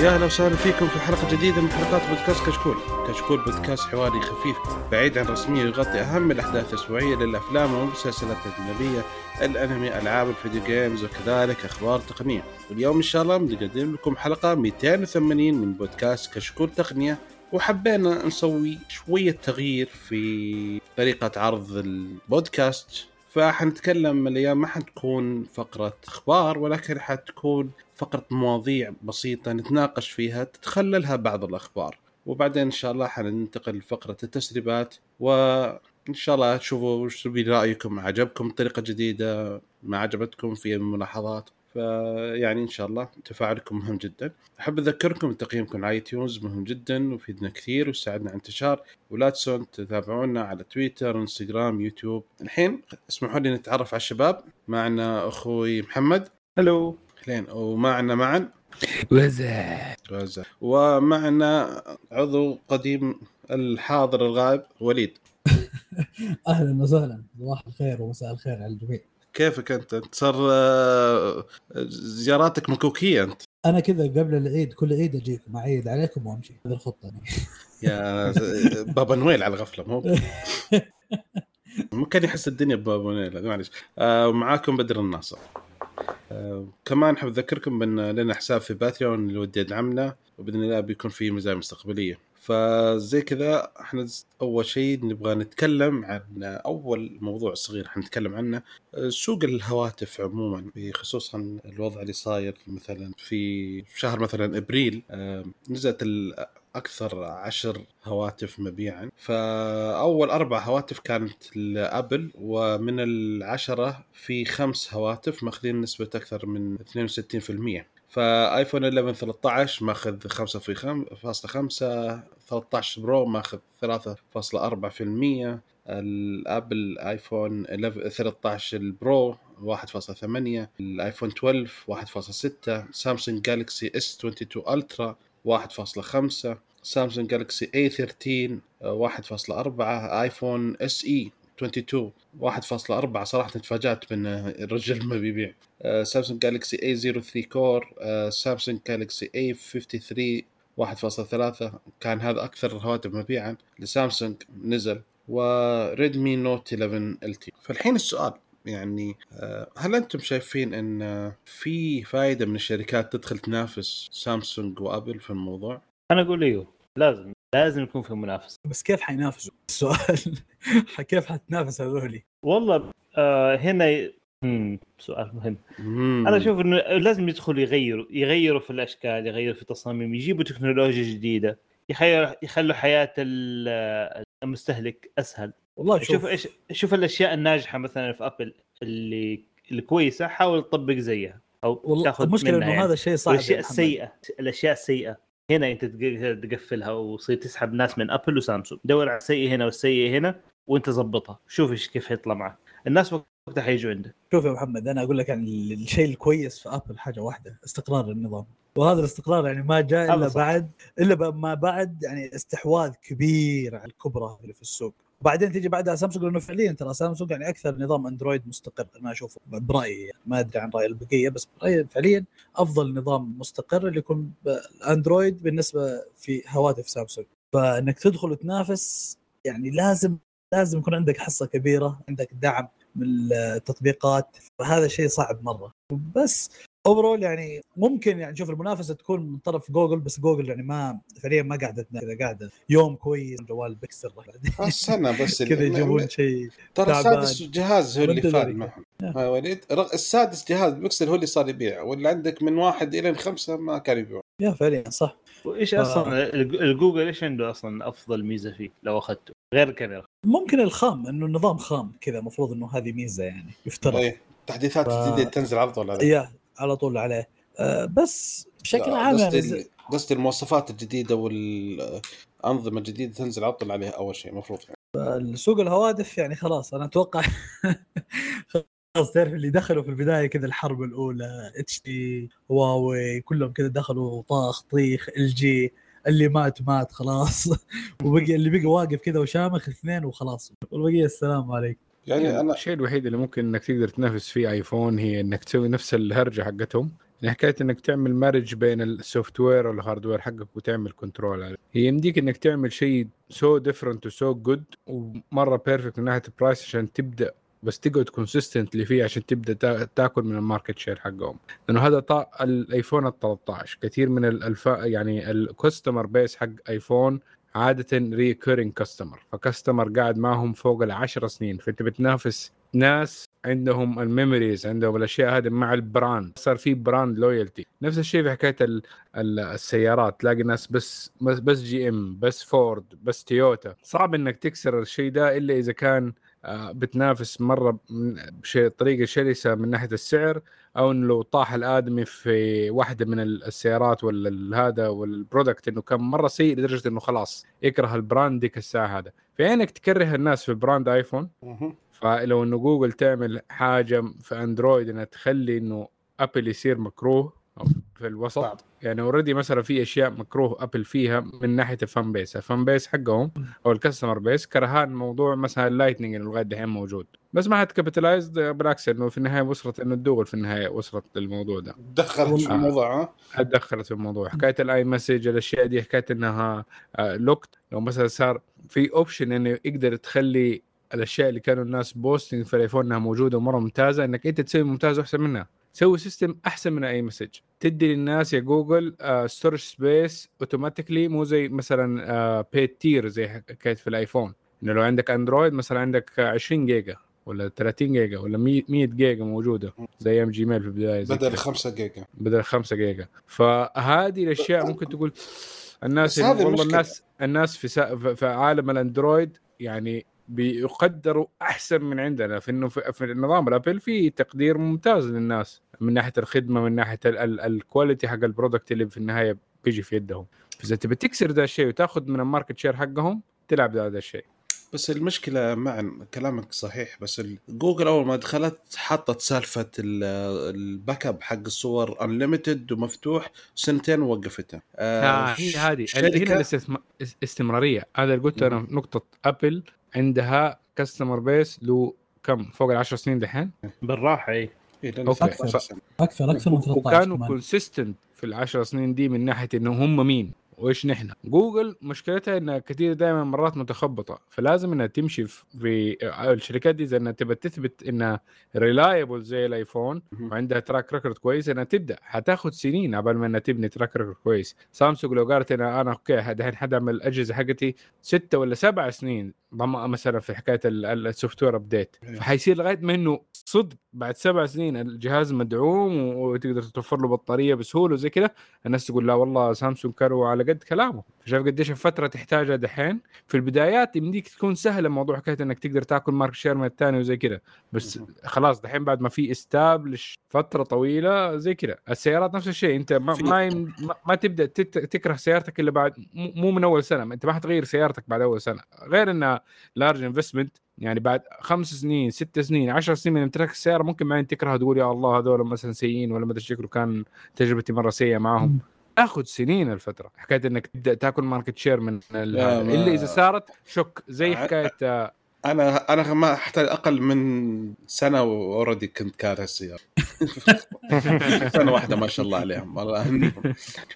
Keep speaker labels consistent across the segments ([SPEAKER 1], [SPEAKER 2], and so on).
[SPEAKER 1] يا أهلا وسهلا فيكم في حلقة جديدة من حلقات بودكاست كشكول. كشكول بودكاست حواري خفيف بعيد عن الرسميه يغطي أهم الأحداث الأسبوعية للأفلام والمسلسلات الأجنبية، الأنمي، ألعاب الفيديو games وكذلك أخبار تقنية. واليوم إن شاء الله بنقدم لكم حلقة 280 من بودكاست كشكول تقنية وحبينا نسوي شوية تغيير في طريقة عرض البودكاست فحنتكلم الأيام ما حتكون فقرة أخبار ولكن حتكون فقرة مواضيع بسيطة نتناقش فيها تتخللها بعض الأخبار. وبعدين إن شاء الله حننتقل لفقرة التسريبات وإن شاء الله تشوفوا وش رأيكم عجبكم طريقة جديدة ما عجبتكم في ملاحظات فيعني إن شاء الله تفاعلكم مهم جدا. أحب أذكركم تقييمكم على تيونز مهم جدا ويفيدنا كثير ويساعدنا على انتشار. ولا تنسون تتابعونا على تويتر إنستغرام يوتيوب. الحين اسمحوا لي نتعرف على الشباب. معنا أخوي محمد.
[SPEAKER 2] هلو
[SPEAKER 1] اهلين ومعنا معا
[SPEAKER 2] وزع
[SPEAKER 1] وزع ومعنا عضو قديم الحاضر الغائب وليد.
[SPEAKER 3] أهلا وسهلا. صباح الخير ومساء الخير على الجميع.
[SPEAKER 1] كيفك أنت؟ انت صار آه، زياراتك مكوكية أنت.
[SPEAKER 3] أنا كذا قبل العيد كل عيد اجيكم اعيد عليكم وأمشي. هذه الخطة يعني.
[SPEAKER 1] يا بابا نويل على الغفله مو ممكن يحس الدنيا ببابا نويل معلش آه ومعاكم بدر الناصر. آه كمان حاب أذكركم بأن لنا حساب في باتريون اللي ودي يدعمنا وبإذن الله بيكون فيه مزايا مستقبلية. فزي كذا إحنا أول شيء نبغى نتكلم عن أول موضوع صغير حنتكلم عنه سوق الهواتف عموما بخصوصا الوضع اللي صاير مثلا في شهر مثلا إبريل آه، نزلت أكثر عشر هواتف مبيعا. فأول أربع هواتف كانت لأبل ومن العشرة في خمس هواتف ماخذين نسبة أكثر من 62% فآيفون 11 13 ماخذ 5.5 13 Pro ماخذ 3.4% الأبل آيفون 11 13 ال Pro 1.8 الآيفون 12 1.6 سامسونج Galaxy S 22 Ultra. 1.5 سامسونج Galaxy A 13 1.4 آيفون SE 22 1.4 صراحة تفاجأت من الرجل ما بيبيع سامسونج Galaxy A 03 Core سامسونج Galaxy A 53 1.3 كان هذا أكثر الهواتف مبيعا لسامسونج نزل و Redmi Note 11 LT فالحين السؤال يعني آه، هل أنتم شايفين إن في فائده من الشركات تدخل تنافس سامسونج وأبل في الموضوع؟
[SPEAKER 2] أنا أقول إيوه لازم لازم يكون في منافسة
[SPEAKER 3] بس كيف حينافسوا؟ السؤال كيف حتنافس هذولي؟
[SPEAKER 2] والله آه هنا مم. سؤال مهم
[SPEAKER 1] مم.
[SPEAKER 2] أنا أشوف إنه لازم يدخلوا يغيروا يغيروا في الأشكال يغيروا في التصاميم يجيبوا تكنولوجيا جديدة يخلوا حياة ال- المستهلك أسهل
[SPEAKER 3] والله
[SPEAKER 2] شوف
[SPEAKER 3] شوف.
[SPEAKER 2] إيش شوف الأشياء الناجحة مثلا في ابل اللي الكويسة حاول تطبق زيها أو
[SPEAKER 3] والله
[SPEAKER 2] تاخذ المشكلة
[SPEAKER 3] إنه
[SPEAKER 2] يعني.
[SPEAKER 3] هذا الشيء صعب
[SPEAKER 2] والأشياء
[SPEAKER 3] يا محمد.
[SPEAKER 2] السيئة الأشياء السيئة. هنا أنت تق- تقفلها وتصير تسحب ناس من ابل وسامسونج. دور على السيء هنا والسيء هنا وأنت ظبطها. شوف إيش كيف حيطلع معك. الناس وقتها حيجوا عندك
[SPEAKER 3] شوف يا محمد أنا أقول لك يعني الشيء الكويس في ابل حاجة واحدة استقرار النظام. وهذا الاستقرار يعني ما جاء إلا
[SPEAKER 2] صح.
[SPEAKER 3] بعد إلا ما بعد يعني استحواذ كبير على الكبرى اللي في السوق. بعدين تيجي بعدها سامسونج لأنه فعليا ترى سامسونج يعني أكثر نظام أندرويد مستقر أنا أشوفه. برأيي يعني ما أدري عن رأي البقية بس برأيي فعليا أفضل نظام مستقر اللي يكون الاندرويد بالنسبة في هواتف سامسونج. فإنك تدخل وتنافس يعني لازم لازم يكون عندك حصة كبيرة عندك دعم من التطبيقات. فهذا شيء صعب مرة. بس overall يعني ممكن يعني شوف المنافسة تكون من طرف جوجل بس جوجل يعني ما فعليا ما قاعدة كذا قاعدة يوم كويس جوال بيكسل
[SPEAKER 1] استنى بس
[SPEAKER 3] كذا يجيبون شيء
[SPEAKER 1] ترى. السادس جهاز هو اللي
[SPEAKER 3] ذلك.
[SPEAKER 1] معهم.
[SPEAKER 3] نعم.
[SPEAKER 1] ها وليد رغ- السادس جهاز بيكسل هو اللي صار يبيع. واللي عندك من واحد إلى خمسة ما كان يبيع
[SPEAKER 3] يا فعليا صح.
[SPEAKER 2] وإيش
[SPEAKER 3] آه.
[SPEAKER 2] أصلا؟ الج- الجوجل إيش عنده أصلا أفضل ميزة فيه لو أخذته؟ غير الكاميرا.
[SPEAKER 3] ممكن الخام إنه النظام خام كذا المفروض إنه هذه ميزة يعني يفترض.
[SPEAKER 1] طيب. تحديثات
[SPEAKER 3] ف-
[SPEAKER 1] جديدة تنزل على طول. على
[SPEAKER 3] يا على طول عليه. آه بس بشكل عام يعني
[SPEAKER 1] قصدي ال- قصدي المواصفات الجديدة والأنظمة الجديدة تنزل على طول عليها أول شيء المفروض يعني.
[SPEAKER 3] سوق الهواتف يعني خلاص أنا أتوقع خلاص تعرف اللي دخلوا في البداية كذا الحرب الأولى HTC هواوي كلهم كذا دخلوا طاخ طيخ LG اللي مات مات خلاص. وبقي اللي بقى واقف كذا وشامخ اثنين وخلاص. والبقية السلام عليكم.
[SPEAKER 1] يعني أنا
[SPEAKER 4] الشيء الوحيد اللي ممكن إنك تقدر تنافس فيه آيفون هي إنك تسوي نفس الهرجة حقتهم. يعني حكاية إنك تعمل merge بين ال software وال hardware حقك وتعمل control عليه. هي يمديك إنك تعمل شيء so different و so good ومرة perfect من ناحية ال price عشان تبدأ بس تقعد consistently فيه عشان تبدأ تا- تاكل من ال market share حقهم. لأنه هذا طا الايفون ال 13 كثير من الف يعني ال customer base حق ايفون عادة recurring customer ف customer قاعد معهم فوق العشر سنين. فأنت بتنافس ناس عندهم ال memories عندهم الأشياء هذه مع ال brand. صار في brand loyalty نفس الشيء في حكاية ال ال السيارات. تلاقي ناس بس بس, GM بس فورد بس تويوتا صعب إنك تكسر الشيء ده إلا إذا كان بتنافس مرة من- بشيء طريقة شرسة من ناحية السعر أو إنه لو طاح الآدمي في واحدة من ال- السيارات ولا هذا وال product إنه كان مرة سيء لدرجة إنه خلاص يكره ال brand ديك الساعة هذا فعينك تكره الناس في brand ايفون. فلو إنه جوجل تعمل حاجة في اندرويد إنها تخلي إنه ابل يصير مكروه في الوسط.
[SPEAKER 2] صعب.
[SPEAKER 4] يعني already مثلا في أشياء مكروه أبل فيها من ناحية ال fan base ال fan base حقهم أو ال customer base كرهان موضوع مثلا ال Lightning اللي لغاية دحين موجود. بس ما حد capitalized بالعكس إنه في النهاية وصلت إنه الدول في النهاية وصلت للموضوع ده.
[SPEAKER 1] دخلت في
[SPEAKER 4] آه.
[SPEAKER 1] الموضوع ها؟
[SPEAKER 4] اتدخلت في الموضوع؟ حكاية ال iMessage الأشياء دي حكاية إنها لوكت لو مثلا صار في option إنه يقدر تخلي الأشياء اللي كانوا الناس posting في الآيفون إنها موجودة ومرة ممتازة إنك أنت تسوي ممتاز وأحسن منها. سوي system أحسن من iMessage تدي للناس يا جوجل storage space automatically مو زي مثلا paid tier زي حكايه في الآيفون إنه لو عندك اندرويد مثلا عندك 20 جيجا ولا 30 جيجا ولا 100 100 جيجا موجودة زي ام Gmail في البداية زي
[SPEAKER 1] بدل
[SPEAKER 4] كده.
[SPEAKER 1] 5 جيجا
[SPEAKER 4] بدل 5 جيجا فهذه الأشياء ممكن تقول الناس والله
[SPEAKER 1] المشكلة.
[SPEAKER 4] الناس الناس في سا... في عالم الأندرويد يعني بيقدروا أحسن من عندنا. في انه في, في نظام الأبل في تقدير ممتاز للناس من ناحية الخدمة من ناحية ال- ال- ال quality حق ال product اللي في النهاية بيجي في يدهم. فاذا تبي تكسر ذا الشيء وتأخذ من ال market share حقهم تلعب هذا الشيء.
[SPEAKER 1] بس المشكلة معا كلامك صحيح بس جوجل أول ما دخلت حطت سالفة ال- ال backup حق الصور unlimited ومفتوح سنتين ووقفتها.
[SPEAKER 4] آه هي هذه. هنا الاستمرارية. هذا اللي قلت أنا نقطة أبل عندها customer base له كم؟ فوق ال 10 سنين دحين؟
[SPEAKER 2] بالراحة اي
[SPEAKER 1] إيه، لأن
[SPEAKER 4] okay.
[SPEAKER 1] 13
[SPEAKER 4] ف-
[SPEAKER 1] سنة.
[SPEAKER 3] أكثر أكثر من 13
[SPEAKER 4] وكانوا consistent في العشر سنين دي من ناحية إنه هم مين؟ وإيش نحن؟ جوجل مشكلتها إنها كثير دائما مرات متخبطة فلازم إنها تمشي في- الشركات دي إذا إنها تبى تثبت إنها reliable زي
[SPEAKER 1] الآيفون.
[SPEAKER 4] وعندها track record كويس إنها تبدأ. حتاخذ سنين قبل ما إنها تبني track record كويس. سامسونج لو قالت أنا أنا okay دحين حدعمل الأجهزة حقتي ستة ولا سبع سنين مثلا في حكاية ال software
[SPEAKER 1] update.
[SPEAKER 4] فحيصير لغاية ما انه صدق بعد سبع سنين الجهاز مدعوم وتقدر توفر له بطارية بسهولة وزي كذا الناس تقول لا والله سامسونج كانوا على قد كلامه. شايف قديش الفترة تحتاجها دحين؟ في البدايات يمديك تكون سهلة موضوع حكاية إنك تقدر تاكل market share من الثاني وزي كذا بس
[SPEAKER 1] مهم.
[SPEAKER 4] خلاص دحين بعد ما في established فترة طويلة زي كذا السيارات نفس الشيء. أنت ما ما, يم- ما, تبدأ تكره سيارتك إلا بعد مو من أول سنة. أنت ما حتغير سيارتك بعد أول سنة. غير انها large investment يعني بعد خمس سنين ست سنين عشر سنين من امتلاك السيارة ممكن بعدين تكرهها تقول يا الله هذول مثلا سيئين ولا ما أدري شكله كان تجربتي مرة سيئة معاهم. تاخذ سنين الفترة. حكاية إنك تبدأ تاكل market share من إلا إذا صارت شك زي حكاية
[SPEAKER 1] أنا أنا ما احتاج أقل من سنة و already كنت كاره السيارة. سنة واحدة ما شاء الله عليهم والله.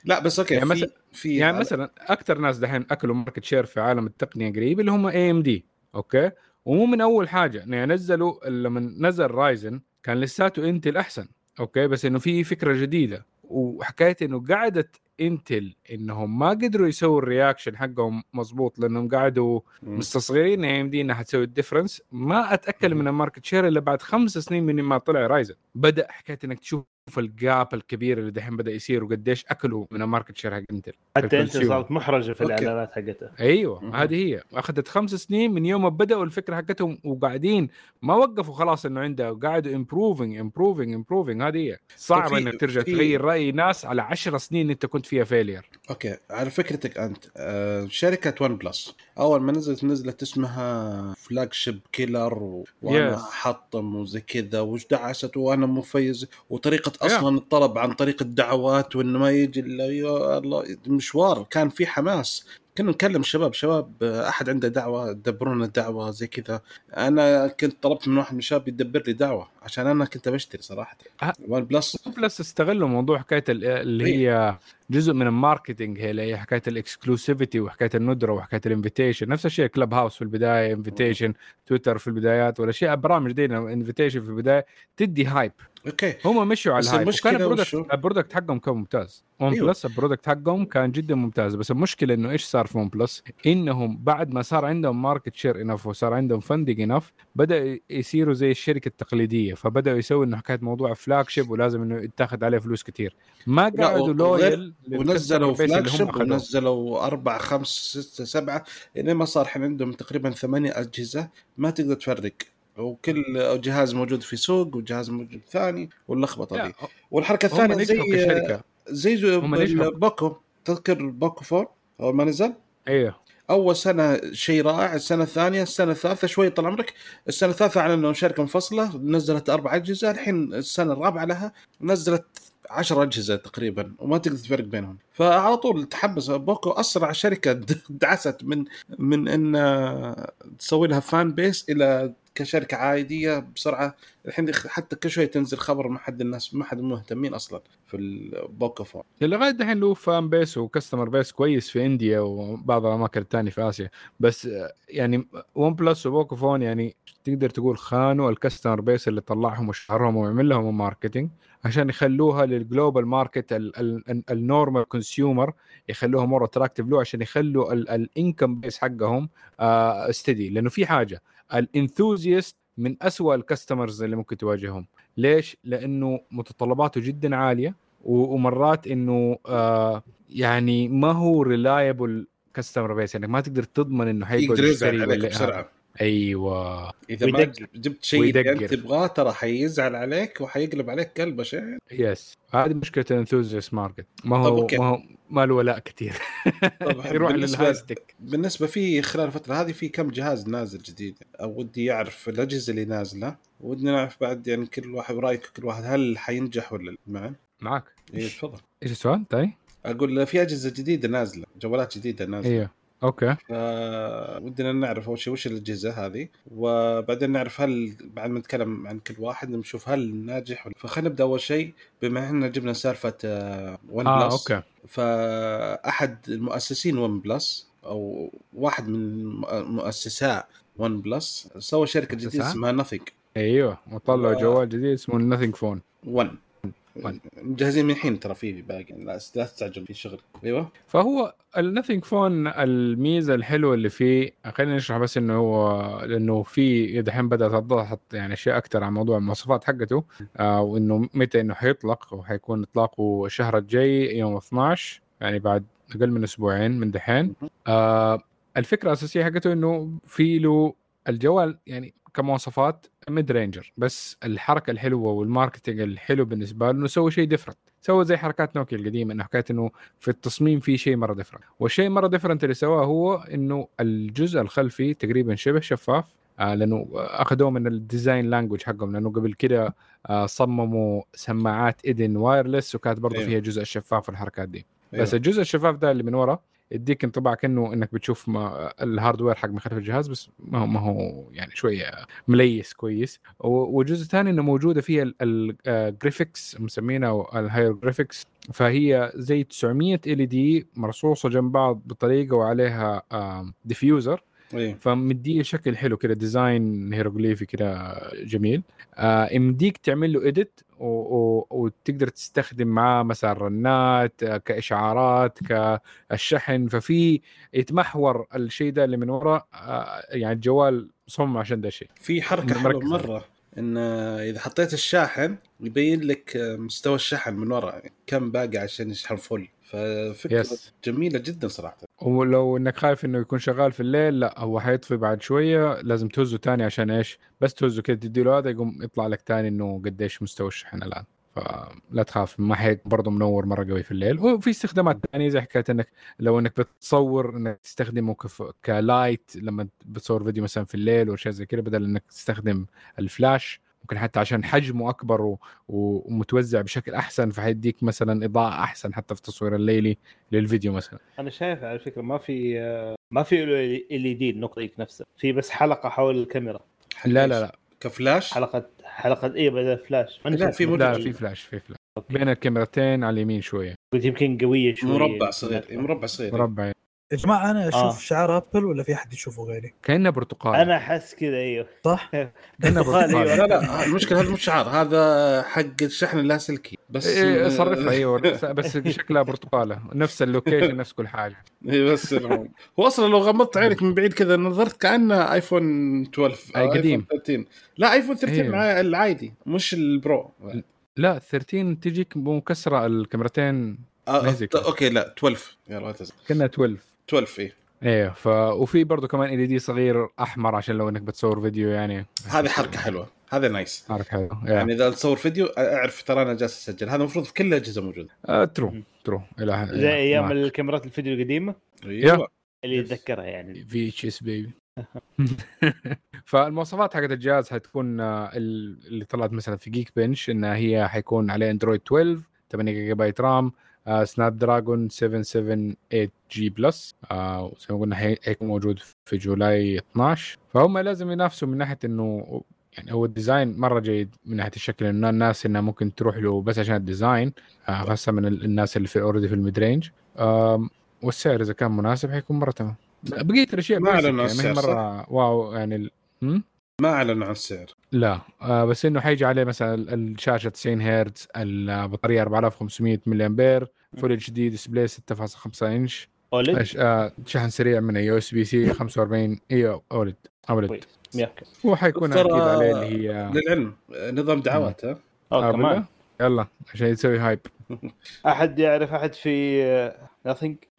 [SPEAKER 1] لا بس okay
[SPEAKER 4] يعني
[SPEAKER 1] في
[SPEAKER 4] مثلا-
[SPEAKER 1] في
[SPEAKER 4] يعني مثلا أكثر ناس دحين أكلوا market share في عالم التقنية قريب اللي هم اي ام دي okay؟ ومو من أول حاجة يعني نزلوا لما نزل رايزن كان لساته انتل أحسن أوكي؟ بس إنه في فكرة جديدة. وحكاية إنه قعدت انتل إنهم ما قدروا يسووا ال reaction حقهم مزبوط لأنهم قعدوا. مستصغرين اي ام دي إنها حتسوي ال difference ما
[SPEAKER 1] أتأكد.
[SPEAKER 4] من ال market share إلا بعد خمس سنين من ما طلع رايزن بدأ حكاية إنك تشوف ال gap الكبير اللي دحين بدأ يصير وقديش اكلوا من ال market share حق إنتل
[SPEAKER 2] حتى انت
[SPEAKER 4] ال consumer.
[SPEAKER 2] صارت محرجة في
[SPEAKER 1] okay.
[SPEAKER 2] الإعلانات حقتها
[SPEAKER 4] أيوه
[SPEAKER 1] مهم.
[SPEAKER 4] هذه هي أخذت خمس سنين من يوم ما بدأوا الفكرة حقتهم وقاعدين ما وقفوا خلاص إنه عنده قاعدوا improving improving improving هذه هي صعب إنك ترجع
[SPEAKER 1] في-
[SPEAKER 4] تغير رأي ناس على عشر سنين إنت كنت فيها failure
[SPEAKER 1] okay على فكرتك أنت آه شركة ون بلس أول ما نزلت نزلت اسمها flagship killer و... وأنا
[SPEAKER 4] Yes.
[SPEAKER 1] حطم وزي كذا وش دعست وأنا مفيز وطريقة
[SPEAKER 4] Yeah.
[SPEAKER 1] أصلا الطلب عن طريق الدعوات وإنه ما يجي إلا يا الله مشوار كان في حماس كنا نكلم الشباب شباب آه، أحد عنده دعوة دبروا لنا دعوه زي كذا. أنا كنت طلبت من واحد من الشباب يدبر لي دعوة عشان أنا كنت بشتري صراحة.
[SPEAKER 4] أه.
[SPEAKER 1] ون بلس
[SPEAKER 4] بلس استغلوا موضوع حكاية ال- اللي هي جزء من ال marketing هي اللي هي حكاية ال exclusivity وحكاية الندرة وحكاية ال invitation نفس الشيء كلب هاوس في البداية invitation تويتر في البدايات والاشياء برامج دي invitation في البداية تدي hype
[SPEAKER 1] okay.
[SPEAKER 4] هم مشوا على
[SPEAKER 1] ال
[SPEAKER 4] hype
[SPEAKER 1] المشكلة
[SPEAKER 4] وكان ال
[SPEAKER 1] product؟
[SPEAKER 4] ال product حقهم كان ممتاز. ون
[SPEAKER 1] أيوة.
[SPEAKER 4] بلس ال product حقهم كان جدا ممتاز. بس المشكلة إنه إيش صار؟ في ون بلس إنهم بعد ما صار عندهم market share enough وصار عندهم funding enough بدأ يصيروا زي الشركة التقليدية. فبدأوا يسووا إنه حكاية موضوع flagship ولازم إنه يتاخذ عليه فلوس كثير ما قعدوا loyal
[SPEAKER 1] ونزلوا
[SPEAKER 4] flagship
[SPEAKER 1] ونزلوا أربعة خمس ستة سبعة لين ما صار الحين عندهم تقريبا ثمانية أجهزة ما تقدر تفرق. وكل جهاز موجود في سوق وجهاز موجود ثاني
[SPEAKER 4] واللخبطة
[SPEAKER 1] دي. والحركة
[SPEAKER 4] الثانية
[SPEAKER 1] زي زي زي. بوكو تذكر بوكو فور؟ أول ما نزل؟
[SPEAKER 4] أيوه
[SPEAKER 1] أول سنة شيء رائع السنة الثانية السنة الثالثة شوي طال عمرك. السنة الثالثة اعلنوا شركه منفصلة نزلت أربع أجهزة الحين السنة الرابعة لها نزلت عشر أجهزة تقريبا وما تقدر تفرق بينهم. فعلى طول تحمس بوكو أسرع شركة دعست من من إن تسوي لها fan base إلى كشركة عادية بسرعة الحين حتى كل شوي تنزل خبر ما حد الناس ما حد مهتمين أصلا في البوكو فون
[SPEAKER 4] لغايه دحين له fan base و customer base كويس في India وبعض الأماكن الثانية في آسيا بس آه، يعني ون بلس وبوكو فون يعني تقدر تقول خانوا ال customer base اللي طلعهم وشهرهم وعمل لهم marketing عشان يخلوها لل global market ال normal consumer يخلوها مره attractive له عشان يخلوا ال income base حقهم steady لأنه في حاجة ال enthusiast من أسوأ ال customers اللي ممكن تواجههم. ليش؟ لأنه متطلباته جدا عالية ومرات إنه آه يعني ما هو reliable customer base يعني ما تقدر تضمن إنه حيقعد يشتري
[SPEAKER 1] بسرعة.
[SPEAKER 4] أيوه.
[SPEAKER 1] إذا ما. جبت شيء اللي
[SPEAKER 4] أنت.
[SPEAKER 1] تبغاه ترى حيزعل عليك وحيقلب عليك كلبه شيء.
[SPEAKER 4] yes هذه مشكلة ال enthusiast market
[SPEAKER 1] ما
[SPEAKER 4] هو
[SPEAKER 1] okay.
[SPEAKER 4] ما هو ما له ولاء كثير. يروح stick.
[SPEAKER 1] بالنسبة في خلال الفترة هذه في كم جهاز نازل جديد؟ أو ودي يعرف الأجهزة اللي نازلة. ودنا نعرف بعد يعني كل واحد رايك كل واحد هل حينجح ولا لا؟
[SPEAKER 4] معك
[SPEAKER 1] اي تفضل.
[SPEAKER 4] إيش السؤال؟ طيب.
[SPEAKER 1] أقول في أجهزة جديدة نازلة جوالات جديدة نازلة.
[SPEAKER 4] أيوه okay.
[SPEAKER 1] فودنا نعرف أول شيء وش الأجهزة هذه وبعدين نعرف هل بعد ما نتكلم عن كل واحد نشوف هل ناجح ولا فخلينا نبدأ أول شيء بما إن جبنا سالفة آه، ون
[SPEAKER 4] آه
[SPEAKER 1] بلس
[SPEAKER 4] okay.
[SPEAKER 1] فأحد المؤسسين ون بلس أو واحد من مؤسساء ون بلس سوى شركة
[SPEAKER 4] جديدة؟
[SPEAKER 1] اسمها Nothing
[SPEAKER 4] أيوه وطلعوا جوال جديد اسمه Nothing Phone
[SPEAKER 1] 1
[SPEAKER 4] One.
[SPEAKER 1] مجهزين من الحين ترى في باقي. لا لا تستعجل في شغل. أيوه.
[SPEAKER 4] فهو ال Nothing Phone الميزة الحلوة اللي فيه خلينا نشرح بس إنه هو لأنه في دحين بدأت تضحط يعني أشياء أكثر عن موضوع المواصفات حقته آه وإنه متى إنه حيطلق وحيكون إطلاقه الشهر الجاي يوم 12 يعني بعد أقل من أسبوعين من دحين. آه الفكرة الأساسية حقته إنه في له الجوال يعني كمواصفات mid ranger بس الحركة الحلوة و ال marketing الحلو بالنسبة له إنه سوى شيء different سوى زي حركات نوكيا القديمة إنه حكايه إنه في التصميم في شيء مرة different والشيء مرة different اللي سواه هو إنه الجزء الخلفي تقريبا شبه شفاف آه لأنه أخذوه من ال design language حقهم لأنه قبل كده آه صمموا سماعات ايدن wireless وكانت برضه
[SPEAKER 1] أيوه.
[SPEAKER 4] فيها جزء الشفاف والحركات دي
[SPEAKER 1] أيوة.
[SPEAKER 4] بس الجزء الشفاف ده اللي من ورا يديك انطباع كأنه إنك بتشوف ال hardware حق من خلف الجهاز بس ما هو ما هو يعني شوية مليس كويس. و- وجزء ثاني إنه موجودة فيها ال graphics مسمينها ال hieroglyphics فهي زي 900 LED مرصوصة جنب بعض بطريقة وعليها diffuser
[SPEAKER 1] أيوه
[SPEAKER 4] فمديه شكل حلو كده design هيروغليفي كده جميل. آه يمديك تعمل له edit وتقدر تستخدم معاه مثلا رنات آه كإشعارات كالشحن. ففي يتمحور الشيء ده اللي من ورا آه يعني الجوال صمم عشان ده الشيء.
[SPEAKER 1] في
[SPEAKER 4] حركة حلوة.
[SPEAKER 1] مرة إن إذا حطيت الشاحن يبين لك مستوى الشحن من ورا كم باقي عشان يشحن فل ففكرة
[SPEAKER 4] يس
[SPEAKER 1] جميلة جدا صراحة.
[SPEAKER 4] ولو إنك خايف إنه يكون شغال في الليل لا هو حيطفي بعد شوية لازم تهزه تاني عشان إيش؟ بس تهزه كده تديله هذا يقوم يطلع لك تاني إنه قديش مستوى الشحن الآن. فلا تخاف ما حيك برضه منور مرة قوي في الليل. وفي استخدامات ثانية زي حكاية إنك لو إنك بتصور إنك تستخدمه كف... ك light لما بتصور فيديو مثلا في الليل واشياء زي كده بدل إنك تستخدم الفلاش ممكن حتى عشان حجمه أكبر و... و- ومتوزع بشكل أحسن فحيديك مثلا إضاءة أحسن حتى في التصوير الليلي للفيديو مثلا.
[SPEAKER 2] أنا شايف على فكرة ما في ما في LED النقطة ديك نفسها. في بس حلقة حول الكاميرا.
[SPEAKER 4] لا لا لا.
[SPEAKER 1] كفلاش؟
[SPEAKER 2] حلقة حلقة إيه بدل فلاش.
[SPEAKER 1] لا، في.
[SPEAKER 4] لا. في فلاش في فلاش.
[SPEAKER 2] okay.
[SPEAKER 4] بين الكاميرتين على اليمين شوية.
[SPEAKER 2] قلت يمكن قوية شوي
[SPEAKER 1] مربع صغير مربع صغير.
[SPEAKER 4] مربع.
[SPEAKER 3] يا جماعة أنا أشوف
[SPEAKER 2] آه.
[SPEAKER 3] شعار أبل ولا في أحد يشوفه غيري
[SPEAKER 4] كأنه برتقال
[SPEAKER 2] أنا أحس كذا أيوه
[SPEAKER 3] صح؟
[SPEAKER 4] كأنه
[SPEAKER 2] برتقال، أيوة.
[SPEAKER 1] لا لا المشكلة هذا مش شعار هذا حق الشحن اللاسلكي بس
[SPEAKER 4] إيه صرفها أيوه بس- شكلها برتقالة نفس ال location نفس كل حاجة
[SPEAKER 1] إيه بس. هو أصلا لو غمضت عينك من بعيد كذا نظرت كأنه ايفون 12
[SPEAKER 4] أي
[SPEAKER 1] أو
[SPEAKER 4] قديم.
[SPEAKER 1] ايفون 13 لا ايفون 13
[SPEAKER 4] إيه.
[SPEAKER 1] مع العادي مش ال Pro
[SPEAKER 4] لا 13 تجيك مكسرة الكاميرتين
[SPEAKER 1] آه. okay لا 12 يلا تزل
[SPEAKER 4] كأنها 12
[SPEAKER 1] 12 إيه.
[SPEAKER 4] إيه ف وفي برضه كمان LED صغير أحمر عشان لو إنك بتصور فيديو يعني.
[SPEAKER 1] هذه حركة حلوة. هذا nice
[SPEAKER 4] حركة حلوة.
[SPEAKER 1] يعني
[SPEAKER 4] يعني
[SPEAKER 1] إذا تصور فيديو أعرف ترى أنا جالس أسجل. هذا المفروض في كل الأجهزة موجود
[SPEAKER 4] آه true true إلى
[SPEAKER 2] زي أيام الكاميرات الفيديو القديمة؟
[SPEAKER 1] أيوه.
[SPEAKER 2] اللي يتذكرها يعني.
[SPEAKER 4] VHS baby فالمواصفات حقت الجهاز حتكون آه، ال- اللي طلعت مثلا في Geekbench إنها هي حيكون عليه اندرويد 12 8 جيجا بايت RAM Snapdragon 778G Plus زي ما قلنا حيكون موجود في July 12 فهم لازم ينافسوا من ناحية إنه يعني هو ال design مرة جيد من ناحية الشكل إنه الناس إنها ممكن تروح له بس عشان ال design آه، خاصة من ال- الناس اللي في already في ال mid range والسعر إذا كان مناسب حيكون مرة تمام. بقية الأشياء
[SPEAKER 1] ما أعلنوا
[SPEAKER 4] يعني
[SPEAKER 1] السعر،
[SPEAKER 4] مرة wow يعني ال...
[SPEAKER 1] ما اعلنوا عن السعر.
[SPEAKER 4] لا آه بس إنه حيجي عليه مثلا الشاشة 90 هرتز البطارية 4500 ملي امبير full HD display 6.5 inch.
[SPEAKER 2] OLED
[SPEAKER 4] أش- آه شحن سريع من USB-C 45 اي
[SPEAKER 2] OLED OLED.
[SPEAKER 4] وحيكون أكيد عليه اللي هي
[SPEAKER 1] للعلم نظام دعوات ها؟
[SPEAKER 2] آه
[SPEAKER 4] آه
[SPEAKER 2] كمان؟
[SPEAKER 4] يلا عشان يسوي hype
[SPEAKER 2] أحد يعرف أحد في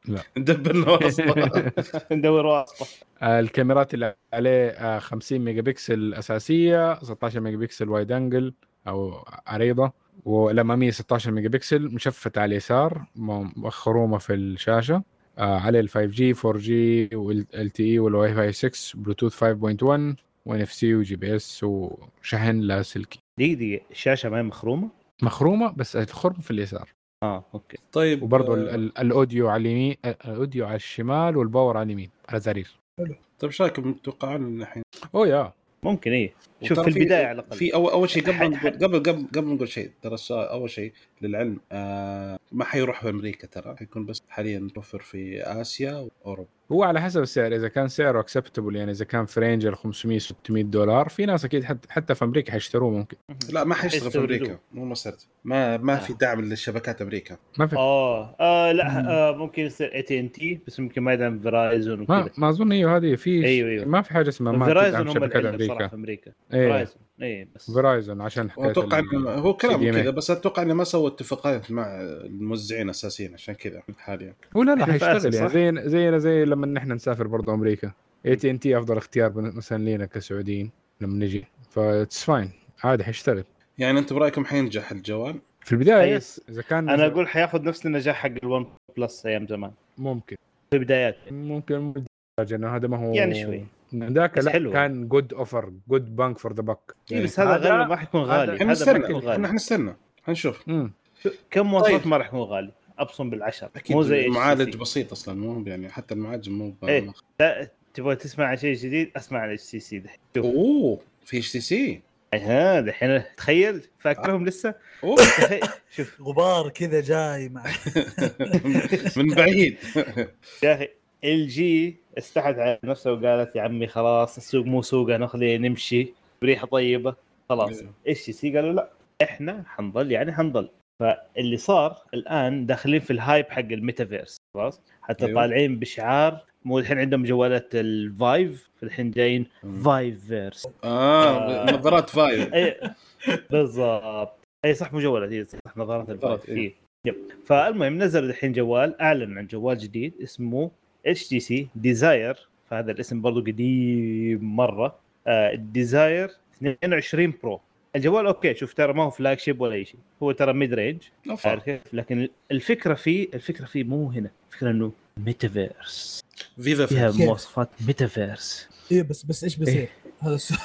[SPEAKER 2] Nothing
[SPEAKER 1] ندبرنا واسطه
[SPEAKER 2] ندور واسطة.
[SPEAKER 4] آه، الكاميرات اللي عليه آه، 50 ميجا بكسل أساسية 16 ميجا بكسل wide angle أو عريضة والاماميه 16 ميجا بكسل مشفته على اليسار م- خرومه في الشاشة آه، عليه ال 5 جي 4 جي والال تي اي والواي فاي 6 بلوتوث 5.1 و NFC و GPS وشحن لاسلكي
[SPEAKER 2] دي دي الشاشة ما هي مخرومة؟
[SPEAKER 4] مخرومة بس الخرم في اليسار.
[SPEAKER 2] آه okay.
[SPEAKER 1] طيب
[SPEAKER 4] وبرضه
[SPEAKER 1] آه،
[SPEAKER 4] ال- ال- ال audio على اليمين ال audio على الشمال و ال power على اليمين على زرير.
[SPEAKER 1] طيب إيش رأيكم؟ تتوقعون الحين؟
[SPEAKER 4] oh yeah.
[SPEAKER 2] ممكن إيه. شوف في البداية على الأقل.
[SPEAKER 1] في اول أول شيء قبل قبل قبل قبل نقول شيء ترى السؤال أول شيء للعلم آه ما حيروح في أمريكا ترى حيكون بس حاليا متوفر في آسيا وأوروبا.
[SPEAKER 4] هو على حسب السعر إذا كان سعره acceptable يعني إذا كان في range ال 500 600 دولار في ناس أكيد حتى, حتى في أمريكا حيشتروه ممكن.
[SPEAKER 1] لا ما حيشتغل في. أمريكا مو مسألة. ما ما في
[SPEAKER 2] آه.
[SPEAKER 1] دعم للشبكات أمريكا.
[SPEAKER 4] ما في.
[SPEAKER 2] آه, آه لا آه ممكن يصير اي تي ان تي بس ممكن ما يدعم Verizon
[SPEAKER 4] ما
[SPEAKER 2] وكذا.
[SPEAKER 4] ما أظن أيوه هذه في
[SPEAKER 2] أيوة، أيوة.
[SPEAKER 4] ما في حاجة اسمها ما
[SPEAKER 2] Verizon
[SPEAKER 4] تدعم
[SPEAKER 2] هم
[SPEAKER 4] شبكات أمريكا.
[SPEAKER 2] في أمريكا.
[SPEAKER 4] إيه.
[SPEAKER 2] Verizon إيه بس.
[SPEAKER 4] Verizon عشان حكاية
[SPEAKER 1] إنه- هو كلام
[SPEAKER 4] CDMA.
[SPEAKER 1] كذا بس أتوقع إنه ما سووا اتفاقات مع الموزعين اساسيا عشان كذا حاليا.
[SPEAKER 4] ولا لا
[SPEAKER 2] آسيا،
[SPEAKER 4] حيشتغل يعني؟ زي زينا زي لما نحن نسافر برضه أمريكا. اي تي ان تي أفضل اختيار مثلا لينا كسعوديين لما نجي. that's fine عادي حيشتغل.
[SPEAKER 1] يعني أنتم برأيكم حينجح الجوال؟
[SPEAKER 4] في
[SPEAKER 2] البداية
[SPEAKER 4] yes إذا كان
[SPEAKER 2] أنا أقول حياخذ نفس النجاح حق ال One Plus أيام زمان.
[SPEAKER 4] ممكن.
[SPEAKER 2] في بدايات
[SPEAKER 4] ممكن مو بالدرجة انه هذا ما هو
[SPEAKER 2] يعني شوي.
[SPEAKER 4] ذاك لا
[SPEAKER 2] حلو.
[SPEAKER 4] كان good offer good bang for the buck
[SPEAKER 2] إيه بس هذا
[SPEAKER 4] هذا-
[SPEAKER 2] غالبا ما حيكون غالي.
[SPEAKER 4] هذا-
[SPEAKER 2] إحنا
[SPEAKER 1] نستنى. إحنا
[SPEAKER 2] غالي
[SPEAKER 1] حنستنى حنشوف
[SPEAKER 2] كم مواصفات
[SPEAKER 1] طيب.
[SPEAKER 2] ما راح يكون غالي؟ أبصم بالعشر.
[SPEAKER 1] أكيد
[SPEAKER 2] مو زي
[SPEAKER 1] المعالج. بسيط أصلا مو يعني حتى المعالج مو
[SPEAKER 2] إيه. لا تبغى تسمع عن شيء جديد؟ أسمع عن اتش سي سي
[SPEAKER 1] أوه في اتش تي سي
[SPEAKER 2] ها دحين تخيل. فاكرهم لسه؟
[SPEAKER 1] أوه.
[SPEAKER 2] تخيل. شوف.
[SPEAKER 3] غبار كذا جاي مع
[SPEAKER 1] من بعيد.
[SPEAKER 2] يا أخي LG استحت على نفسها وقالت يا عمي خلاص السوق مو سوقنا خلينا نمشي بريحه طيبة خلاص
[SPEAKER 1] إيه.
[SPEAKER 2] HTC قالوا لا إحنا حنضل يعني حنضل فاللي صار الآن داخلين في ال hype حق الميتافيرس خلاص حتى
[SPEAKER 1] أيوه.
[SPEAKER 2] طالعين بشعار مو الحين عندهم جوالات ال Vive الحين جايين. Viverse
[SPEAKER 1] آه نظارات VR
[SPEAKER 2] اي بالضبط اي صح مو جوالات هي صح نظارات
[SPEAKER 1] ال
[SPEAKER 2] Vive
[SPEAKER 1] إيه.
[SPEAKER 2] إيه. yep فالمهم نزل الحين جوال أعلن عن جوال جديد اسمه HTC Desire فهذا الاسم برضو قديم مرة. Desire 22 Pro الجوال okay شوف ترى ما هو flagship ولا أي شيء. هو ترى
[SPEAKER 1] mid-range.
[SPEAKER 2] عارف كيف؟ لكن الفكرة فيه الفكرة فيه مو هنا. الفكرة إنه ميتافيرس
[SPEAKER 1] فيفا
[SPEAKER 2] فيها مواصفات ميتافيرس
[SPEAKER 3] إيه بس بس إيش بيصير؟ هذا السؤال.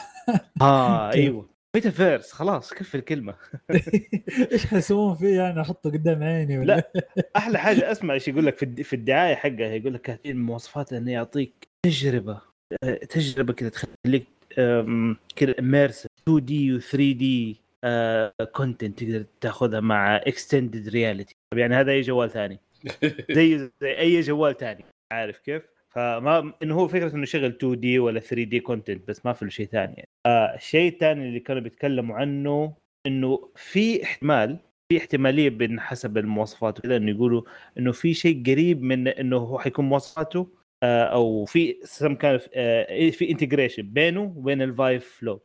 [SPEAKER 3] آه؟
[SPEAKER 2] أيوه. ميتافيرس خلاص كفي الكلمة.
[SPEAKER 3] إيش حيسوون فيه يعني؟ أحطه قدام عيني ولا؟
[SPEAKER 2] لا. أحلى حاجة أسمع إيش يقول لك في الد- في الدعاية حقها يقول لك هذه المواصفات انه يعطيك تجربة آه، تجربة كذا تخليك كذا immersive 2D و 3D content تقدر تاخذها مع extended reality طب يعني هذا أي جوال ثاني؟ زي زي أي جوال ثاني. عارف كيف؟ فما إنه هو فكرة إنه يشغل 2D ولا 3D content بس ما في له شيء ثاني يعني. آه الشيء الثاني اللي كانوا بيتكلموا عنه إنه في احتمال في احتمالية بين حسب المواصفات وكذا إنه يقولوا إنه في شيء قريب من إنه هو حيكون مواصفاته آه أو في سم كان في integration بينه وبين ال Vive Flow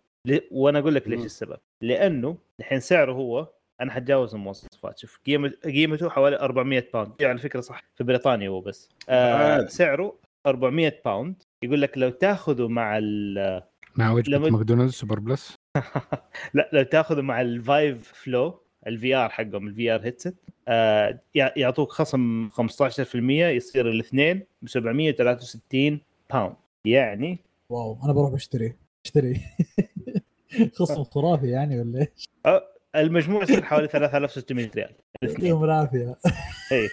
[SPEAKER 2] وأنا أقول لك ليش. السبب لأنه الحين سعره هو أنا حتجاوز المواصفات شوف قيمته حوالي 400 pound يعني على فكرة صح في بريطانيا هو بس آه. سعره 400 pound يقول لك لو تاخذه مع ال
[SPEAKER 4] مع وجبه
[SPEAKER 2] لما-
[SPEAKER 4] ماكدونالدز super plus؟
[SPEAKER 2] لا لو تاخذه مع ال Vive Flow ال VR حقهم ال VR headset آه يع- يعطوك خصم 15% يصير الاثنين ب 763 pound يعني؟
[SPEAKER 3] واو أنا بروح بشتري أشتري. خصم خرافي يعني ولا إيش؟
[SPEAKER 2] المجموع يصير حوالي 3600 ريال. الاثنين
[SPEAKER 3] يعطيهم العافيه
[SPEAKER 2] اي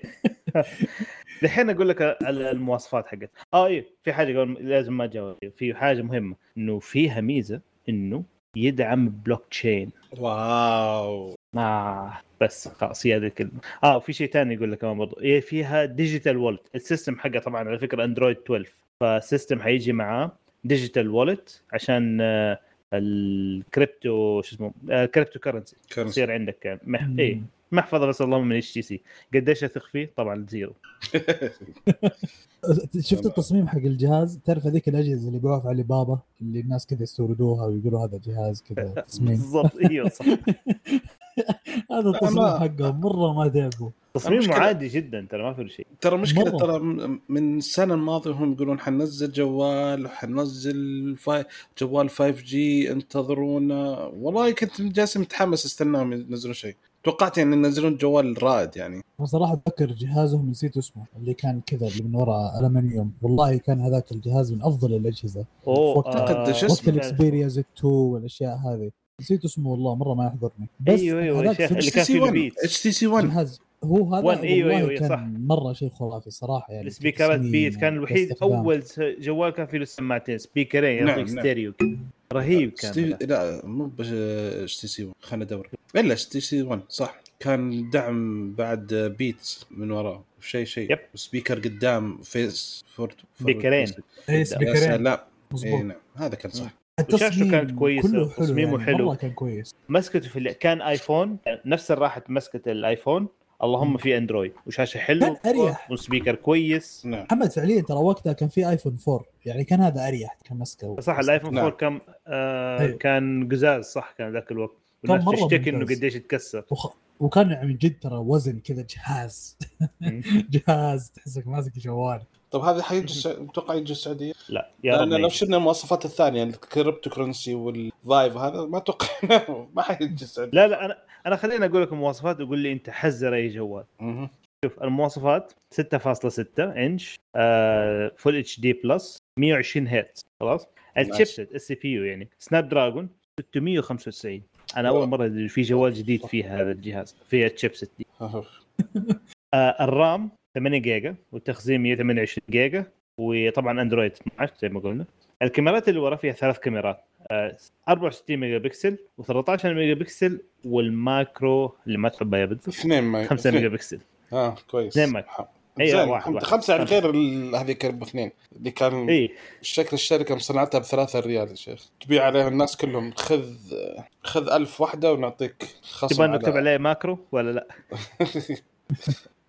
[SPEAKER 2] الحين أقول لك المواصفات حقت. آه اي في حاجة قبل لازم ما أجاوب. في حاجة مهمة إنه فيها ميزة إنه يدعم بلوك تشين
[SPEAKER 1] واو.
[SPEAKER 2] آه بس خلاص هي هذه الكلمة. آه وفي شيء ثاني يقول لك كمان برضو. هي فيها digital wallet ال system حقها طبعا على فكرة Android 12 فال system حيجي معاه digital wallet عشان آه، الكريبتو شو اسمه آه، crypto
[SPEAKER 1] currency
[SPEAKER 2] يصير عندك آه، مح... اي محفظه بس اللهم من HTC. قديش أثق فيه؟ طبعا زيرو.
[SPEAKER 3] شفت التصميم حق الجهاز؟ تعرف هذيك الأجهزة اللي في علي بابا اللي الناس كذا يستوردوها ويقولوا هذا جهاز كذا تصميم.
[SPEAKER 2] بالضبط أيوه صح.
[SPEAKER 3] هذا التصميم حقهم مرة ما تعبوا.
[SPEAKER 2] تصميمه
[SPEAKER 1] المشكلة-
[SPEAKER 2] عادي جدا ترى ما في شيء.
[SPEAKER 1] ترى مشكلة
[SPEAKER 3] مرة.
[SPEAKER 1] ترى من السنة الماضية هم يقولون حننزل جوال وحننزل فاي جوال 5G انتظرونا. والله كنت جالس متحمس استناهم ينزلون شيء. توقعت يعني ينزلون جوال رائد يعني.
[SPEAKER 3] بصراحه أتذكر جهازهم نسيت اسمه اللي كان كذا اللي من وراء ألمنيوم. والله كان هذاك الجهاز من أفضل الأجهزة.
[SPEAKER 2] أوه
[SPEAKER 3] وقت-
[SPEAKER 1] شو
[SPEAKER 3] وقت
[SPEAKER 1] اسمه؟
[SPEAKER 3] ال Xperia Z2 والأشياء هذه. نسيت اسمه والله مرة ما يحضرني. بس
[SPEAKER 2] أيوه
[SPEAKER 3] أيوه
[SPEAKER 2] يا شيخ اللي كان One
[SPEAKER 1] ال Beats. HTC One
[SPEAKER 3] جهاز. هو هذا
[SPEAKER 2] أيوة،
[SPEAKER 3] والله
[SPEAKER 2] أيوة،
[SPEAKER 3] كان
[SPEAKER 2] صح.
[SPEAKER 3] مرة شيء خرافي صراحة يعني.
[SPEAKER 2] السبيكرات Beats كان الوحيد. أول جوال كان فيه له سماعتين سبيكرين
[SPEAKER 1] نعم،
[SPEAKER 2] يعطيك
[SPEAKER 1] نعم.
[SPEAKER 2] ستيريو كذا. رهيب كان
[SPEAKER 1] ستي... لا مو بس اتش تي سي 1 خلينا ندور. إلا اتش تي سي 1 صح. كان دعم بعد Beats من وراه شيء شيء.
[SPEAKER 2] yep.
[SPEAKER 1] و speaker قدام face forward
[SPEAKER 2] سبيكرين.
[SPEAKER 3] اي
[SPEAKER 1] يا
[SPEAKER 3] سبيكرين.
[SPEAKER 1] اي
[SPEAKER 3] مظبوط.
[SPEAKER 1] نعم. هذا كان صح.
[SPEAKER 3] التصميم
[SPEAKER 2] كانت كويسة،
[SPEAKER 3] كله حلو
[SPEAKER 2] تصميمه
[SPEAKER 3] يعني
[SPEAKER 2] حلو.
[SPEAKER 3] مرة كان كويس.
[SPEAKER 2] مسكته في اللي كان iPhone نفس الراحه مسكة ال iPhone. اللهم في Android وشاشة حلوة
[SPEAKER 3] كان أريح.
[SPEAKER 2] و speaker كويس
[SPEAKER 1] نعم
[SPEAKER 3] محمد فعليا ترى وقتها كان في iPhone 4 يعني كان هذا أريح كان مسكة
[SPEAKER 2] صح ال iPhone
[SPEAKER 1] نعم.
[SPEAKER 2] 4 كان آه
[SPEAKER 3] أيوه.
[SPEAKER 2] كان قزاز صح كان ذاك الوقت
[SPEAKER 3] كان
[SPEAKER 2] والناس تشتكي
[SPEAKER 3] إنه.
[SPEAKER 2] قديش يتكسر
[SPEAKER 3] وخ... وكان يعني من جد ترى وزن كذا جهاز. جهاز تحسك ماسك جوال
[SPEAKER 1] طب هذا حيجي أتوقع يجي السعودية
[SPEAKER 2] لا يا رب لأن
[SPEAKER 1] لو. شلنا المواصفات الثانية ال crypto currency وال Vive هذا ما أتوقع ما حيجي السعودية
[SPEAKER 2] لا لا أنا أنا خليني أقول لك المواصفات وقول لي أنت حذر أي جوال.
[SPEAKER 1] مهم.
[SPEAKER 2] شوف المواصفات 6.6 إنش آه full HD plus 120 هرتز خلاص؟ ال chipset ال CPU يعني. Snapdragon 695 أنا أول مرة في جوال جديد فيه هذا الجهاز فيه ال chipset دي. آه ال RAM 8 جيجا والتخزين 128 جيجا وطبعا Android 12 زي ما قلنا. الكاميرات اللي ورا فيها ثلاث كاميرات. 64 ميجا بكسل و13 ميجا بكسل وال macro اللي ما تحبها يا بدر
[SPEAKER 1] اثنين ما
[SPEAKER 2] 5
[SPEAKER 1] اثنين.
[SPEAKER 2] ميجا بكسل
[SPEAKER 1] آه كويس
[SPEAKER 2] اثنين ميجا.
[SPEAKER 1] ح-
[SPEAKER 2] أيوة،
[SPEAKER 1] زين
[SPEAKER 2] واحد-.
[SPEAKER 1] خمسة يعني. غير هذيك باثنين اللي كان
[SPEAKER 2] اي
[SPEAKER 1] شكل الشركة مصنعتها بثلاثة ريال يا شيخ تبيع عليها الناس كلهم خذ خذ ألف واحدة ونعطيك خصم
[SPEAKER 2] تبغى نكتب عليه macro ولا لا؟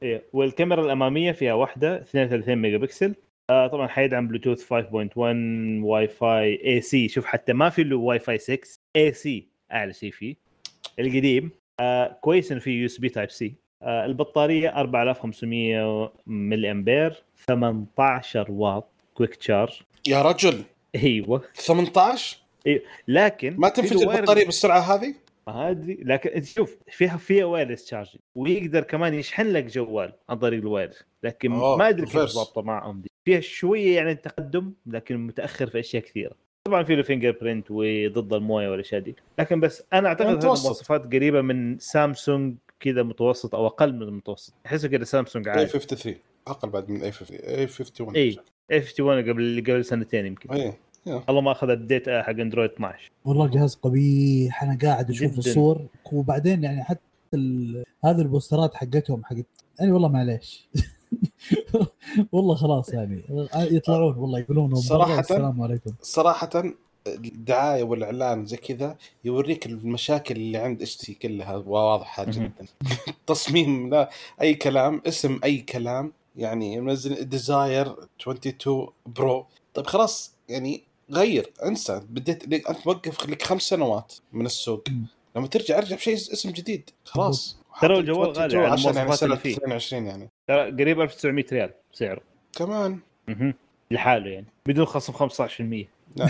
[SPEAKER 2] إيه والكاميرا الأمامية فيها واحدة 32 ميجا بكسل آه طبعا حيدعم بلوتوث 5.1 Wi-Fi ac شوف حتى ما في له واي فاي 6 ac أعلى شيء فيه. القديم. آه كويس إنه فيه USB Type-C آه البطارية 4500 ملي أمبير 18 واط Quick Charge
[SPEAKER 1] يا رجل.
[SPEAKER 2] إيوه.
[SPEAKER 1] 18
[SPEAKER 2] لكن
[SPEAKER 1] ما
[SPEAKER 2] في
[SPEAKER 1] تنفجر البطاريه بالسرعة هذه؟
[SPEAKER 2] ما أدري. لكن انت شوف فيها فيها wireless charging ويقدر كمان يشحن لك جوال عن طريق ال wireless لكن
[SPEAKER 1] أوه،
[SPEAKER 2] ما أدري كيف. ضابطه معهم. دي فيها شوية يعني تقدم لكن متأخر في أشياء كثيرة. طبعا في له fingerprint وضد الموية والأشياء دي. لكن بس أنا أعتقد هذه. المواصفات قريبة من سامسونج كذا متوسط أو أقل من المتوسط. أحسه كذا Samsung
[SPEAKER 1] A
[SPEAKER 2] عادي
[SPEAKER 1] 53 أقل بعد من اي 50 اي 51
[SPEAKER 2] اي اي 51 قبل قبل سنتين يمكن.
[SPEAKER 1] اي
[SPEAKER 2] الله ما أخذ ال update حق Android 12
[SPEAKER 3] والله جهاز قبيح أنا قاعد أشوف
[SPEAKER 2] جداً.
[SPEAKER 3] الصور. وبعدين يعني حتى ال... هذه البوسترات حقتهم حقت يعني والله معليش. والله خلاص يعني. يطلعون والله يقولون
[SPEAKER 1] صراحة
[SPEAKER 3] السلام عليكم.
[SPEAKER 1] صراحة الدعاية والإعلان زي كذا يوريك المشاكل اللي عند HTC كلها. واضحة
[SPEAKER 2] مهم.
[SPEAKER 1] جدا. تصميم لا أي كلام اسم أي كلام. يعني منزل Desire 22 برو طيب خلاص. يعني غير انسى. بديت انت موقف لك خمس سنوات من السوق. لما ترجع ارجع بشيء اسم جديد. خلاص.
[SPEAKER 2] ترى الجوال غالي
[SPEAKER 1] 22
[SPEAKER 2] على
[SPEAKER 1] عشان يعني
[SPEAKER 2] فيه.
[SPEAKER 1] 22 يعني.
[SPEAKER 2] ترى قريب 1900 ريال سعره.
[SPEAKER 1] كمان.
[SPEAKER 2] مهم. لحاله يعني. بدون خصم 15%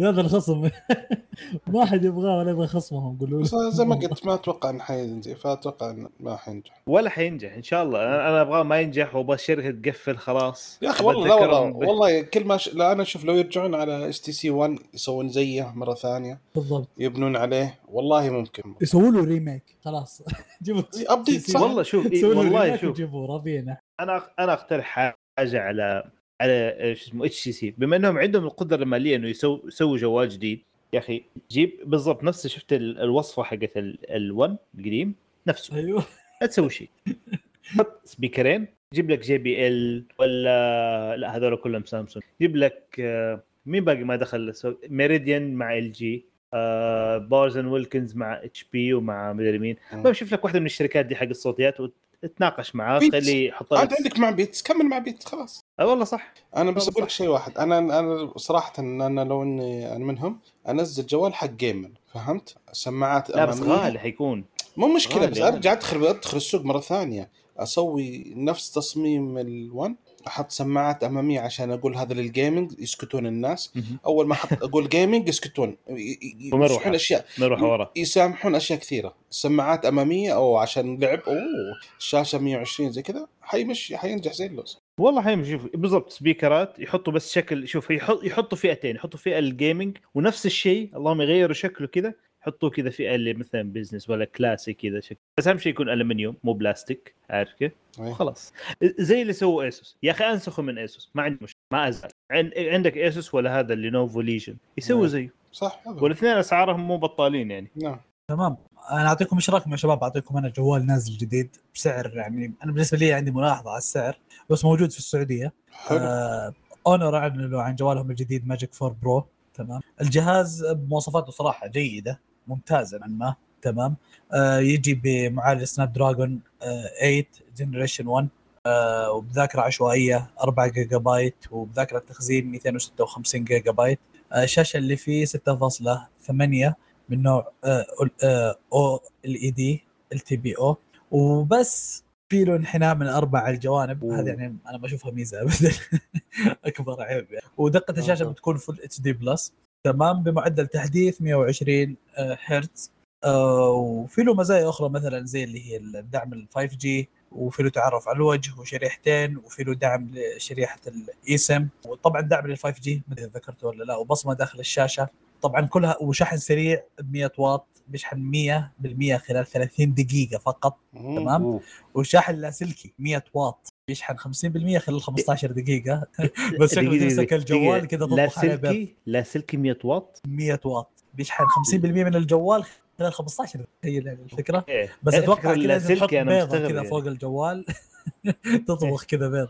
[SPEAKER 3] هذا الخصم. ما حد يبغاه ولا يبغى خصمهم قولوا
[SPEAKER 1] بس زي ما قلت ما أتوقع انه حينجح فأتوقع انه ما حينجح.
[SPEAKER 2] ولا حينجح إن شاء الله. أنا أنا أبغاه ما ينجح وأبغى الشركة تقفل خلاص.
[SPEAKER 1] يا أخي والله لا والله والله كل ما ش... لا أنا أشوف لو يرجعون على HTC 1 يسوون زيه مرة ثانية
[SPEAKER 3] بالضبط.
[SPEAKER 1] يبنون عليه والله ممكن.
[SPEAKER 3] يسووا له remake خلاص. جيبوا
[SPEAKER 1] update صح.
[SPEAKER 2] والله شوف والله شوف.
[SPEAKER 3] وجيبوه راضيين
[SPEAKER 2] أنا أنا أقترح حاجة على على شو اسمه HTC بما إنهم عندهم القدرة المالية إنه يسووا يسووا جوال جديد يا أخي جيب بالضبط نفس شفت ال- الوصفة حقت ال1 القديم؟ نفسه.
[SPEAKER 3] أيوه.
[SPEAKER 2] لا تسوي شيء. حط سبيكرين جيب لك JBL ولا لا هذول كلهم سامسونج جيب لك آه، مين باقي ما دخل؟ السوق Meridian مع LG Bowers & Wilkins مع HP ومع مدري مين. ما شوف لك واحدة من الشركات دي حق الصوتيات وتتناقش معاه. خليه يحط
[SPEAKER 1] انت
[SPEAKER 2] لك
[SPEAKER 1] عندك مع Beats كمل مع Beats خلاص
[SPEAKER 2] آه والله صح
[SPEAKER 1] أنا بس أقول لك. شيء واحد أنا أنا صراحة إن أنا لو إني أنا منهم أنزل جوال حق gamer فهمت؟ سماعات
[SPEAKER 2] لا بس. غالي حيكون
[SPEAKER 1] مو
[SPEAKER 2] مشكلة
[SPEAKER 1] بس. أرجع ادخل أدخل السوق مرة ثانية أسوي نفس تصميم ال1 أحط سماعات اماميه عشان أقول هذا لل gaming يسكتون الناس. أول ما أحط أقول gaming يسكتون. ي- ي-
[SPEAKER 2] ومروحة.
[SPEAKER 1] يمسحون أشياء.
[SPEAKER 2] نروح ورا.
[SPEAKER 1] يسامحون أشياء كثيرة. سماعات اماميه أو عشان لعب. أوه الشاشة 120 زي كذا. حيمشي حينجح زي اللوز.
[SPEAKER 2] والله حيمشي. شوف بالضبط سبيكرات يحطوا بس شكل. شوف يحط يحطوا فئتين. يحطوا فئة ال gaming ونفس الشيء. اللهم يغيروا شكله كذا. يحطوا كذا فئه اللي مثلا business ولا classy كذا شكل. بس أهم شيء يكون المنيوم مو بلاستيك عارف كيف؟
[SPEAKER 1] أي.
[SPEAKER 2] خلاص. زي اللي سووا ASUS يا أخي انسخوا من ASUS ما عندي مشكلة. ما أزعل. عن- عندك ASUS ولا هذا Lenovo Legion يسووا. زيه.
[SPEAKER 1] صح
[SPEAKER 2] والاثنين أسعارهم مو بطالين يعني.
[SPEAKER 1] نعم.
[SPEAKER 3] تمام. أنا أعطيكم إيش رايكم يا شباب؟ أعطيكم أنا جوال نازل جديد بسعر يعني أنا بالنسبة لي عندي ملاحظة على السعر بس موجود في السعودية.
[SPEAKER 1] حلو.
[SPEAKER 3] آه Honor أعلنوا عن جوالهم الجديد Magic 4 Pro تمام. الجهاز بمواصفاته صراحة جيدة. ممتازة نوعا ما تمام. آه يجي بمعالج Snapdragon آه 8 generation 1 آه وبذاكرة عشوائية 4 جيجا بايت وبذاكرة تخزين 256 جيجا بايت آه الشاشة اللي فيه 6.8 من نوع آه آه أو ال اي دي ال تي بي أو وبس في له انحناء من أربع الجوانب. هذا يعني أنا ما أشوفها ميزة ابدا. أكبر عيب يعني. ودقة الشاشة
[SPEAKER 1] أوه.
[SPEAKER 3] بتكون Full HD Plus تمام بمعدل تحديث 120 آه، هرتز آه، وفي له مزايا أخرى مثلا زي اللي هي الدعم ال 5 G وفي له تعرف على الوجه وشريحتين وفي له دعم لشريحة الاي سم وطبعا دعم لل 5 G ما أدري ذكرته ولا لا وبصمة داخل الشاشة. طبعا كلها وشحن سريع ب 100 واط بيشحن 100% خلال 30 دقيقة فقط. تمام. وشاحن لاسلكي 100 واط. بيشحن 50% خلال 15 دقيقة. بس شكله تمسك. الجوال كذا
[SPEAKER 2] لا
[SPEAKER 3] تطبخ عليه بيض
[SPEAKER 2] سلكي لا سلكي 100 واط.
[SPEAKER 3] 100 واط. بيشحن 50% من الجوال خلال 15 دقيقه تخيل يعني الفكرة.
[SPEAKER 2] إيه.
[SPEAKER 3] بس أتوقع كذا لازم تحط
[SPEAKER 2] بيضة
[SPEAKER 3] كذا
[SPEAKER 2] يعني.
[SPEAKER 3] فوق الجوال. تطبخ كذا بيض.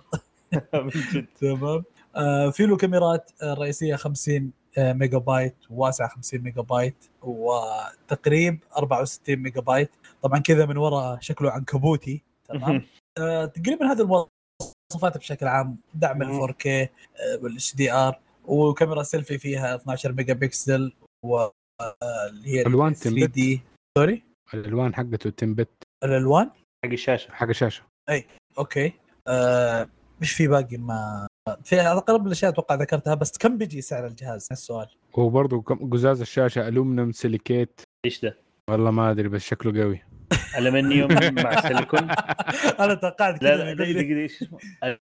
[SPEAKER 3] تمام. آه في له كاميرات آه، رئيسية 50 آه، ميجا بايت وواسعه 50 ميجا بايت وتقريب 64 ميجا بايت طبعا كذا من ورا شكله عنكبوتي. تمام. آه تقريبا هذه المواصفات بشكل عام دعم ال
[SPEAKER 1] مم.
[SPEAKER 3] 4K وال HDR وكاميرا سيلفي فيها 12 ميجا بكسل و آه، هي
[SPEAKER 4] ألوان
[SPEAKER 3] 3 D. sorry؟
[SPEAKER 4] الألوان حقته ten
[SPEAKER 3] bit. الألوان؟
[SPEAKER 2] حق الشاشة.
[SPEAKER 4] حق الشاشة.
[SPEAKER 3] okay. آه مش في باقي ما في اقرب الاشياء أتوقع ذكرتها بس كم بيجي سعر الجهاز؟ السؤال.
[SPEAKER 4] وبرضه كم- قزاز الشاشة aluminum silicate.
[SPEAKER 2] إيش ده؟
[SPEAKER 4] والله ما أدري بس شكله قوي.
[SPEAKER 2] المنيوم مع سيليكون
[SPEAKER 3] أنا توقعت
[SPEAKER 2] لا إيش اسمه؟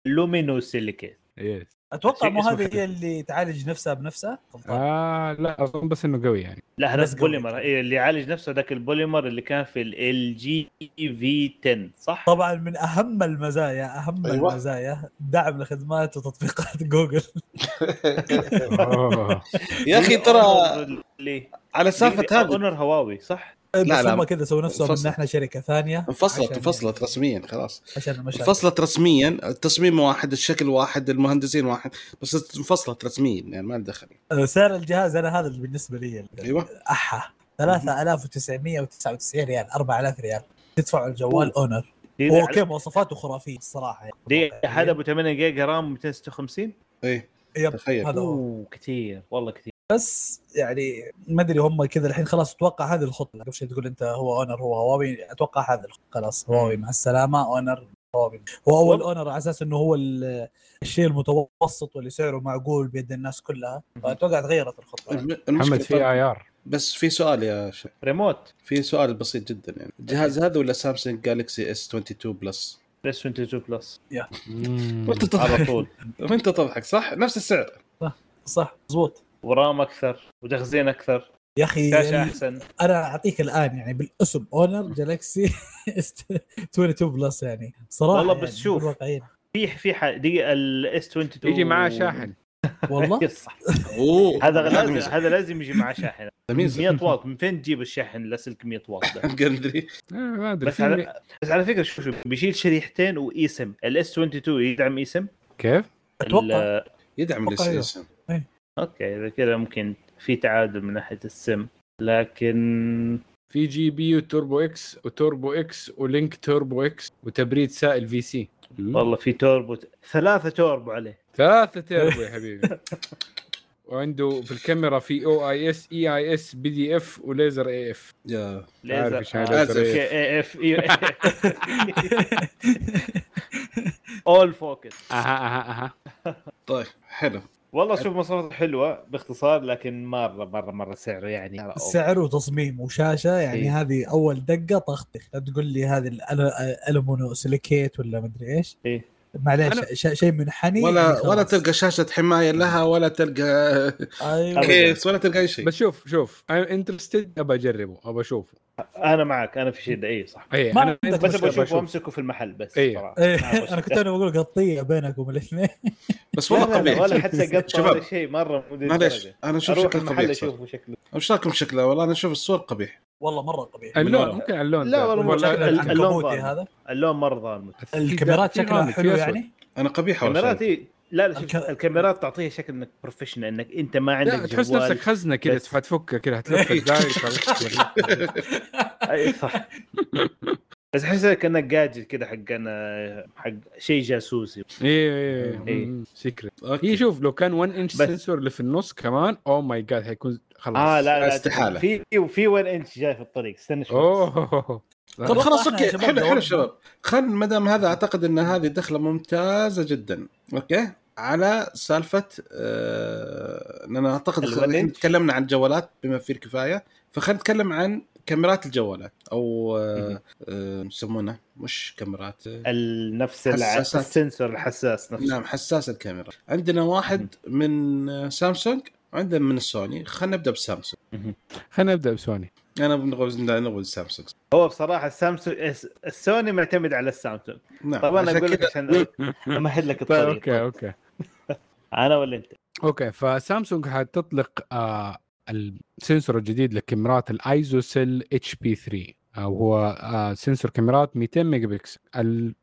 [SPEAKER 4] aluminosilicate
[SPEAKER 3] yes
[SPEAKER 2] أتوقع
[SPEAKER 3] مو هذه. هي اللي تعالج نفسها بنفسها
[SPEAKER 4] آه لا أظن بس إنه قوي يعني
[SPEAKER 2] لا هذا. بوليمر إيه، اللي يعالج نفسه ذاك البوليمر اللي كان في LG V 10 صح؟
[SPEAKER 3] طبعا من أهم المزايا أهم
[SPEAKER 1] أيوة.
[SPEAKER 3] المزايا دعم لخدمات وتطبيقات جوجل
[SPEAKER 4] أوه.
[SPEAKER 1] يا أخي ترى على سالفة هذه
[SPEAKER 2] Honor هواوي صح؟
[SPEAKER 3] بس
[SPEAKER 1] لا.
[SPEAKER 3] هم كذا سووا نفسهم. إن إحنا شركة ثانية
[SPEAKER 1] انفصلت انفصلت رسميا خلاص.
[SPEAKER 3] عشان المشاكل
[SPEAKER 1] انفصلت رسميا التصميم واحد الشكل واحد المهندسين واحد بس انفصلت رسميا يعني ما دخل.
[SPEAKER 3] آه، سعر الجهاز أنا هذا اللي بالنسبة لي
[SPEAKER 1] أيوه.
[SPEAKER 3] أحا. 3999 ريال 4000 ريال. تدفع الجوال
[SPEAKER 2] Honor
[SPEAKER 3] هو okay مواصفاته خرافية الصراحة يعني.
[SPEAKER 2] دي هذا أبو 8 جيجا RAM 256
[SPEAKER 1] إيه
[SPEAKER 3] yep
[SPEAKER 1] تخيل.
[SPEAKER 3] هذا
[SPEAKER 2] كثير. والله كثير.
[SPEAKER 3] بس يعني ما أدري هم كذا الحين خلاص أتوقع هذه الخطة. قبل شيء تقول أنت هو Honor هو هواوي أتوقع هذه الخطة. خلاص هواوي مع السلامة Honor هواوي. هو اول. Honor على أساس إنه هو ال- الشيء المتوسط واللي سعره معقول بيد الناس كلها. فاتوقع تغيرت الخطة. يعني.
[SPEAKER 4] محمد في
[SPEAKER 1] طبعاً-
[SPEAKER 4] IR
[SPEAKER 1] بس في سؤال يا شيخ
[SPEAKER 2] ريموت
[SPEAKER 1] في سؤال بسيط جدا يعني. الجهاز هذا ولا سامسونج Galaxy S 22 Plus
[SPEAKER 2] بس 22 Plus
[SPEAKER 1] وأنت
[SPEAKER 2] على
[SPEAKER 1] تضحك
[SPEAKER 2] طول.
[SPEAKER 1] وأنت تضحك صح؟ نفس السعر.
[SPEAKER 3] صح مضبوط
[SPEAKER 2] ورام أكثر وتخزين أكثر.
[SPEAKER 3] يا
[SPEAKER 2] أخي
[SPEAKER 3] يعني
[SPEAKER 2] أحسن.
[SPEAKER 3] أنا أعطيك الآن يعني بالاسم Honor Galaxy 22 Plus يعني. صراحة
[SPEAKER 2] والله بس يعني
[SPEAKER 3] شوف
[SPEAKER 2] في في دقيقة ال S 22
[SPEAKER 4] يجي معاه شاحن.
[SPEAKER 3] والله؟
[SPEAKER 2] صح هذا لازم هذا لازم يجي معاه شاحن. 100 واط. من فين تجيب الشاحن لاسلك 100 واط ده؟
[SPEAKER 4] آه، ما أدري.
[SPEAKER 2] بس على بس على فكرة شوف بيشيل شريحتين و eSIM ال S 22 يدعم eSIM
[SPEAKER 4] كيف؟
[SPEAKER 3] أتوقع. يدعم
[SPEAKER 1] الاس
[SPEAKER 2] سم okay إذا كذا ممكن في تعادل من ناحية السم. لكن
[SPEAKER 4] في GPU Turbo X و Turbo X و Link Turbo X وتبريد سائل VC.
[SPEAKER 2] والله في توربو ثلاثة توربو عليه.
[SPEAKER 4] ثلاثة تيربو يا حبيبي. وعنده في الكاميرا في أو آي إس إي آي إس بي دي إف وليزر إي إف.
[SPEAKER 1] يا.
[SPEAKER 2] laser AF. auto focus
[SPEAKER 4] أها أها أها.
[SPEAKER 1] طيب حلو.
[SPEAKER 2] والله شوف مواصفاته حلوة باختصار لكن مره مره مرة سعره يعني.
[SPEAKER 3] سعر وتصميم وشاشة يعني
[SPEAKER 2] إيه.
[SPEAKER 3] هذه أول دقة طخطخ لا تقول لي هذه الأل- alumino silicate ولا مدري إيش
[SPEAKER 2] إيه.
[SPEAKER 3] معليش
[SPEAKER 4] أنا-
[SPEAKER 3] ش- شيء منحني
[SPEAKER 1] ولا ولا. تلقى شاشة حماية لها ولا تلقى
[SPEAKER 3] أيوه
[SPEAKER 2] أبداً.
[SPEAKER 1] كيس ولا تلقى أي شيء
[SPEAKER 4] بس شوف شوف أنا interested أبى أجربه أبى أشوفه
[SPEAKER 2] أنا معك أنا في شده اي صح
[SPEAKER 4] اي
[SPEAKER 3] ما
[SPEAKER 4] أنا
[SPEAKER 3] عندك
[SPEAKER 2] بس أبغى
[SPEAKER 4] أشوفه.
[SPEAKER 2] وأمسكه في المحل بس.
[SPEAKER 4] إيه،
[SPEAKER 2] ما أبغى
[SPEAKER 3] أنا كنت. أنا بقول قطيه بينكم الاثنين
[SPEAKER 1] بس والله قبيح
[SPEAKER 2] ولا حتى قطه
[SPEAKER 1] شباب.
[SPEAKER 2] ولا شيء مرة
[SPEAKER 1] معليش. أنا
[SPEAKER 2] أشوف
[SPEAKER 1] شكله
[SPEAKER 2] المحل
[SPEAKER 1] قبيح صراحة.
[SPEAKER 2] أشوفه شكله
[SPEAKER 1] إيش رايكم شكله والله أنا أشوف الصور قبيح
[SPEAKER 3] والله مرة قبيح
[SPEAKER 4] اللون. ممكن اللون
[SPEAKER 2] لا. والله اللون.
[SPEAKER 3] هذا
[SPEAKER 2] اللون مرة ظالم
[SPEAKER 3] الكاميرات شكلها حلو. يعني
[SPEAKER 1] أنا قبيح أول
[SPEAKER 2] الكاميرات لا لا
[SPEAKER 3] الك-
[SPEAKER 2] الكاميرات تعطيها شكل إنك professional إنك أنت ما عندك
[SPEAKER 4] لا تحس
[SPEAKER 2] جوال.
[SPEAKER 4] نفسك خزنة كذا. حتفكها كذا هتلف الداير
[SPEAKER 2] أي صح بس أحس كأنك قاجل كذا حق أنا حق شيء جاسوسي.
[SPEAKER 4] إيه
[SPEAKER 2] إيه.
[SPEAKER 4] إيه. secret
[SPEAKER 1] okay.
[SPEAKER 4] هي شوف لو كان 1
[SPEAKER 2] inch
[SPEAKER 4] sensor اللي في النص كمان oh my God حيكون خلاص.
[SPEAKER 2] آه لا لا
[SPEAKER 1] استحالة.
[SPEAKER 2] في في 1 انش جاي في الطريق. استنى شوي.
[SPEAKER 4] أوه.
[SPEAKER 1] طب خلاص
[SPEAKER 3] okay.
[SPEAKER 1] حلو حلو. شباب خل ما دام هذا أعتقد إن هذه دخلة ممتازة جدا. okay؟ على سالفة آه اننا
[SPEAKER 2] أعتقد.
[SPEAKER 1] تكلمنا عن الجوالات بما فيه الكفاية. فخلينا نتكلم عن كاميرات الجوالات أو آه آه، يسمونه مش كاميرات آه،
[SPEAKER 2] نفس.
[SPEAKER 1] ال
[SPEAKER 2] sensor الحساس نفسه.
[SPEAKER 1] نعم حساس الكاميرا. عندنا واحد من سامسونج وعندنا من السوني خلينا نبدأ بسامسونج.
[SPEAKER 4] خلينا نبدأ بسوني.
[SPEAKER 1] أنا بنغوز نغوز سامسونج.
[SPEAKER 2] هو بصراحة السامسونج الس- السوني معتمد على السامسونج.
[SPEAKER 1] نعم
[SPEAKER 2] طبعا
[SPEAKER 1] عشان
[SPEAKER 2] أقول لك عشان أمهد لك
[SPEAKER 4] طيب
[SPEAKER 2] الطريق
[SPEAKER 4] okay okay.
[SPEAKER 2] أنا ولا أنت؟
[SPEAKER 4] okay فسامسونج حتطلق آه ال sensor الجديد لكاميرات ال ISOCELL HP 3 أو هو آه sensor كاميرات 200 ميجا بكسل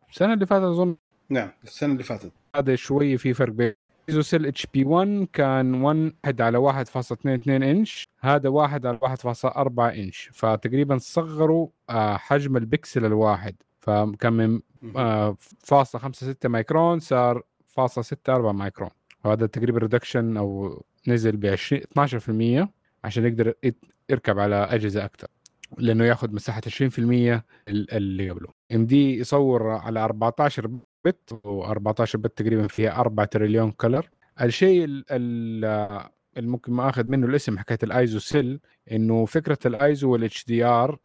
[SPEAKER 4] السنة اللي فاتت أظن
[SPEAKER 1] نعم السنة اللي فاتت.
[SPEAKER 4] هذا شوية في فرق بين ISOCELL HP 1 كان 1 على 1.22 إنش هذا 1 على 1.4 إنش. فتقريبا صغروا آه حجم البكسل الواحد. فكان من آه، فاصلة خمسة ستة مايكرون صار فاصلة ستة أربعة مايكرون. وهذا تقريبا reduction أو نزل ب 20 12% عشان يقدر يركب على أجهزة أكثر لأنه ياخذ مساحة 20% ال- اللي قبله. إم دي يصور على 14 bit و14 bit تقريبا فيها 4 تريليون color الشيء ال- ال- اللي ممكن ما أخذ منه الاسم حكاية ال ISOCELL إنه فكرة ال ISO وال HDR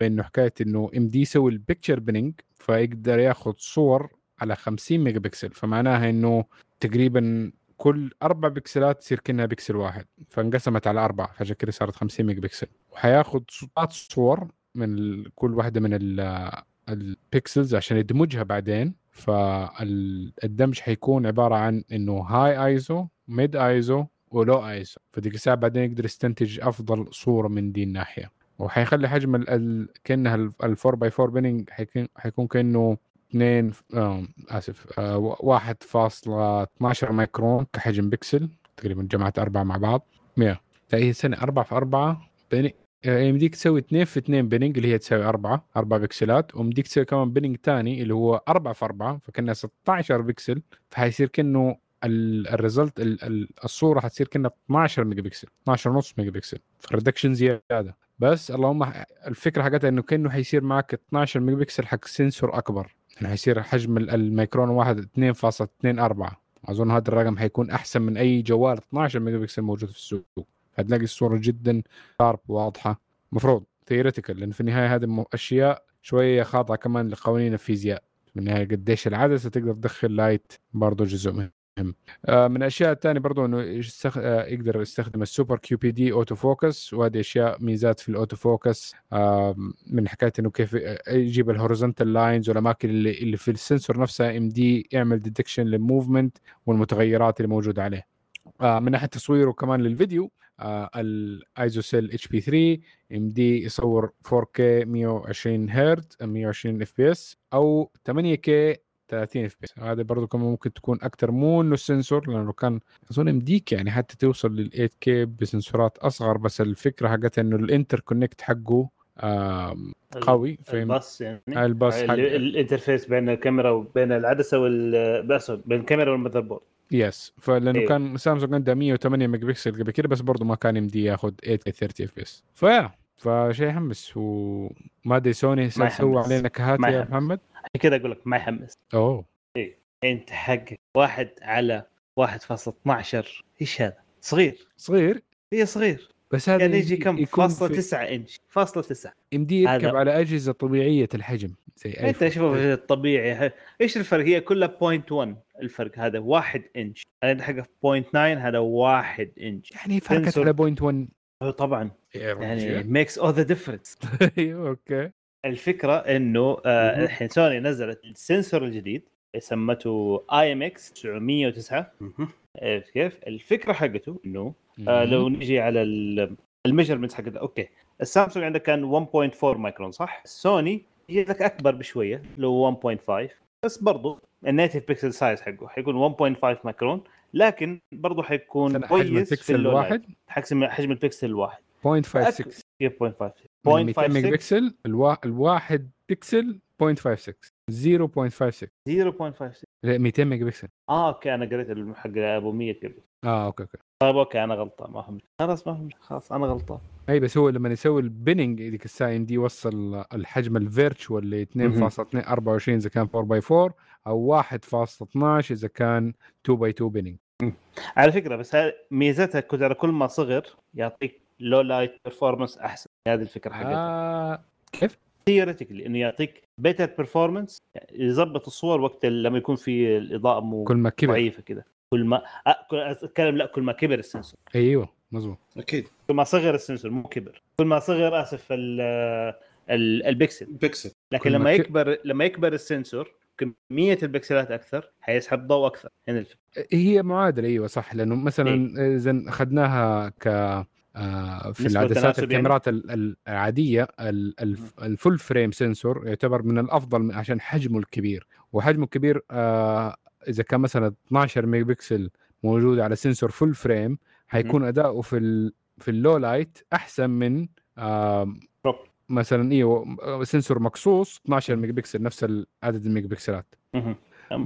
[SPEAKER 4] بإنه حكاية إنه إم دي يسوي ال pixel binning فيقدر ياخذ صور على 50 ميجا بكسل فمعناها إنه تقريبا كل أربع بكسلات تصير كأنها بكسل واحد فانقسمت على أربعة فعشان كذا صارت 50 ميجا بكسل وحياخذ ثلاث صور من. كل واحدة من ال... ال pixels عشان يدمجها بعدين. فالدمج حيكون عبارة عن إنه high ISO mid ISO و low ISO فديك الساعة بعدين يقدر يستنتج أفضل صورة من دي الناحية. وحيخلي حجم ال... كأنها ال 4 by 4 binning حيكون كأنه 2 آه آسف آه 1.12 مايكرون كحجم بكسل تقريبا جمعت أربعة مع بعض 100 لا هي سنة 4 في 4 بين يمديك تسوي 2 في 2 binning اللي هي تساوي 4 4 بكسلات ومديك تسوي كمان binning ثاني اللي هو 4 في 4 فكأنها 16 بكسل فحيصير كأنه ال result الصورة حتصير كأنها 12 ميجا بكسل 12 ونص ميجا بكسل ف reduction زيادة. بس اللهم الفكرة حقتها إنه كأنه حيصير معك 12 ميجا بكسل حق sensor أكبر. يعني حيصير حجم الميكرون واحد 2.24 أظن هذا الرقم حيكون أحسن من أي جوال 12 ميجا بكسل موجود في السوق. هتلاقي الصورة جدا sharp واضحة. مفروض theoretical لأن في النهاية هذه أشياء شوية خاضعه كمان لقوانين الفيزياء. في النهاية قديش العدسة تقدر تدخل light برضه جزء مهم. آه من الاشياء الثانية برضو إنه يستخ... آه يقدر يستخدم ال Super QPD auto focus وهذه أشياء ميزات في ال auto focus من حكاية إنه كيف يجيب ال horizontal lines والأماكن اللي, اللي في ال sensor نفسها يمدي يعمل detection لل movement والمتغيرات اللي موجودة عليه. آه من ناحية تصويره كمان للفيديو آه الايزو سيل اتش بي 3 إم دي يصور 4K 120 هرتز 120 FPS أو 8K 30 FP هذا برضه كمان ممكن تكون أكثر مو إنه ال sensor لأنه كان اظن يمديك يعني حتى توصل لل 8 K بسنسورات أصغر بس الفكرة حقتها إنه ال interconnect حقه قوي
[SPEAKER 2] فهم الباص يعني؟
[SPEAKER 4] الباص
[SPEAKER 2] حق ال interface بين الكاميرا وبين العدسة وال بين الكاميرا وال motherboard
[SPEAKER 4] yes فلأنه أيوه. كان سامسونج عنده 108 ميجا بكسل قبل كده بس برضه ما كان يمدي ياخذ 8 30 FPS فيا. فشيء يحمس. وما أدري سوني سوى علينا كهات يا محمد؟
[SPEAKER 2] عشان كذا أقول لك ما يحمس.
[SPEAKER 4] أوه.
[SPEAKER 2] إيه أنت حقك واحد على 1.12 إيش هذا؟ صغير.
[SPEAKER 4] صغير؟
[SPEAKER 2] هي صغير.
[SPEAKER 4] بس هذا
[SPEAKER 2] يعني يجي كم؟ فاصلة 9 إنش. فاصلة 9
[SPEAKER 4] يمدي يركب على أجهزة طبيعية الحجم
[SPEAKER 2] زي اي انت شوف الطبيعي إيش الفرق؟ هي كلها 0.1 الفرق. هذا 1 إنش. هذا حقه 0.9 هذا 1 إنش.
[SPEAKER 4] يعني فرقت على
[SPEAKER 2] 0.1 طبعا. يعني makes all the difference
[SPEAKER 4] أيوه okay.
[SPEAKER 2] الفكرة إنه الحين سوني نزلت ال sensor الجديد سمته IMX 909 كيف؟ الفكرة حقته إنه آه لو نجي على ال measurement حقته okay. السامسونج عندك كان 1.4 مايكرون صح؟ سوني يجي لك أكبر بشوية لو 1.5 بس برضو ال native pixel size حقه حيكون 1.5 مايكرون. لكن برضو حيكون
[SPEAKER 4] كويس حجم البكسل الواحد
[SPEAKER 2] حجم حجم البكسل الواحد
[SPEAKER 4] 0.56
[SPEAKER 2] كيف 0.56
[SPEAKER 4] 200 ميجا بكسل الوا... الواحد بكسل 0.56 0.56
[SPEAKER 2] 0.56
[SPEAKER 4] لا 200 ميجا بكسل
[SPEAKER 2] آه okay أنا قريت حق أبو 100 قبل
[SPEAKER 4] آه okay okay.
[SPEAKER 2] طيب okay أنا غلطان. ما فهمت. خلاص ما فهمت. خلاص أنا غلطان.
[SPEAKER 4] أي بس هو لما يسوي ال binning ذيك الساعة يمدي يوصل الحجم ال virtual ل 2.24 إذا كان 4 by 4 أو 1.12 إذا كان 2 by 2 binning
[SPEAKER 2] على فكرة بس ميزتها كل ما صغر يعطيك low light performance أحسن. هذه الفكرة حقتها.
[SPEAKER 4] آه كيف؟
[SPEAKER 2] theoretically إنه يعطيك better performance يظبط الصور وقت لما يكون في الإضاءة مو
[SPEAKER 4] كل ما كبر.
[SPEAKER 2] ضعيفة كذا كل ما أتكلم لا كل ما كبر ال
[SPEAKER 4] sensor. أيوه مظبوط.
[SPEAKER 1] أكيد.
[SPEAKER 2] كل ما صغر ال sensor مو كبر. كل ما صغر آسف البكسل
[SPEAKER 1] البكسل
[SPEAKER 2] لكن لما يكبر لما يكبر ال sensor كمية البكسلات أكثر حيسحب ضوء أكثر. هنا الفكرة
[SPEAKER 4] هي معادلة أيوه صح. لأنه مثلا إيه؟ اذا أخذناها ك في العدسات الكاميرات يعني؟ العادية ال full frame sensor يعتبر من الأفضل عشان حجمه الكبير. وحجمه الكبير إذا كان مثلا 12 ميجا بكسل موجود على sensor full frame حيكون أداؤه في في ال low light أحسن من مثلا أيوه sensor مقصوص 12 ميجا بكسل نفس عدد الميجا بكسلات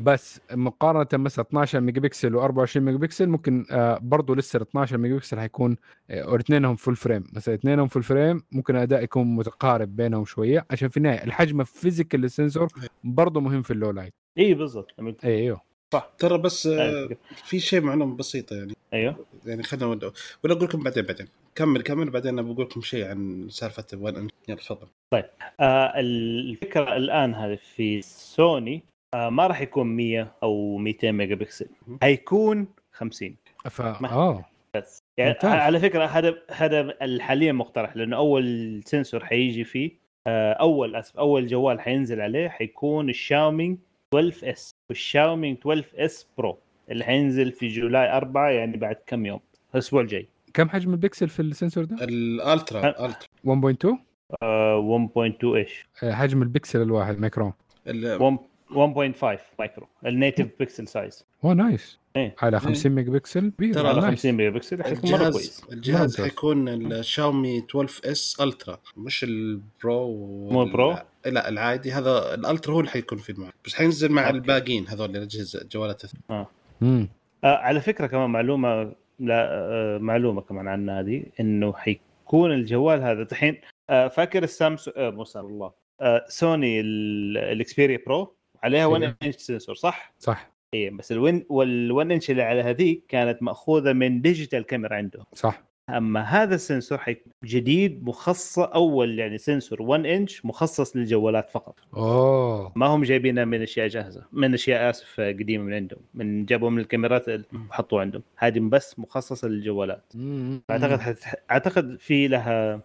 [SPEAKER 4] بس مقارنة مثلا 12 ميجا بكسل و24 ميجا بكسل ممكن آه برضه لسه ال 12 ميجا بكسل حيكون آه اثنينهم full frame مثلا اثنينهم full frame ممكن الاداء يكون متقارب بينهم شوية عشان في النهاية الحجم ال physical لل sensor برضه مهم في ال low light.
[SPEAKER 2] اي بالضبط.
[SPEAKER 4] أيوه
[SPEAKER 1] صح ترى بس آه في شيء معلومه بسيطة يعني.
[SPEAKER 2] أيوه.
[SPEAKER 1] يعني خلينا ولا أقول لكم بعدين بعدين. كمل كمل بعدين بقول لكم شيء عن سالفة وين يلا تفضل.
[SPEAKER 2] طيب. آه الفكرة الآن هذه في سوني آه ما راح يكون 100 أو 200 ميجا بكسل. حيكون 50
[SPEAKER 4] ف...
[SPEAKER 2] ما-
[SPEAKER 4] آه.
[SPEAKER 2] بس. يعني
[SPEAKER 4] ممتاز.
[SPEAKER 2] على فكرة هذا هذا حاليا مقترح لأنه أول sensor حيجي فيه آه، أول أسف أول جوال حينزل عليه حيكون الشاومي 12 اس والشاومي 12 اس برو اللي حينزل في July 4 يعني بعد كم يوم الأسبوع الجاي
[SPEAKER 4] كم حجم البكسل في ال sensor ده؟
[SPEAKER 1] ال Ultra ال Ultra
[SPEAKER 4] 1.2
[SPEAKER 2] آه، 1.2 إيش
[SPEAKER 4] آه، حجم البكسل الواحد ميكرون
[SPEAKER 2] 1 1.5 مايكرو ال native pixel size
[SPEAKER 4] اوه nice
[SPEAKER 2] إيه.
[SPEAKER 4] على 50 ميجا بكسل كبير
[SPEAKER 1] ترى
[SPEAKER 2] على
[SPEAKER 4] nice.
[SPEAKER 2] 50 ميجا بكسل حيكون مرة
[SPEAKER 1] الجهاز
[SPEAKER 2] كويس
[SPEAKER 1] الجهاز. حيكون الشاومي 12 اس Ultra مش ال Pro وال-
[SPEAKER 2] مو ال Pro؟
[SPEAKER 1] لا العادي هذا ال Ultra هو اللي حيكون في المعرض بس حينزل مع
[SPEAKER 2] okay.
[SPEAKER 1] الباقيين هذول الاجهزه الجوالات.
[SPEAKER 4] مم.
[SPEAKER 2] آه على فكرة كمان معلومة لا آه معلومة كمان عن هذه إنه حيكون الجوال هذا دحين آه فاكر السامسونج آه مو سامسونج الله آه سوني ال- الإكسبيريا برو عليها 1
[SPEAKER 4] أيوه.
[SPEAKER 2] inch sensor صح؟
[SPEAKER 4] صح
[SPEAKER 2] اي بس الون وال1 انش اللي على هذيك كانت مأخوذة من digital camera عندهم
[SPEAKER 4] صح
[SPEAKER 2] أما هذا ال sensor حيكون جديد مخصص أول يعني sensor 1 انش مخصص للجوالات فقط.
[SPEAKER 4] اوه
[SPEAKER 2] ما هم جايبينها من أشياء جاهزة من أشياء اسف قديمة من عندهم من جابوا من الكاميرات وحطوها عندهم. هذه بس مخصصة للجوالات. أعتقد حت... أعتقد في لها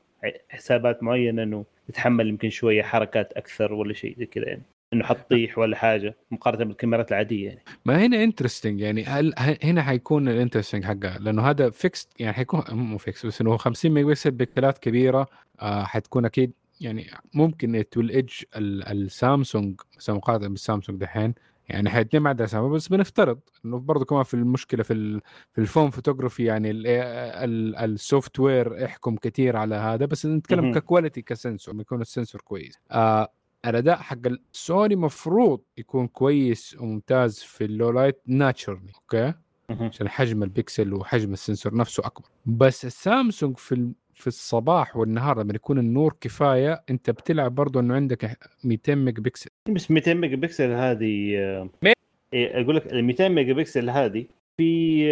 [SPEAKER 2] حسابات معينة إنه تتحمل يمكن شوية حركات أكثر ولا شيء زي كذا يعني. إنه حتطيح ولا حاجة مقارنة بالكاميرات العادية يعني.
[SPEAKER 4] ما هنا انترستنج يعني هل هنا حيكون الانترستنج حقها لأنه هذا فيكس يعني حيكون مو فيكس بس إنه 50 ميجا بكسل بكسلات كبيرة آه حتكون أكيد يعني ممكن تول ايدج السامسونج مقارنة بالسامسونج دحين. يعني حيتنم مع سامسونج بس بنفترض إنه برضه كمان في المشكلة في في ال phone photography يعني ال software يحكم كثير على هذا بس نتكلم.
[SPEAKER 2] ك
[SPEAKER 4] quality ك sensor يكون ال sensor كويس. آه الاداء حق السوني مفروض يكون كويس وممتاز في ال low light naturally
[SPEAKER 2] okay.
[SPEAKER 4] عشان حجم البكسل وحجم ال sensor نفسه أكبر. بس السامسونج في في الصباح والنهار لما يكون النور كفاية أنت بتلعب برضه إنه عندك 200 ميجا بكسل.
[SPEAKER 2] بس 200 ميجا بكسل هذه إيه، أقول لك ال 200 ميجا بكسل هذه في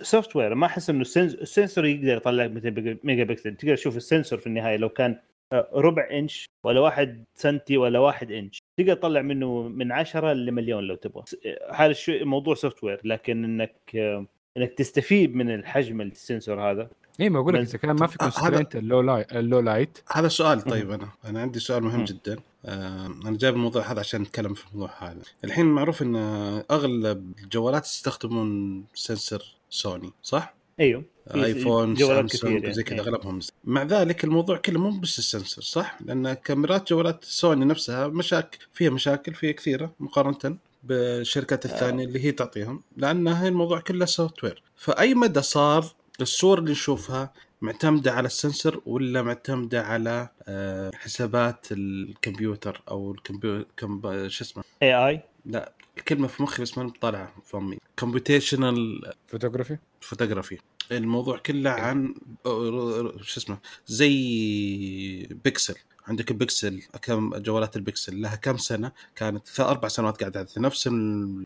[SPEAKER 2] ال software ما أحس إنه ال sens- ال sensor يقدر يطلع لك 200 ميجا بكسل. تقدر تشوف ال sensor في النهاية لو كان ربع إنش ولا واحد سنتي ولا واحد إنش. تقدر تطلع منه من 10 لمليون لو تبغى. آه، هذا الشيء موضوع software لكن إنك آه، إنك تستفيد من الحجم ال sensor هذا.
[SPEAKER 4] اي ما أقول لك
[SPEAKER 2] بس-
[SPEAKER 4] إذا كان ما في
[SPEAKER 1] آه، هذا-
[SPEAKER 4] constraint ال low light ال low light.
[SPEAKER 1] هذا سؤال طيب أنا أنا عندي سؤال مهم. جدا. آه أنا جايب الموضوع هذا عشان نتكلم في الموضوع هذا. الحين معروف إن أغلب الجوالات يستخدمون sensor سوني صح؟
[SPEAKER 2] أيوه.
[SPEAKER 1] آيفون
[SPEAKER 2] جوالات
[SPEAKER 1] سامسونج زي كذا
[SPEAKER 2] يعني.
[SPEAKER 1] أغلبهم. مع ذلك الموضوع كله مو بس ال sensor صح؟ لأن كاميرات جوالات سوني نفسها مشاكل فيها مشاكل فيها كثيرة مقارنة بالشركات الثانية اللي هي تعطيهم لأن هي الموضوع كله software فأي مدى صار الصور اللي نشوفها معتمدة على ال sensor ولا معتمدة على آه، حسابات الكمبيوتر أو الكمبيوتر كم... شو اسمه؟
[SPEAKER 2] AI؟
[SPEAKER 1] لا الكلمة في مخي بس ما طالعه في فمي computational
[SPEAKER 4] photography
[SPEAKER 1] photography الموضوع كله عن شو اسمه زي بيكسل. عندك البكسل كم جوالات البكسل لها كم سنة؟ كانت أربع سنوات قاعدة. في نفس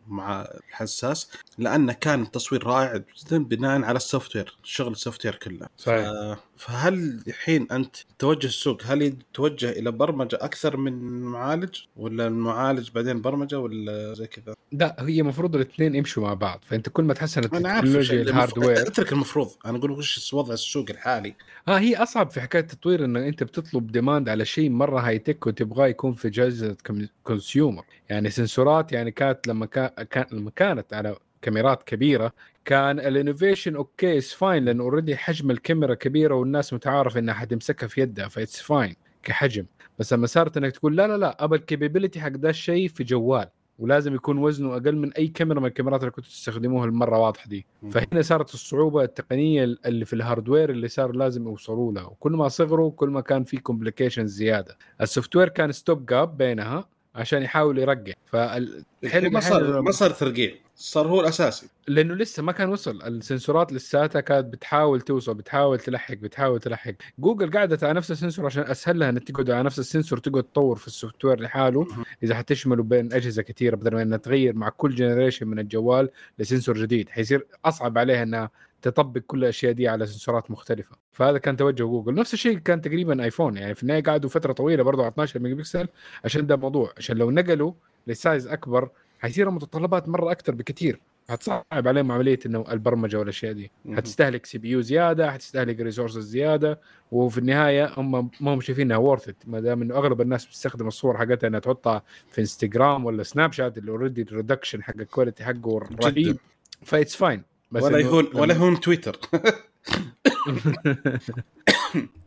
[SPEAKER 1] مع الحساس لأنه كان التصوير رائع جدا بناء على ال software شغل ال software كله.
[SPEAKER 4] صحيح.
[SPEAKER 1] فهل الحين أنت توجه السوق هل يتوجه إلى برمجة أكثر من معالج؟ ولا المعالج بعدين برمجة ولا زي كذا؟
[SPEAKER 4] لا هي المفروض الاثنين يمشوا مع بعض. فأنت كل ما تحسن
[SPEAKER 1] أنا عارف وش
[SPEAKER 4] التكنولوجيا ال
[SPEAKER 1] hardware أترك المفروض. أنا أقول وش وضع السوق الحالي؟
[SPEAKER 4] ها هي أصعب في حكاية التطوير انه أنت بتطلب demand على شيء مرة high tech وتبغاه يكون في جهاز consumer يعني sensorات يعني كانت لما كان كان لما كانت على كاميرات كبيرة. كان ال innovation okay it's fine لأنه already حجم الكاميرا كبيرة والناس متعارف انها حتمسكها في يدها ف it's fine كحجم. بس لما صارت إنك تقول لا لا لا أبى ال capability حق ده الشيء في جوال ولازم يكون وزنه أقل من أي كاميرا من الكاميرات اللي كنتوا تستخدموها المرة واضحة دي. فهنا صارت الصعوبة التقنية اللي في ال hardware اللي صار لازم يوصلوا لها. وكل ما صغروا كل ما كان في complication زيادة. ال software كان stop gap بينها. عشان يحاول يرقع فالحين
[SPEAKER 1] الحين ما صار ما صار ترقيع صار هو الأساسي.
[SPEAKER 4] لأنه لسه ما كان وصل. ال sensorات لساتها كانت بتحاول توصل بتحاول تلحق بتحاول تلحق. جوجل قعدت على نفس ال sensor عشان أسهل لها انها تقعد على نفس ال sensor تقعد تطور في ال software لحاله. إذا حتشمله بين أجهزة كثيرة بدل ما إنها تغير مع كل generation من الجوال ل sensor جديد. حيصير أصعب عليها إنها تطبق كل الأشياء دي على sensorات مختلفة. فهذا كان توجه جوجل. نفس الشيء كان تقريبا آيفون. يعني في النهاية قعدوا فترة طويلة برضه على 12 ميجا بكسل عشان ده الموضوع عشان لو نقلوا ل size أكبر حيصير المتطلبات مرة أكثر بكثير. حتصعب عليهم عملية إنه البرمجة والأشياء دي. حتستهلك CPU زيادة حتستهلك resources زيادة. وفي النهاية هم ما هم شايفينها worth ما دام إنه أغلب الناس بتستخدم الصور حقتها إنها تحطها في انستغرام ولا سناب شات اللي already ال reduction حق ال quality حقه رهيب. ف it's fine
[SPEAKER 1] ولا
[SPEAKER 4] إنه
[SPEAKER 1] يهون
[SPEAKER 4] لما-
[SPEAKER 1] ولا يهون تويتر.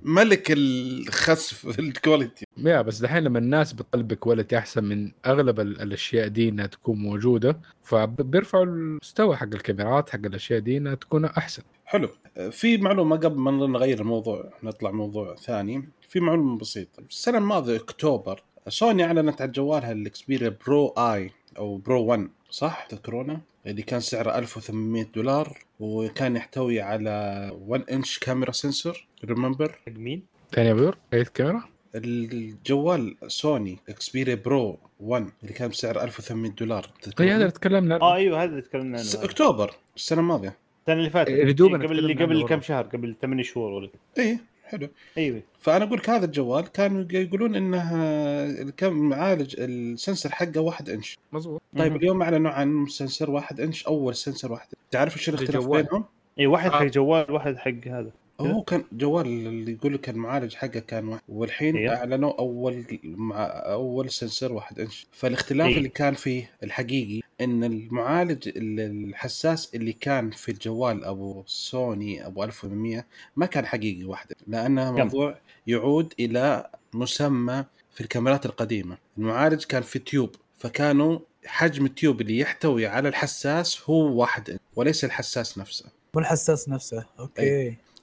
[SPEAKER 1] ملك الخسف في ال quality.
[SPEAKER 4] يا بس دحين لما الناس بتطلب quality أحسن من أغلب ال- الأشياء دي إنها تكون موجودة فبيرفعوا المستوى حق الكاميرات حق الأشياء دي إنها تكون أحسن.
[SPEAKER 1] حلو. في معلومة قبل ما نغير الموضوع نطلع موضوع ثاني. في معلومة بسيطة. السنة الماضية أكتوبر سوني أعلنت عن جوالها الإكسبيريا برو آي أو برو 1 صح؟ تذكرونه؟ اللي كان سعره 1800 دولار وكان يحتوي على 1 inch camera sensor remember
[SPEAKER 2] حق مين؟
[SPEAKER 4] ثاني يا بدر أي كاميرا
[SPEAKER 1] الجوال سوني اكسبيريا برو 1 اللي كان بسعر 1800 دولار. أي؟
[SPEAKER 4] هذا اللي تكلمنا عنه.
[SPEAKER 2] آه أيوه هذا اللي تكلمنا عنه.
[SPEAKER 1] أكتوبر السنة الماضية.
[SPEAKER 2] السنة اللي فاتت.
[SPEAKER 4] اللي دوبنا
[SPEAKER 2] قبل اللي قبل كم. شهر؟ قبل 8 شهور ولا؟
[SPEAKER 1] إيه. حلو
[SPEAKER 2] إيوه
[SPEAKER 1] فأنا أقول لك هذا الجوال كانوا يقولون إنه كان معالج السنسر حقه 1 إنش
[SPEAKER 4] مظبوط
[SPEAKER 1] طيب. اليوم اعلنوا عن سنسر 1 إنش أول سنسر 1 تعرف إيش الاختلاف. بينهم؟
[SPEAKER 2] اي واحد
[SPEAKER 4] آه.
[SPEAKER 2] حق جوال واحد حق هذا
[SPEAKER 1] هو كان جوال اللي يقول لك المعالج حقه كان واحد. والحين
[SPEAKER 2] إيه.
[SPEAKER 1] أعلنوا أول مع أول سنسر 1 انش فالاختلاف
[SPEAKER 2] إيه.
[SPEAKER 1] اللي كان فيه الحقيقي إن المعالج ال- الحساس اللي كان في الجوال أبو سوني أبو 1800 ما كان حقيقي واحد لأنه
[SPEAKER 2] كم؟
[SPEAKER 1] موضوع يعود إلى مسمى في الكاميرات القديمة. المعالج كان في tube فكانوا حجم ال tube اللي يحتوي على الحساس هو واحد وليس الحساس نفسه.
[SPEAKER 3] والحساس نفسه. أوكي.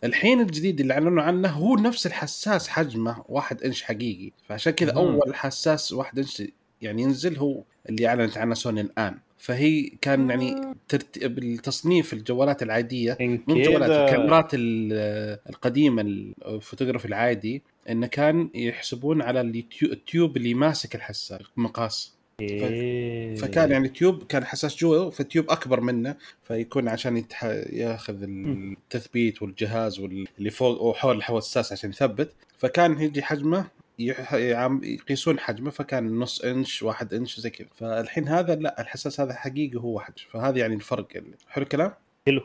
[SPEAKER 1] الحين الجديد اللي اعلنوا عنه هو نفس الحساس حجمه واحد انش حقيقي. فعشان كذا. أول حساس واحد انش يعني ينزل هو اللي أعلنت عنه سوني الآن. فهي كان يعني ترتيب التصنيف الجوالات
[SPEAKER 2] العادية
[SPEAKER 1] مو الجوالات
[SPEAKER 2] كذا-
[SPEAKER 1] الكاميرات ال- القديمة الفوتوغرافي العادي إنه كان يحسبون على ال tube اللي ماسك الحساس مقاس.
[SPEAKER 2] إيه.
[SPEAKER 1] فكان يعني tube كان حساس جوا فال tube أكبر منه فيكون عشان يتح... ياخذ التثبيت والجهاز واللي فوق وحول الحساس عشان يثبت فكان يجي حجمه يح... يعم- يقيسون حجمه فكان نص إنش واحد إنش زي كذا فالحين هذا لا الحساس هذا حقيقي هو واحد فهذا يعني الفرق اللي. حلو الكلام؟
[SPEAKER 2] حلو.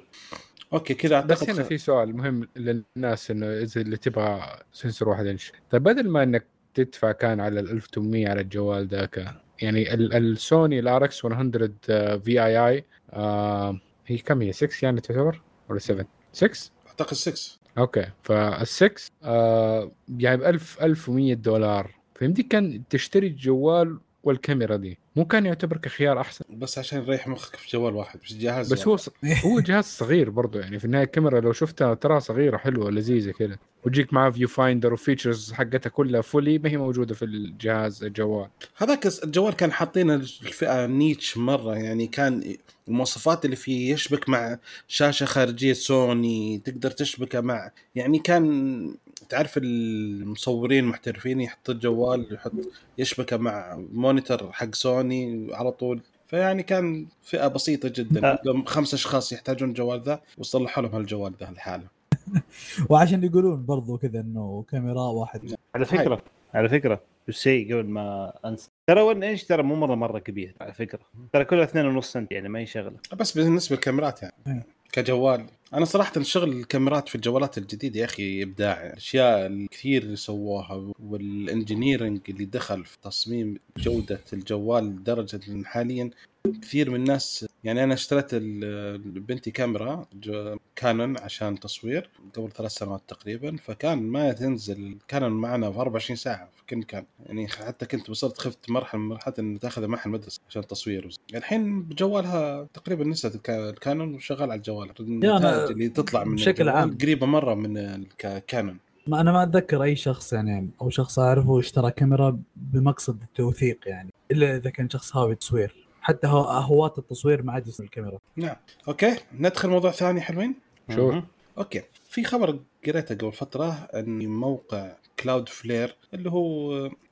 [SPEAKER 1] okay كذا
[SPEAKER 4] بس
[SPEAKER 1] اعتقد
[SPEAKER 4] هنا في سؤال مهم للناس إنه إذا اللي تبغى sensor واحد إنش طيب بدل ما إنك تدفع كان على ال 1800 على الجوال ذاك يعني ال- السوني ال RX 100 VII هي كم هي؟ 6 يعني تعتبر؟ ولا 7 6
[SPEAKER 1] أعتقد 6
[SPEAKER 4] okay. فال6 آه يعني ب 1000 1100 دولار. فيمديك كان تشتري الجوال والكاميرا دي. مو كان يعتبر كخيار أحسن.
[SPEAKER 1] بس عشان يريح مخك في جوال واحد مش جهاز
[SPEAKER 4] بس هو. ص... هو جهاز صغير برضه يعني في النهاية الكاميرا لو شفتها تراها صغيرة حلوة لذيذه كذا وتجيك معاه viewfinder و features حقتها كلها fully ما هي موجودة في الجهاز الجوال.
[SPEAKER 1] هذاك الجوال كان حاطين الفئه niche مرة يعني كان المواصفات اللي فيه يشبك مع شاشة خارجية سوني تقدر تشبكه مع يعني كان تعرف المصورين المحترفين يحط الجوال يحط يشبكه مع monitor حق سوني. على طول. فيعني كان فئة بسيطة جدا.
[SPEAKER 2] آه.
[SPEAKER 1] لهم خمس أشخاص يحتاجون الجوال ذا وصلحوا لهم هالجوال ذا لحاله
[SPEAKER 3] وعشان يقولون برضو كذا إنه كاميرا واحد.
[SPEAKER 2] على فكرة على فكرة شيء قبل ما أنسى. ترى 1 انش ترى؟ مو مره مرة كبير على فكرة. ترى كلها 2.5 سنت يعني ما هي شغلة.
[SPEAKER 1] بس بالنسبة للكاميرات يعني.
[SPEAKER 3] إيه.
[SPEAKER 1] كجوال. أنا صراحة شغل الكاميرات في الجوالات الجديدة يا أخي إبداع. الاشياء الكثير اللي سووها والانجينيرنج اللي دخل في تصميم جودة الجوال لدرجة حاليا كثير من الناس يعني أنا اشتريت ال- بنتي كاميرا كانون عشان تصوير قبل ثلاث سنوات تقريبا فكان ما تنزل كانون معنا في 24 ساعة في كل مكان يعني حتى كنت وصلت خفت مرحلة من مرحلة ان تاخذها معها المدرسة عشان تصوير. الحين بجوالها تقريبا الك- الكانون وشغال على الجوال. النتائج اللي تطلع من
[SPEAKER 3] بشكل عام.
[SPEAKER 1] قريبة مرة من الكانون
[SPEAKER 3] ما أنا ما أتذكر أي شخص يعني أو شخص أعرفه اشترى كاميرا بمقصد التوثيق يعني إلا إذا كان شخص هاوي تصوير. حتى هو هواة التصوير ما عاد يستخدم الكاميرا.
[SPEAKER 1] نعم. okay. ندخل موضوع ثاني حلوين؟
[SPEAKER 4] شو؟
[SPEAKER 1] okay. في خبر قريته قبل فترة ان موقع Cloudflare اللي هو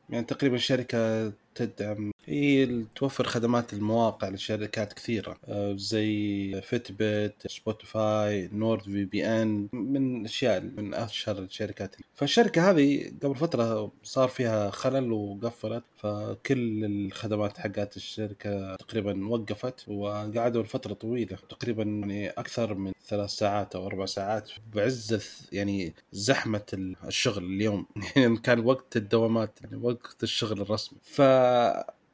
[SPEAKER 1] يعني تقريبا شركة تدعم. هي توفر خدمات المواقع لشركات كثيرة آه، زي Fitbit Spotify NordVPN من أشياء من أشهر الشركات. فالشركة هذه قبل فترة صار فيها خلل وقفلت فكل الخدمات حقات الشركة تقريبا وقفت وقعدوا لفترة طويلة تقريبا يعني أكثر من ثلاث ساعات أو أربع ساعات بعز يعني زحمة الشغل اليوم. يعني كان وقت الدوامات يعني وقت الشغل الرسمي. ف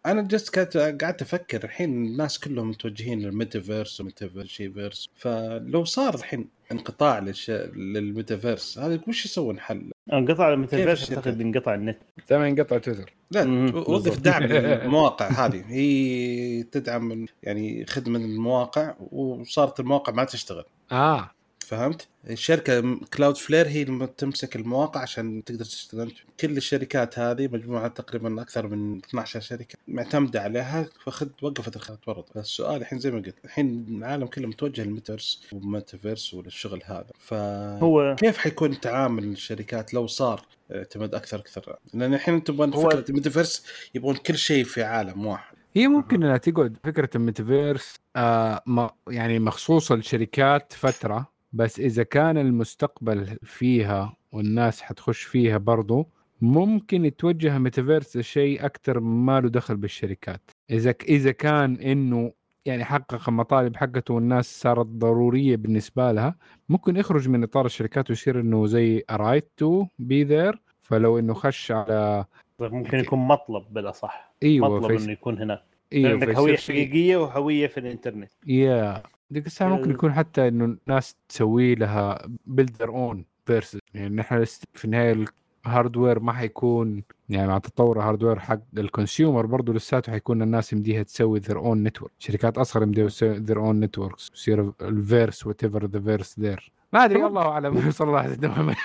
[SPEAKER 1] أنا just كنت قعدت أفكر الحين الناس كلهم متوجهين لل metaverse و metaverse verse فلو صار الحين انقطاع للش... للميتافيرس هذا وش يسوون حل؟
[SPEAKER 2] انقطع الميتافيرس أعتقد انقطع النت.
[SPEAKER 4] دائما ينقطع تويتر.
[SPEAKER 1] لا وظف. دعم المواقع هذه. هي تدعم يعني خدمة المواقع وصارت المواقع ما تشتغل.
[SPEAKER 4] آه.
[SPEAKER 1] فهمت؟ الشركة Cloudflare هي اللي تمسك المواقع عشان تقدر تشتغل كل الشركات هذه مجموعة تقريبا أكثر من 12 شركة معتمدة عليها فخد وقفت الخدمات برضه فالسؤال الحين زي ما قلت الحين العالم كله متوجه لل metaverse وال metaverse وللشغل هذا. فكيف
[SPEAKER 2] هو
[SPEAKER 1] حيكون تعامل الشركات لو صار اعتماد أكثر أكثر؟ لأن الحين أنتم تبغون
[SPEAKER 2] هو-
[SPEAKER 1] فكرة الميتافيرس يبغون كل شيء في عالم واحد.
[SPEAKER 4] هي ممكن انها تقعد فكرة الميتافيرس آه ما يعني مخصوصة لشركات فترة بس إذا كان المستقبل فيها والناس حتخش فيها برضو ممكن يتوجه ميتافيرس لشيء أكثر ما له دخل بالشركات. إذا إذا كان إنه يعني حقق المطالب حقته والناس صارت ضرورية بالنسبة لها ممكن يخرج من إطار الشركات ويصير إنه زي right to be there فلو إنه خش على
[SPEAKER 2] ممكن يكون مطلب بالاصح
[SPEAKER 4] إيوه
[SPEAKER 2] مطلب
[SPEAKER 4] فيس...
[SPEAKER 2] إنه يكون هناك.
[SPEAKER 4] إيوه
[SPEAKER 2] عندك
[SPEAKER 4] هوية
[SPEAKER 2] حقيقية وهوية في الإنترنت.
[SPEAKER 4] يا ديك الساعة ممكن يكون حتى إنه الناس تسوي لها build their own verses يعني نحن في النهاية ال hardware ما حيكون يعني مع تطور ال hardware حق ال consumer برضه لساته حيكون الناس يمديها تسوي their own network شركات أصغر يمديها their own networks يصير ال verse whatever the verse there ما أدري الله أعلم. صلى الله عليه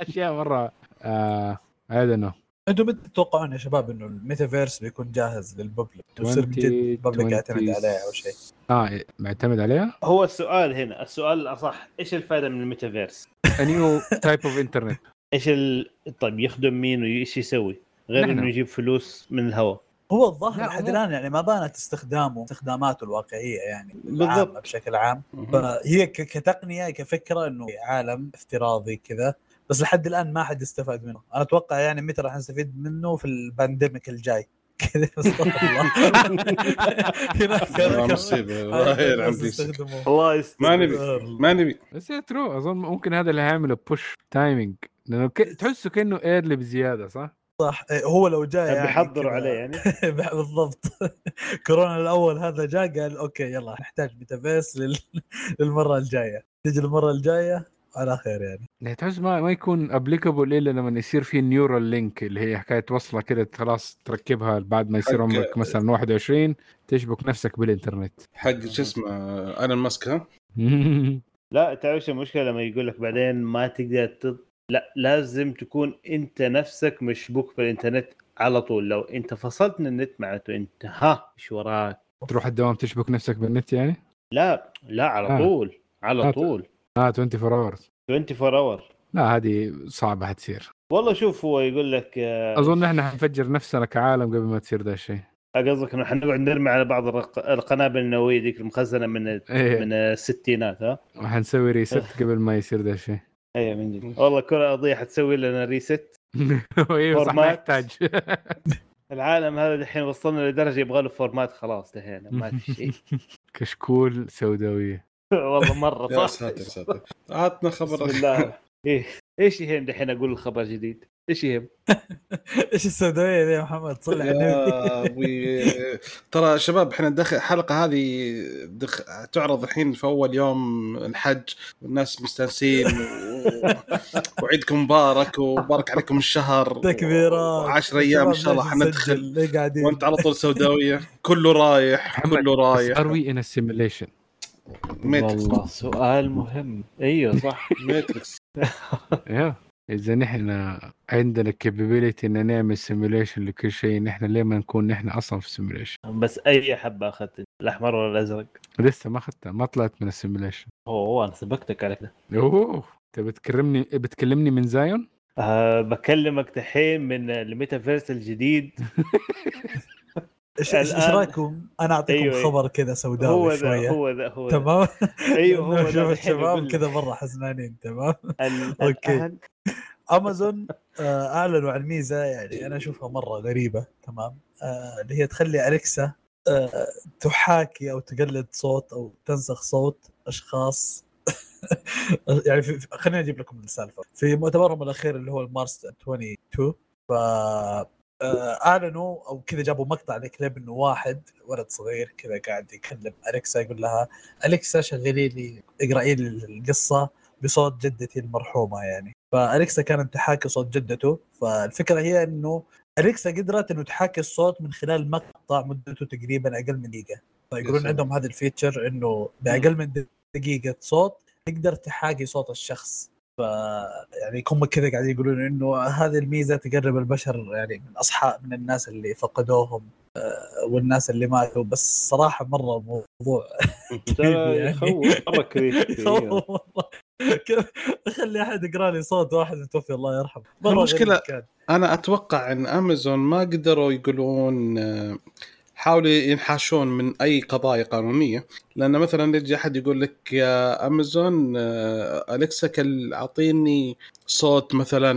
[SPEAKER 4] أشياء مرة. I don't know.
[SPEAKER 3] أنتم متى تتوقعون يا شباب إنه الميتافيرس بيكون جاهز لل public ويصير من جد ال public يعتمد عليه أو شيء
[SPEAKER 4] آه معتمد عليها
[SPEAKER 2] هو السؤال هنا السؤال الأصح إيش الفائدة من ال
[SPEAKER 4] metaverse؟ new type of internet
[SPEAKER 2] إيش ال... طيب يخدم مين وإيش يسوي؟ غير. إنه يجيب فلوس من الهواء
[SPEAKER 3] هو الظاهر لحد الآن يعني ما بانت استخدامه استخداماته الواقعية يعني
[SPEAKER 2] بالضبط.
[SPEAKER 3] بشكل عام. فهي ك- كتقنية كفكرة إنه عالم افتراضي كذا بس لحد الآن ما حد استفاد منه. أنا أتوقع يعني متى راح نستفيد منه في ال pandemic الجاي. كذا استغفر الله.
[SPEAKER 1] والله مصيبه والله يلعن
[SPEAKER 3] الناس
[SPEAKER 1] بيسك
[SPEAKER 3] يستخدموه.
[SPEAKER 2] الله يستر.
[SPEAKER 1] ما نبي ما نبي.
[SPEAKER 4] بس ترو أظن ممكن هذا اللي هيعمله بوش تايمينج لأنه ك... تحسه كأنه ايرلي بزيادة صح؟
[SPEAKER 3] صح. إيه، هو لو جاء يعني
[SPEAKER 2] بيحضروا عليه يعني.
[SPEAKER 3] بالضبط. كورونا الأول هذا جاء قال أوكي يلا نحتاج ميتافيرس لل... للمرة الجاية. تجي المره الجاية. على خير يعني
[SPEAKER 4] يعني تحس ما ما يكون ابليكابل إلا لما يصير في نيورال لينك اللي هي حكاية وصلة كده خلاص تركبها بعد ما يصير عمرك مثلا 21 تشبك نفسك بالإنترنت
[SPEAKER 1] حق شو اسمه أنا ماسك ها
[SPEAKER 2] لا تعرف شو المشكلة لما يقول لك بعدين ما تقدر تط... لا لازم تكون أنت نفسك مشبوك بالإنترنت على طول لو أنت فصلت من النت معناته أنت ها إيش وراك
[SPEAKER 4] تروح الدوام تشبك نفسك بالنت يعني؟
[SPEAKER 2] لا لا على
[SPEAKER 4] آه.
[SPEAKER 2] طول على
[SPEAKER 4] آه.
[SPEAKER 2] طول
[SPEAKER 4] آه 24 hours
[SPEAKER 2] 24 hour
[SPEAKER 4] لا هذه صعبة حتصير.
[SPEAKER 2] والله شوف هو يقول لك آه،
[SPEAKER 4] أظن إحنا حنفجر نفسنا كعالم قبل ما تصير ذا الشيء.
[SPEAKER 2] قصدك إنه حنقعد نرمي على بعض الرق- القنابل النووية ذيك المخزنة من
[SPEAKER 4] إيه.
[SPEAKER 2] من الستينات ها؟
[SPEAKER 4] وحنسوي reset قبل ما يصير ذا الشيء.
[SPEAKER 2] أيوه من جد. والله كل قضيه حتسوي لنا reset
[SPEAKER 4] أيوه صح. يحتاج.
[SPEAKER 2] العالم هذا دحين وصلنا لدرجة يبغى له format خلاص دحين ما في شيء.
[SPEAKER 4] كشكول سوداوية.
[SPEAKER 2] والله مرة
[SPEAKER 1] يا
[SPEAKER 2] صح.
[SPEAKER 1] ساتر ساتر. عطنا خبر
[SPEAKER 2] بسم الله. إيه. إيش يهم دحين أقول الخبر جديد؟ إيش يهم؟
[SPEAKER 3] إيش السوداوية ذي يا محمد؟ صلي على النبي.
[SPEAKER 1] يا ترى شباب إحنا دخل الحلقة هذه دخ... تعرض الحين في أول يوم الحج والناس مستانسين و... وعيدكم مبارك وبارك عليكم الشهر
[SPEAKER 3] تكبيرات.
[SPEAKER 1] 10 أيام إن شاء الله. حندخل
[SPEAKER 3] قاعدين.
[SPEAKER 1] وأنت على طول سوداوية. كله رايح كله رايح.
[SPEAKER 4] ار وي ان سيميليشن
[SPEAKER 1] ماتريكس
[SPEAKER 2] والله. سؤال مهم. أيوه صح.
[SPEAKER 1] ماتريكس
[SPEAKER 4] يا إذا نحن عندنا capability إن نعمل simulation لكل شيء نحن ليه ما نكون نحن أصلا في simulation
[SPEAKER 2] بس أي حبة أخذت؟ الأحمر ولا الأزرق؟
[SPEAKER 4] لسه ما أخذتها ما طلعت من ال
[SPEAKER 2] simulation أوه أنا سبقتك على كده.
[SPEAKER 4] أوه أنت بتكلمني بتكلمني من زايون
[SPEAKER 2] أه بكلمك دحين من الميتافيرس الجديد.
[SPEAKER 3] إيش
[SPEAKER 2] إيش
[SPEAKER 3] رأيكم؟ أنا أعطيكم
[SPEAKER 2] أيوة، أيوة.
[SPEAKER 3] خبر كذا
[SPEAKER 2] هو
[SPEAKER 3] سوداوي
[SPEAKER 2] ذا
[SPEAKER 3] شوية
[SPEAKER 2] هو ذا هو ذا.
[SPEAKER 3] تمام
[SPEAKER 2] أيوه هو ذا
[SPEAKER 3] الشباب كذا مرة حزنانين تمام.
[SPEAKER 2] الآن
[SPEAKER 3] امازون آه، أعلنوا عن ميزة يعني أنا أشوفها مرة غريبة تمام آه، اللي هي تخلي أليكسا آه، تحاكي أو تقلد صوت أو تنسخ صوت أشخاص يعني خليني أجيب لكم السالفة في مؤتمرهم الأخير اللي هو المارس 22 ف اعلنوا أو كذا جابوا مقطع لكليب إنه واحد ولد صغير كذا قاعد يكلم أليكسا يقول لها أليكسا شغلي لي اقراي لي القصة بصوت جدتي المرحومة يعني. فأليكسا كانت تحاكي صوت جدته فالفكرة هي إنه أليكسا قدرت إنه تحاكي الصوت من خلال مقطع مدته تقريبا أقل من دقيقة. فيقولون. عندهم هذا الفيتشر إنه بأقل من دقيقة صوت تقدر تحاكي صوت الشخص. ف يعني هم كذا قاعدين يقولون إنه هذه الميزة تقرب البشر يعني من أصحاب من الناس اللي فقدوهم آه، والناس اللي ماتوا بس صراحة مرة موضوع
[SPEAKER 2] ترى
[SPEAKER 3] يعني.
[SPEAKER 2] يخوف
[SPEAKER 3] مرة اخلي أحد يقرأ لي صوت واحد متوفي الله يرحمه كان.
[SPEAKER 1] أنا أتوقع إن امازون ما قدروا يقولون آه، حاولوا ينحاشون من أي قضايا قانونية. لأن مثلا يجي أحد يقول لك يا أمازون آه، أليكسا كل اعطيني صوت مثلا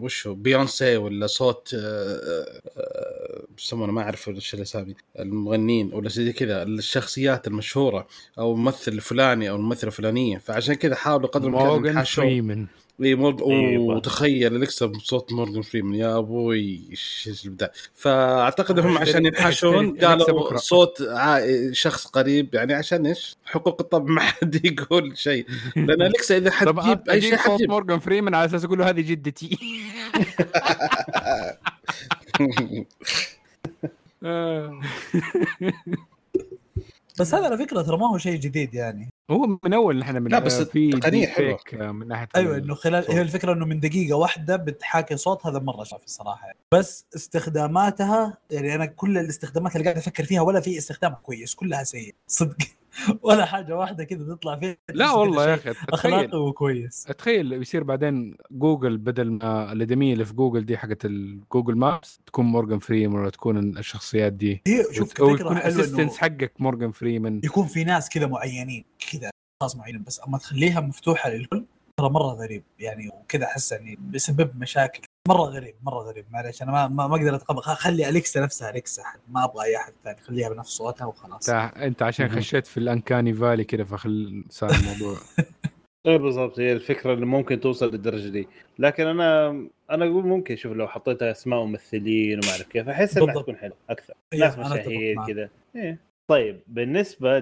[SPEAKER 1] وشو بيونسي ولا صوت آه، آه، يسمونه ما أعرف وش الأسامي المغنيين ولا زي كذا الشخصيات المشهورة أو الممثل الفلاني أو الممثلة الفلانية. فعشان كذا حاولوا قدر
[SPEAKER 4] الإمكان
[SPEAKER 1] ينحاشون. اي.
[SPEAKER 2] أيوة.
[SPEAKER 1] وتخيل اليكسا بصوت مورجان فريمان يا أبوي إيش الابداع فأعتقد هم عشان ينحاشون قالوا. صوت. شخص قريب يعني عشان إيش؟ حقوق الطبع ما حد يقول شيء لأن أليكسا إذا
[SPEAKER 4] طب
[SPEAKER 1] حتجيب أي شيء
[SPEAKER 4] صوت مورجان فريمان على أساس أقول له هذه جدتي.
[SPEAKER 3] بس هذا على فكرة ترى ما هو شيء جديد يعني
[SPEAKER 4] هو من أول نحن من
[SPEAKER 1] لا، بس
[SPEAKER 4] آه، في
[SPEAKER 1] حلوة.
[SPEAKER 4] fake، آه، من
[SPEAKER 3] ناحية
[SPEAKER 4] أيوه
[SPEAKER 3] إنه خلال. هي الفكرة إنه من دقيقة واحدة بتحاكي صوت هذا مرة شاف الصراحة يعني. بس استخداماتها يعني أنا كل الاستخدامات اللي قاعد أفكر فيها ولا في استخدام كويس كلها سيء صدق ولا حاجة واحدة كذا تطلع فيها
[SPEAKER 4] لا والله يا
[SPEAKER 3] أخي
[SPEAKER 4] أخلاقي
[SPEAKER 3] وكويس.
[SPEAKER 4] تخيل يصير بعدين جوجل بدل ما الأدمية اللي في جوجل دي حقت الجوجل مابس تكون مورجان فريمان ولا تكون الشخصيات دي.
[SPEAKER 3] هي شوف أو
[SPEAKER 4] يكون ال
[SPEAKER 3] assistant
[SPEAKER 4] حقك مورجان فريمان
[SPEAKER 3] يكون في ناس كذا معينين كذا اشخاص معينين بس أما تخليها مفتوحة للكل ترى مرة غريب يعني وكذا أحس يعني بيسبب مشاكل. مرة غريب مرة غريب. معلش أنا ما ما, ما أقدر أتقبل. خلي أليكسا نفسها أليكسا ما أبغى أي أحد ثاني. خليها بنفس صوتها وخلاص.
[SPEAKER 4] انت عشان. خشيت في ال uncanny valley كذا فخل صار الموضوع.
[SPEAKER 2] إيه بالضبط هي الفكرة اللي ممكن توصل للدرجة دي. لكن أنا أنا أقول ممكن شوف لو حطيت أسماء ممثلين وما أعرف كيف أحس
[SPEAKER 3] إنها.
[SPEAKER 2] تكون حلو أكثر.
[SPEAKER 3] إيه،
[SPEAKER 2] ناس مشاهير. كذا. إيه. طيب بالنسبة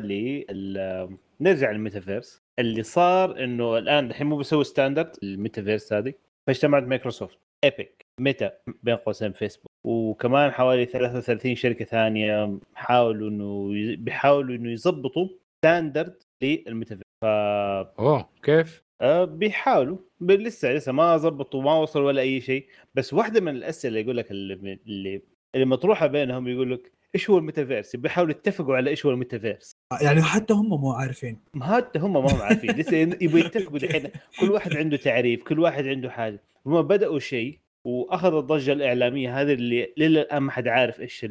[SPEAKER 2] ال- نرجع للميتافيرس. اللي صار إنه الآن الحين مو بيسوي standard الميتافيرس هذه فاجتمعت مايكروسوفت. إيبك ميتا بين قوسين فيسبوك وكمان حوالي 33 شركة ثانية حاولوا إنه بيحاولوا إنه يظبطوا standard للميتافيرس ف
[SPEAKER 4] أوه كيف؟
[SPEAKER 2] آه، بيحاولوا لسه لسه ما ظبطوا ما وصلوا ولا أي شيء. بس واحدة من الأسئلة اللي يقول لك اللي اللي, اللي مطروحة بينهم يقول لك إيش هو الميتافيرس؟ بيحاولوا يتفقوا على إيش هو الميتافيرس.
[SPEAKER 3] يعني حتى هم مو عارفين.
[SPEAKER 2] حتى هم ما هم عارفين لسه يبغوا يتفقوا دحين. كل واحد عنده تعريف كل واحد عنده حاجة. هم بدأوا شيء وأخذ الضجة الإعلامية هذه اللي للآن ما حد عارف إيش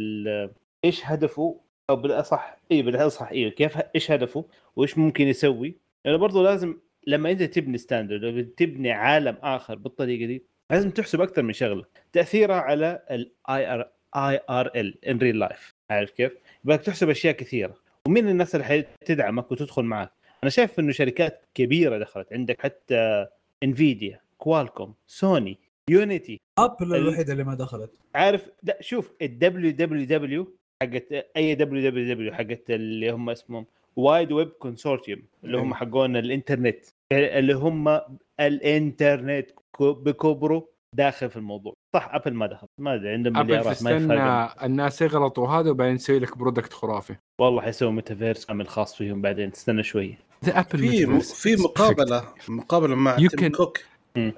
[SPEAKER 2] إيش هدفه أو بالأصح اي بالأصح أيوه كيف إيش هدفه وإيش ممكن يسوي. لأنه برضه لازم لما أنت تبني standard تبني عالم آخر بالطريقة دي لازم تحسب أكثر من شغلة. تاثيرها على ال IRL IRL ال in real life عارف كيف؟ يبغاك تحسب أشياء كثيرة. ومين الناس اللي حتدعمك وتدخل معك؟ أنا شايف إنه شركات كبيرة دخلت. عندك حتى انفيديا كوالكوم سوني يونيتي
[SPEAKER 3] ابل الوحيدة اللي ما دخلت.
[SPEAKER 2] عارف لا شوف ال WWW حقت أي WWW حقت اللي هم اسمهم Wide Web Consortium اللي هم
[SPEAKER 1] أيوة.
[SPEAKER 2] حقون الإنترنت اللي هم الإنترنت بكبره داخل في الموضوع. صح ابل ما دخل ما أدري عندهم مليارات ما يفرق
[SPEAKER 4] تستنى الناس يغلطوا هذا وبعدين يسوي لك product خرافي.
[SPEAKER 2] والله حيسوي ميتافيرس كامل خاص فيهم بعدين تستنى
[SPEAKER 4] شوية ابل
[SPEAKER 1] في في مقابلة مقابلة مع تيم كوك.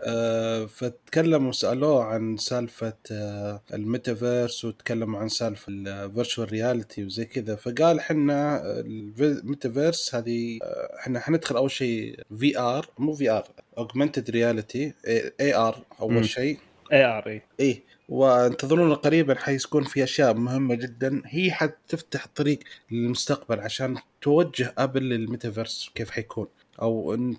[SPEAKER 1] آه فتكلموا سألوه عن سالفة آه الميتافيرس وتكلموا عن سالفة ال virtual reality وزي كذا. فقال إحنا الميتافيرس هذه آه، إحنا حندخل أول شيء في AR مو VR augmented reality
[SPEAKER 2] AR.
[SPEAKER 1] أول شيء.
[SPEAKER 2] AR إي.
[SPEAKER 1] إيه وانتظرون قريبا حيكون في أشياء مهمة جدا. هي حتفتح طريق للمستقبل عشان توجه أبل للميتافيرس كيف حيكون. أو إن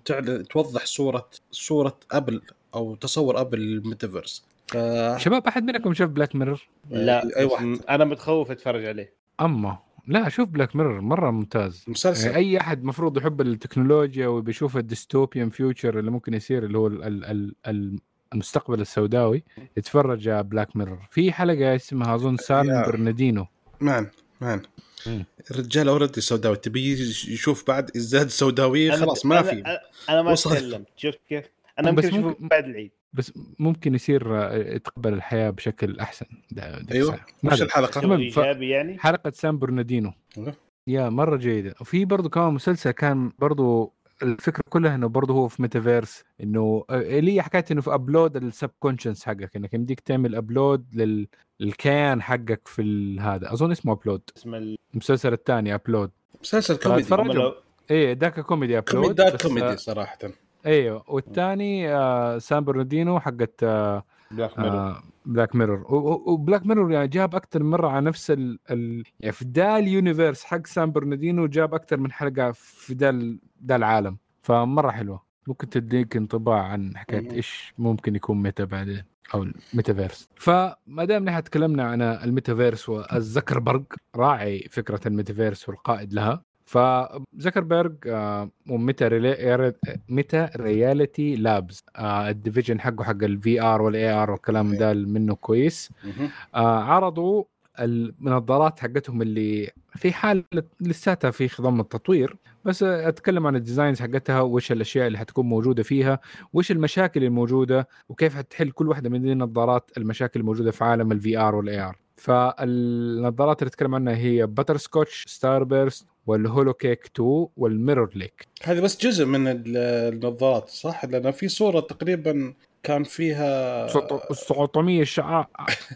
[SPEAKER 1] توضح صورة صورة أبل أو تصور أبل للميتافيرس. ف
[SPEAKER 4] شباب أحد منكم شاف بلاك ميرور
[SPEAKER 2] لا
[SPEAKER 1] اي واحد.
[SPEAKER 2] أنا متخوف أتفرج عليه.
[SPEAKER 4] أما لا شوف بلاك ميرور مرة ممتاز.
[SPEAKER 1] مسلسل.
[SPEAKER 4] يعني أي أحد مفروض يحب التكنولوجيا وبيشوف ال dystopian future اللي ممكن يصير اللي هو ال ال ال ال المستقبل السوداوي يتفرج على Black Mirror في حلقة اسمها أظن سان. برنادينو.
[SPEAKER 1] man man
[SPEAKER 4] مم.
[SPEAKER 1] الرجال already سوداوي تبي يشوف بعد ازداد سوداويه
[SPEAKER 2] أنا-
[SPEAKER 1] خلاص ما في
[SPEAKER 2] أنا- أنا ما
[SPEAKER 1] وصل.
[SPEAKER 2] اتكلمت شفت كيف؟ أنا
[SPEAKER 4] بس
[SPEAKER 2] ممكن أشوفه
[SPEAKER 4] ممكن-
[SPEAKER 2] بعد العيد
[SPEAKER 4] بس ممكن يصير آه، يتقبل الحياة بشكل أحسن دا- ديك
[SPEAKER 1] أيوه
[SPEAKER 4] أدري. الحلقة؟ ف-
[SPEAKER 2] إيجابي يعني
[SPEAKER 4] حلقة سان برنادينو. يا مرة جيدة وفي برضه كمان مسلسل كان برضه الفكرة كلها إنه برضه هو في ميتافيرس إنه آه، اللي هي حكاية إنه في upload ال subconscious حقك إنك يمديك تعمل upload لل الكيان حقك في هذا أظن اسمه Upload
[SPEAKER 2] اسم ال-
[SPEAKER 4] المسلسل الثاني Upload
[SPEAKER 1] مسلسل كوميدي.
[SPEAKER 2] لو-
[SPEAKER 4] إيه ذاك كوميدي Upload
[SPEAKER 1] كوميدي
[SPEAKER 4] بس،
[SPEAKER 1] كوميدي
[SPEAKER 4] آه،
[SPEAKER 1] صراحة.
[SPEAKER 4] أيوه والثاني آه سان برناردينو حقت آه
[SPEAKER 2] Black Mirror
[SPEAKER 4] Black Mirror و Black Mirror يعني جاب أكثر من مرة على نفس ال, ال يعني في دا ال universe حق سان برناردينو جاب أكثر من حلقة في دا ال- دا العالم. فمرة حلوة. ممكن تديك انطباع عن حكاية
[SPEAKER 1] مم.
[SPEAKER 4] إيش ممكن يكون meta بعدين أو الميتافيرس. فما دام نحن تكلمنا عن الميتافيرس والزكربرج راعي فكرة الميتافيرس والقائد لها فزكربرج آه، و Meta Reali... Meta Reality Labs آه، ال division حقه حق ال VR وال AR والكلام ده منه كويس. آه، عرضوا النظارات حقتهم اللي في حال لساتها في خضم التطوير. بس أتكلم عن ال designs حقتها وايش الأشياء اللي حتكون موجودة فيها وايش المشاكل الموجودة وكيف حتحل كل واحدة من دي النظارات المشاكل الموجودة في عالم ال VR وال AR فالنظارات اللي أتكلم عنها هي Butterscotch Starburst وال Holocake 2 وال Mirror Lake
[SPEAKER 1] هذه بس جزء من ال- النظارات صح؟ لأن في صورة تقريبا كان فيها
[SPEAKER 4] 700 شعاع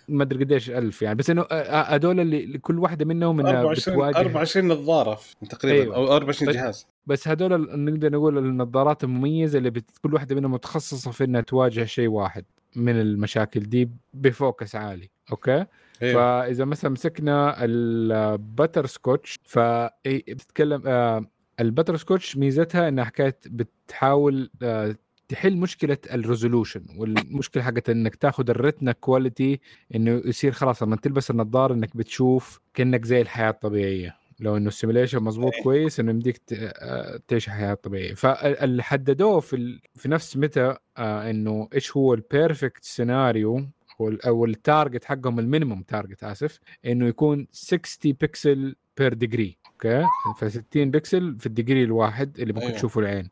[SPEAKER 4] ما أدري قديش ألف يعني بس إنه هذول اللي كل واحدة منهم إنها
[SPEAKER 1] 24
[SPEAKER 4] بتواجه
[SPEAKER 1] 24 نظارة تقريبا
[SPEAKER 4] أيوة.
[SPEAKER 1] أو 24
[SPEAKER 4] بس-
[SPEAKER 1] جهاز
[SPEAKER 4] بس هذول نقدر نقول النظارات المميزة اللي بت... كل واحدة منهم متخصصة في إنها تواجه شيء واحد من المشاكل دي ب focus عالي okay
[SPEAKER 1] أيوة.
[SPEAKER 4] فإذا مثلا مسكنا ال Butterscotch فبتتكلم آه ال Butterscotch ميزتها إنها حكاية بتحاول آه تحل مشكلة ال resolution والمشكلة حقت إنك تاخذ ال retina quality إنه يصير خلاص لما تلبس النظارة إنك بتشوف كأنك زي الحياة الطبيعية لو إنه ال simulation مظبوط
[SPEAKER 1] إيه.
[SPEAKER 4] كويس إنه يمديك آه، تعيش حياه طبيعيه فاللي حددوه في. في نفس Meta إنه إيش هو ال perfect scenario أو ال- أو ال target حقهم ال minimum target آسف إنه يكون 60 pixel per degree okay ف 60 بكسل في ال degree الواحد اللي ممكن
[SPEAKER 1] أيوة.
[SPEAKER 4] تشوفه العين.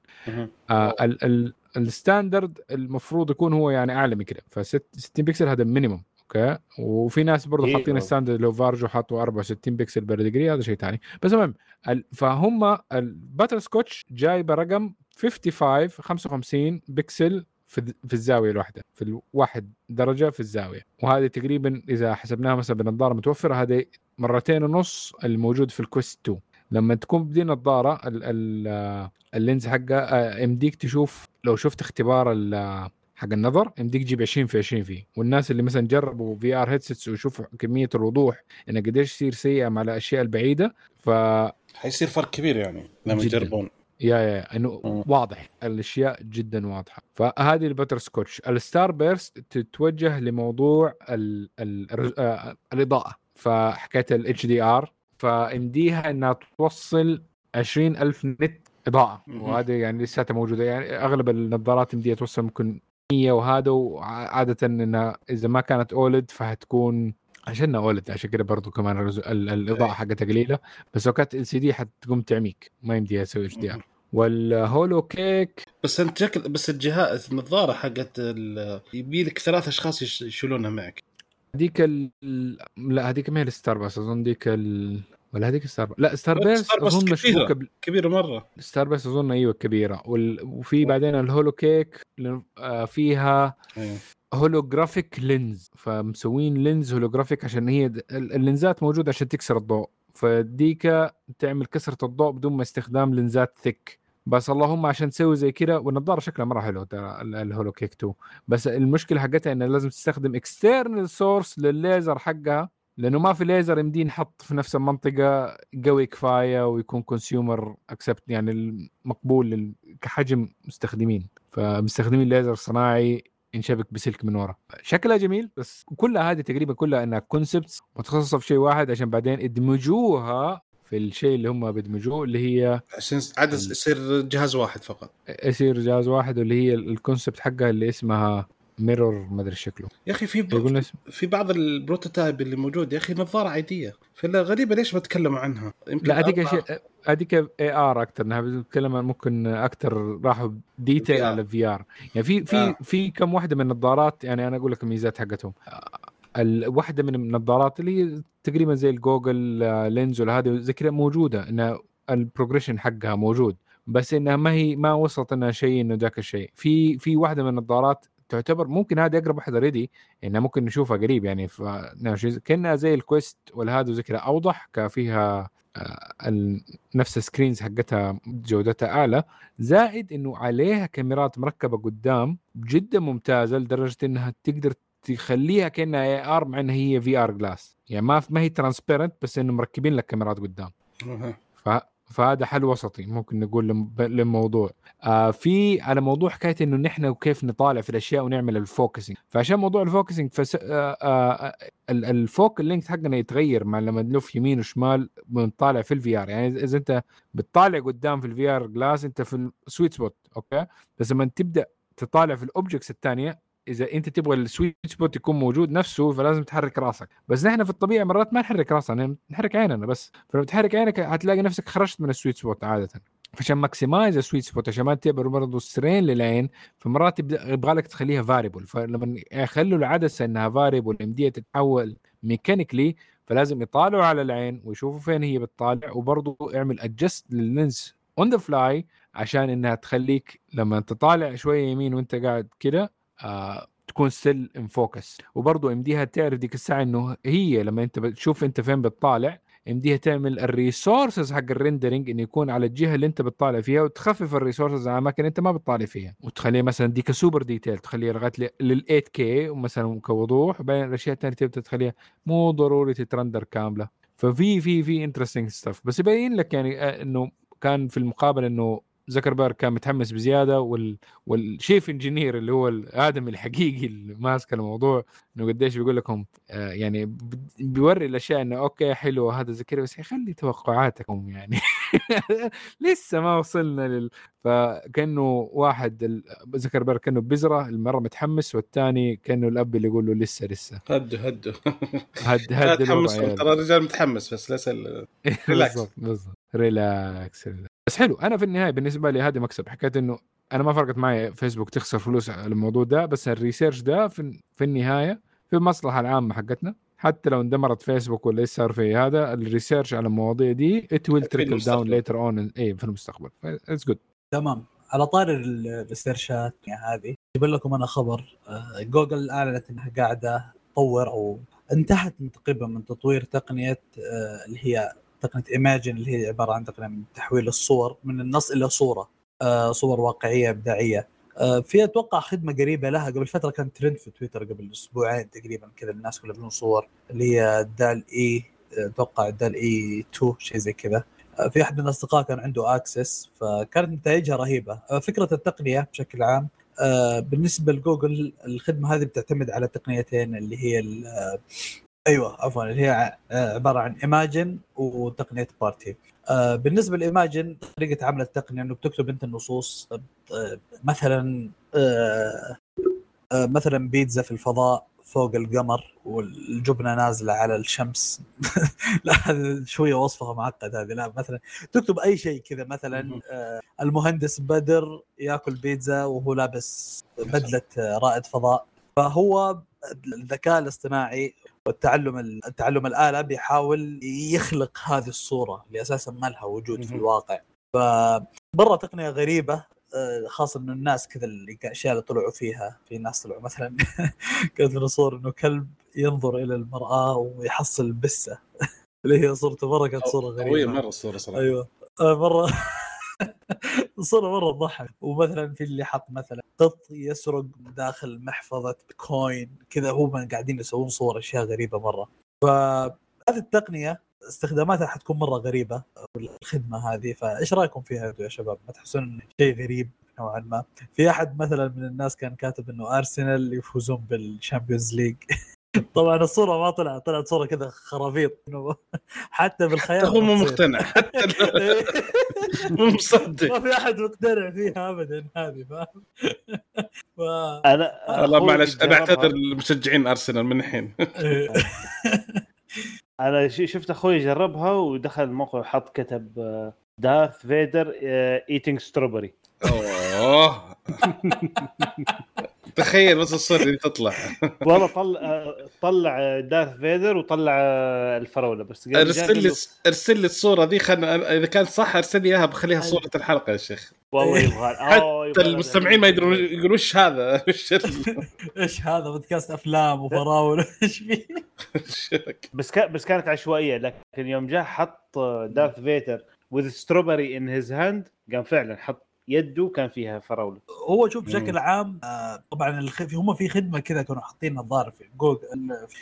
[SPEAKER 4] آه ال ال ال standard المفروض يكون هو يعني أعلى من كده ف 60 بكسل هذا ال minimum okay وفي ناس برضه
[SPEAKER 2] إيه.
[SPEAKER 4] حاطين ال standard لو Varjo حطوا 64 pixel per degree هذا شيء ثاني بس المهم ال- فهم ال Butterscotch جايبة رقم 55 55 بكسل في في الزاوية الواحدة في الواحد درجة في الزاوية. وهذه تقريبا إذا حسبناها مثلا بنظارة متوفرة هذه مرتين ونص الموجود في ال Quest 2 لما تكون بدي نظارة ال ال ال lens حقها آه، يمديك تشوف لو شفت اختبار حق النظر يمديك تجيب 20 في 20 فيه. والناس اللي مثلا جربوا VR headsets ويشوفوا كمية الوضوح انها قديش تصير سيئة مع الأشياء البعيدة ف
[SPEAKER 1] حيصير فرق كبير يعني لما. يجربون.
[SPEAKER 4] يا يا
[SPEAKER 1] إنه.
[SPEAKER 4] واضح الأشياء جدا واضحة. فهذه ال Butterscotch ال Starburst تتوجه لموضوع ال ال آه الإضاءة. فحكايه ال HDR فيمديها إنها توصل 20000 nit
[SPEAKER 1] إضاءة.
[SPEAKER 4] وهذه يعني لساتها موجودة. يعني أغلب النظارات يمديها توصل ممكن 100 وهذا وعادة إنها إذا ما كانت OLED فحتكون عشان OLED عشان كده برضو كمان الإضاءة
[SPEAKER 1] أي.
[SPEAKER 4] حقتها قليلة. بس لو كانت LCD حتقوم تعميك ما يمديها تسوي HDR وال Holocake.
[SPEAKER 1] بس انت شكل بس الجهاز النظارة حقت يبي لك ثلاث أشخاص يش- يشيلونها معك.
[SPEAKER 4] هذيك ال... لا هذيك ما هي ال Starburst بس أظن ديك ال... ولا هذيك Star لا
[SPEAKER 1] Starburst
[SPEAKER 4] أظن
[SPEAKER 1] كبيرة.
[SPEAKER 4] مشبوكه بال...
[SPEAKER 1] كبيرة
[SPEAKER 4] مرة. Starburst أظن أيوه كبيرة. وال... وفي بعدين ال Holocake آه، فيها
[SPEAKER 1] أيوة.
[SPEAKER 4] holographic lens فمسوين lens holographic عشان هي د- اللينزات موجودة عشان تكسر الضوء. فديك تعمل كسرة الضوء بدون ما استخدام لينزات thick بس اللهم عشان تسوي زي كده والنظاره شكلها مرة حلو ال Holocake 2 بس المشكلة حقتها انه لازم تستخدم external source للليزر حقها لأنه ما في ليزر يمديه ينحط في نفس المنطقة قوي كفاية ويكون consumer accept يعني المقبول لل- كحجم مستخدمين. فمستخدمين ليزر صناعي ينشبك بسلك من ورا. شكلها جميل بس كلها هذه تقريبا كلها إنها concepts متخصصة في شيء واحد عشان بعدين يدمجوها في الشيء اللي هم بيدمجوه اللي هي
[SPEAKER 1] عشان عدد يصير جهاز واحد فقط.
[SPEAKER 4] يصير جهاز واحد واللي هي ال concept حقها اللي اسمها Mirror ما أدري شكله.
[SPEAKER 1] يا أخي في
[SPEAKER 4] اسم
[SPEAKER 1] في بعض ال prototype اللي موجود يا أخي نظارة عادية. فلا غريبة ليش ما تكلموا عنها؟ يمكن
[SPEAKER 4] لا هذيك شيء هذيك AR أكثر إنها بتتكلم ممكن أكثر راحوا
[SPEAKER 1] detail.
[SPEAKER 4] على VR يعني في في
[SPEAKER 1] آه.
[SPEAKER 4] في كم واحدة من النظارات يعني أنا أقول لك الميزات حقتهم. الواحده من النظارات اللي هي تقريبا زي الجوجل آه، lenses ولا هذه زي كذا موجودة انها ال progression حقها موجود. بس إنها ما هي ما وصلت إنها شيء إنه ذاك الشيء. في في واحدة من النظارات تعتبر ممكن هذه أقرب واحدة ready إنها ممكن نشوفها قريب يعني. ف كأنها زي الكويست ولا هذا زي كذا. أوضح كفيها آه، نفس ال screens حقتها جودتها أعلى. زائد إنه عليها كاميرات مركبة قدام جدا ممتازة لدرجة إنها تقدر تخليها كأنها AR مع انها هي VR glass يعني ما ما هي transparent بس إنه مركبين لك كاميرات قدام. ف... فهذا حل وسطي ممكن نقول لم- للموضوع. آه في على موضوع حكاية إنه نحن وكيف نطالع في الأشياء ونعمل ال focusing فعشان موضوع ال focusing فس... آه آه ال- ال focal length حقنا يتغير مع لما نلف يمين وشمال بنطالع في ال VR يعني اذا أنت بتطالع قدام في ال VR glass أنت في ال sweet spot okay؟ بس لما تبدأ تطالع في ال objects الثانية إذا أنت تبغى ال sweet spot يكون موجود نفسه فلازم تحرك راسك. بس نحن في الطبيعه مرات ما نحرك راسنا نحرك عيننا بس. فلما تحرك عينك هتلاقي نفسك خرجت من ال sweet spot عادة. عشان maximize ال sweet spot عشان ما تعتبر برضه strain للعين فمرات يبغى لك تخليها variable فلما يخلوا العدسة إنها variable يمديها تتحول mechanically فلازم يطالعوا على العين ويشوفوا فين هي بتطالع وبرضه يعمل adjust لل lens on the fly عشان إنها تخليك لما تطالع شوية يمين وأنت قاعد كده آه تكون still in focus. وبرضه يمديها تعرف ديك الساعة انه هي لما انت بتشوف انت فين بتطالع يمديها تعمل ال resources حق ال rendering انه يكون على الجهة اللي انت بتطالع فيها وتخفف ال resources على أماكن انت ما بتطالع فيها. وتخليها مثلا ديك super detail تخليها لغاية لل 8K مثلا كوضوح وبعدين الأشياء الثانية تبدأ تخليها مو ضروري تت render كاملة. ففي في في interesting stuff بس يبين لك يعني آه، إنه كان في المقابل إنه زكربيرج كان متحمس بزيادة وال... وال chief engineer اللي هو الادمي الحقيقي اللي ماسك الموضوع إنه قديش بيقول لكم آه يعني بيوري الأشياء إنه okay حلو هذا كذا بس يخلي توقعاتكم يعني. لسه ما وصلنا لل فكأنه واحد ال- زكربيرج كأنه بذرة المرة متحمس والثاني كأنه الأب اللي يقول له لسه لسه.
[SPEAKER 1] هدوا هدوا.
[SPEAKER 4] هد هد
[SPEAKER 1] تحمس ترى الرجال متحمس بس relax.
[SPEAKER 4] بالضبط بالضبط. relax. بس حلو أنا في النهاية بالنسبة لي هذا مكسب. حكايه إنه أنا ما فرقت معي فيسبوك تخسر فلوس على الموضوع ده بس ال research ده في, في النهاية في المصلحة العامة حقتنا. حتى لو اندمرت فيسبوك ولا إيش صار في هذا ال research على المواضيع دي will trickle down
[SPEAKER 1] المستقبل.
[SPEAKER 4] later on اي في المستقبل. اتس جود
[SPEAKER 3] تمام. على طار ال- ال researchات هذه جيب لكم أنا خبر. آه، جوجل أعلنت إنها قاعدة تطور أو انتهت من تقريبا من تطوير تقنية آه، اللي هي تقنيه ايماجن اللي هي عبارة عن تقنيه من تحويل الصور من النص إلى صورة آه، صور واقعية إبداعية. آه، في أتوقع خدمة قريبة لها قبل فترة كان ترند في تويتر قبل أسبوعين تقريبا كذا الناس كلها ينزلون صور اللي هي DALL-E أتوقع DALL-E 2 شيء زي كذا. آه، في أحد من الأصدقاء كان عنده access فكانت نتائجها رهيبة. فكرة التقنية بشكل عام بالنسبة لجوجل الخدمة هذه بتعتمد على تقنيتين اللي هي أيوه عفوا اللي هي آه، عبارة عن ايماجن وتقنية بارتي آه، بالنسبة لايماجن طريقة عمل التقنية انه بتكتب أنت النصوص آه، مثلا مثلا بيتزا في الفضاء فوق القمر والجبنة نازلة على الشمس. لا شوية وصفها معقد هذه. لا مثلا تكتب أي شيء كذا مثلا المهندس بدر يأكل بيتزا وهو لابس بدلة رائد فضاء. فهو الذكاء الاصطناعي والتعلم التعلم الآلة بيحاول يخلق هذه الصورة اللي أساسا ما لها وجود في. الواقع. فبرا تقنية غريبة آه، خاصة إنه الناس كذا الاشياء اللي طلعوا فيها في ناس طلعوا مثلا كانت من الصور إنه كلب ينظر إلى المرأة ويحصل بسة اللي هي صورته مرة كانت صورة
[SPEAKER 1] قوية
[SPEAKER 3] غريبة.
[SPEAKER 1] مرة الصورة صراحة.
[SPEAKER 3] أيوه. آه، مرة الصورة مره تضحك ومثلا في اللي حط مثلا قط يسرق داخل محفظة coin كذا هم قاعدين يسوون صور أشياء غريبة مرة فهذه التقنية استخداماتها حتكون مرة غريبة الخدمة هذه فإيش رأيكم فيها يا شباب؟ ما تحسون شيء غريب نوعا ما؟ في أحد مثلا من الناس كان كاتب إنه ارسنال يفوزون بال Champions League طبعا الصورة ما طلعت طلعت صورة كذا خرابيط إنه حتى بالخيال
[SPEAKER 1] هو مو. مقتنع حتى مو مصدق
[SPEAKER 3] ما في أحد مقتنع فيها ابدا هذه فاهم؟ ف...
[SPEAKER 2] أنا
[SPEAKER 1] والله معلش
[SPEAKER 2] أنا.
[SPEAKER 1] أعتذر لمشجعين أرسنال من الحين
[SPEAKER 2] أنا ش- شفت أخوي جربها ودخل الموقع وحط كتب Darth Vader eating strawberry
[SPEAKER 1] أوه تخيل بس الصورة اللي تطلع.
[SPEAKER 2] والله طلع آه، طلع دارث فيدر وطلع آه، الفراولة بس
[SPEAKER 1] ارسل لي ارسل لي الصورة دي خلنا إذا كانت صح ارسل لي إياها بخليها صورة الحلقة يا شيخ.
[SPEAKER 2] والله يبغى. آه،
[SPEAKER 1] حتى
[SPEAKER 2] يبغى-
[SPEAKER 1] المستمعين ما يدرون يقولون وش هذا؟
[SPEAKER 3] إيش هذا؟ بودكاست أفلام وفراولة. إيش فيه؟
[SPEAKER 2] بس بس كانت عشوائية لكن يوم جاء حط دارث فيدر with strawberry in his hand قام فعلا حط يده كان فيها فراولة
[SPEAKER 3] هو شوف. بشكل عام آه طبعا الخ... في هم في خدمة كذا كانوا حاطين الظاهر في جوجل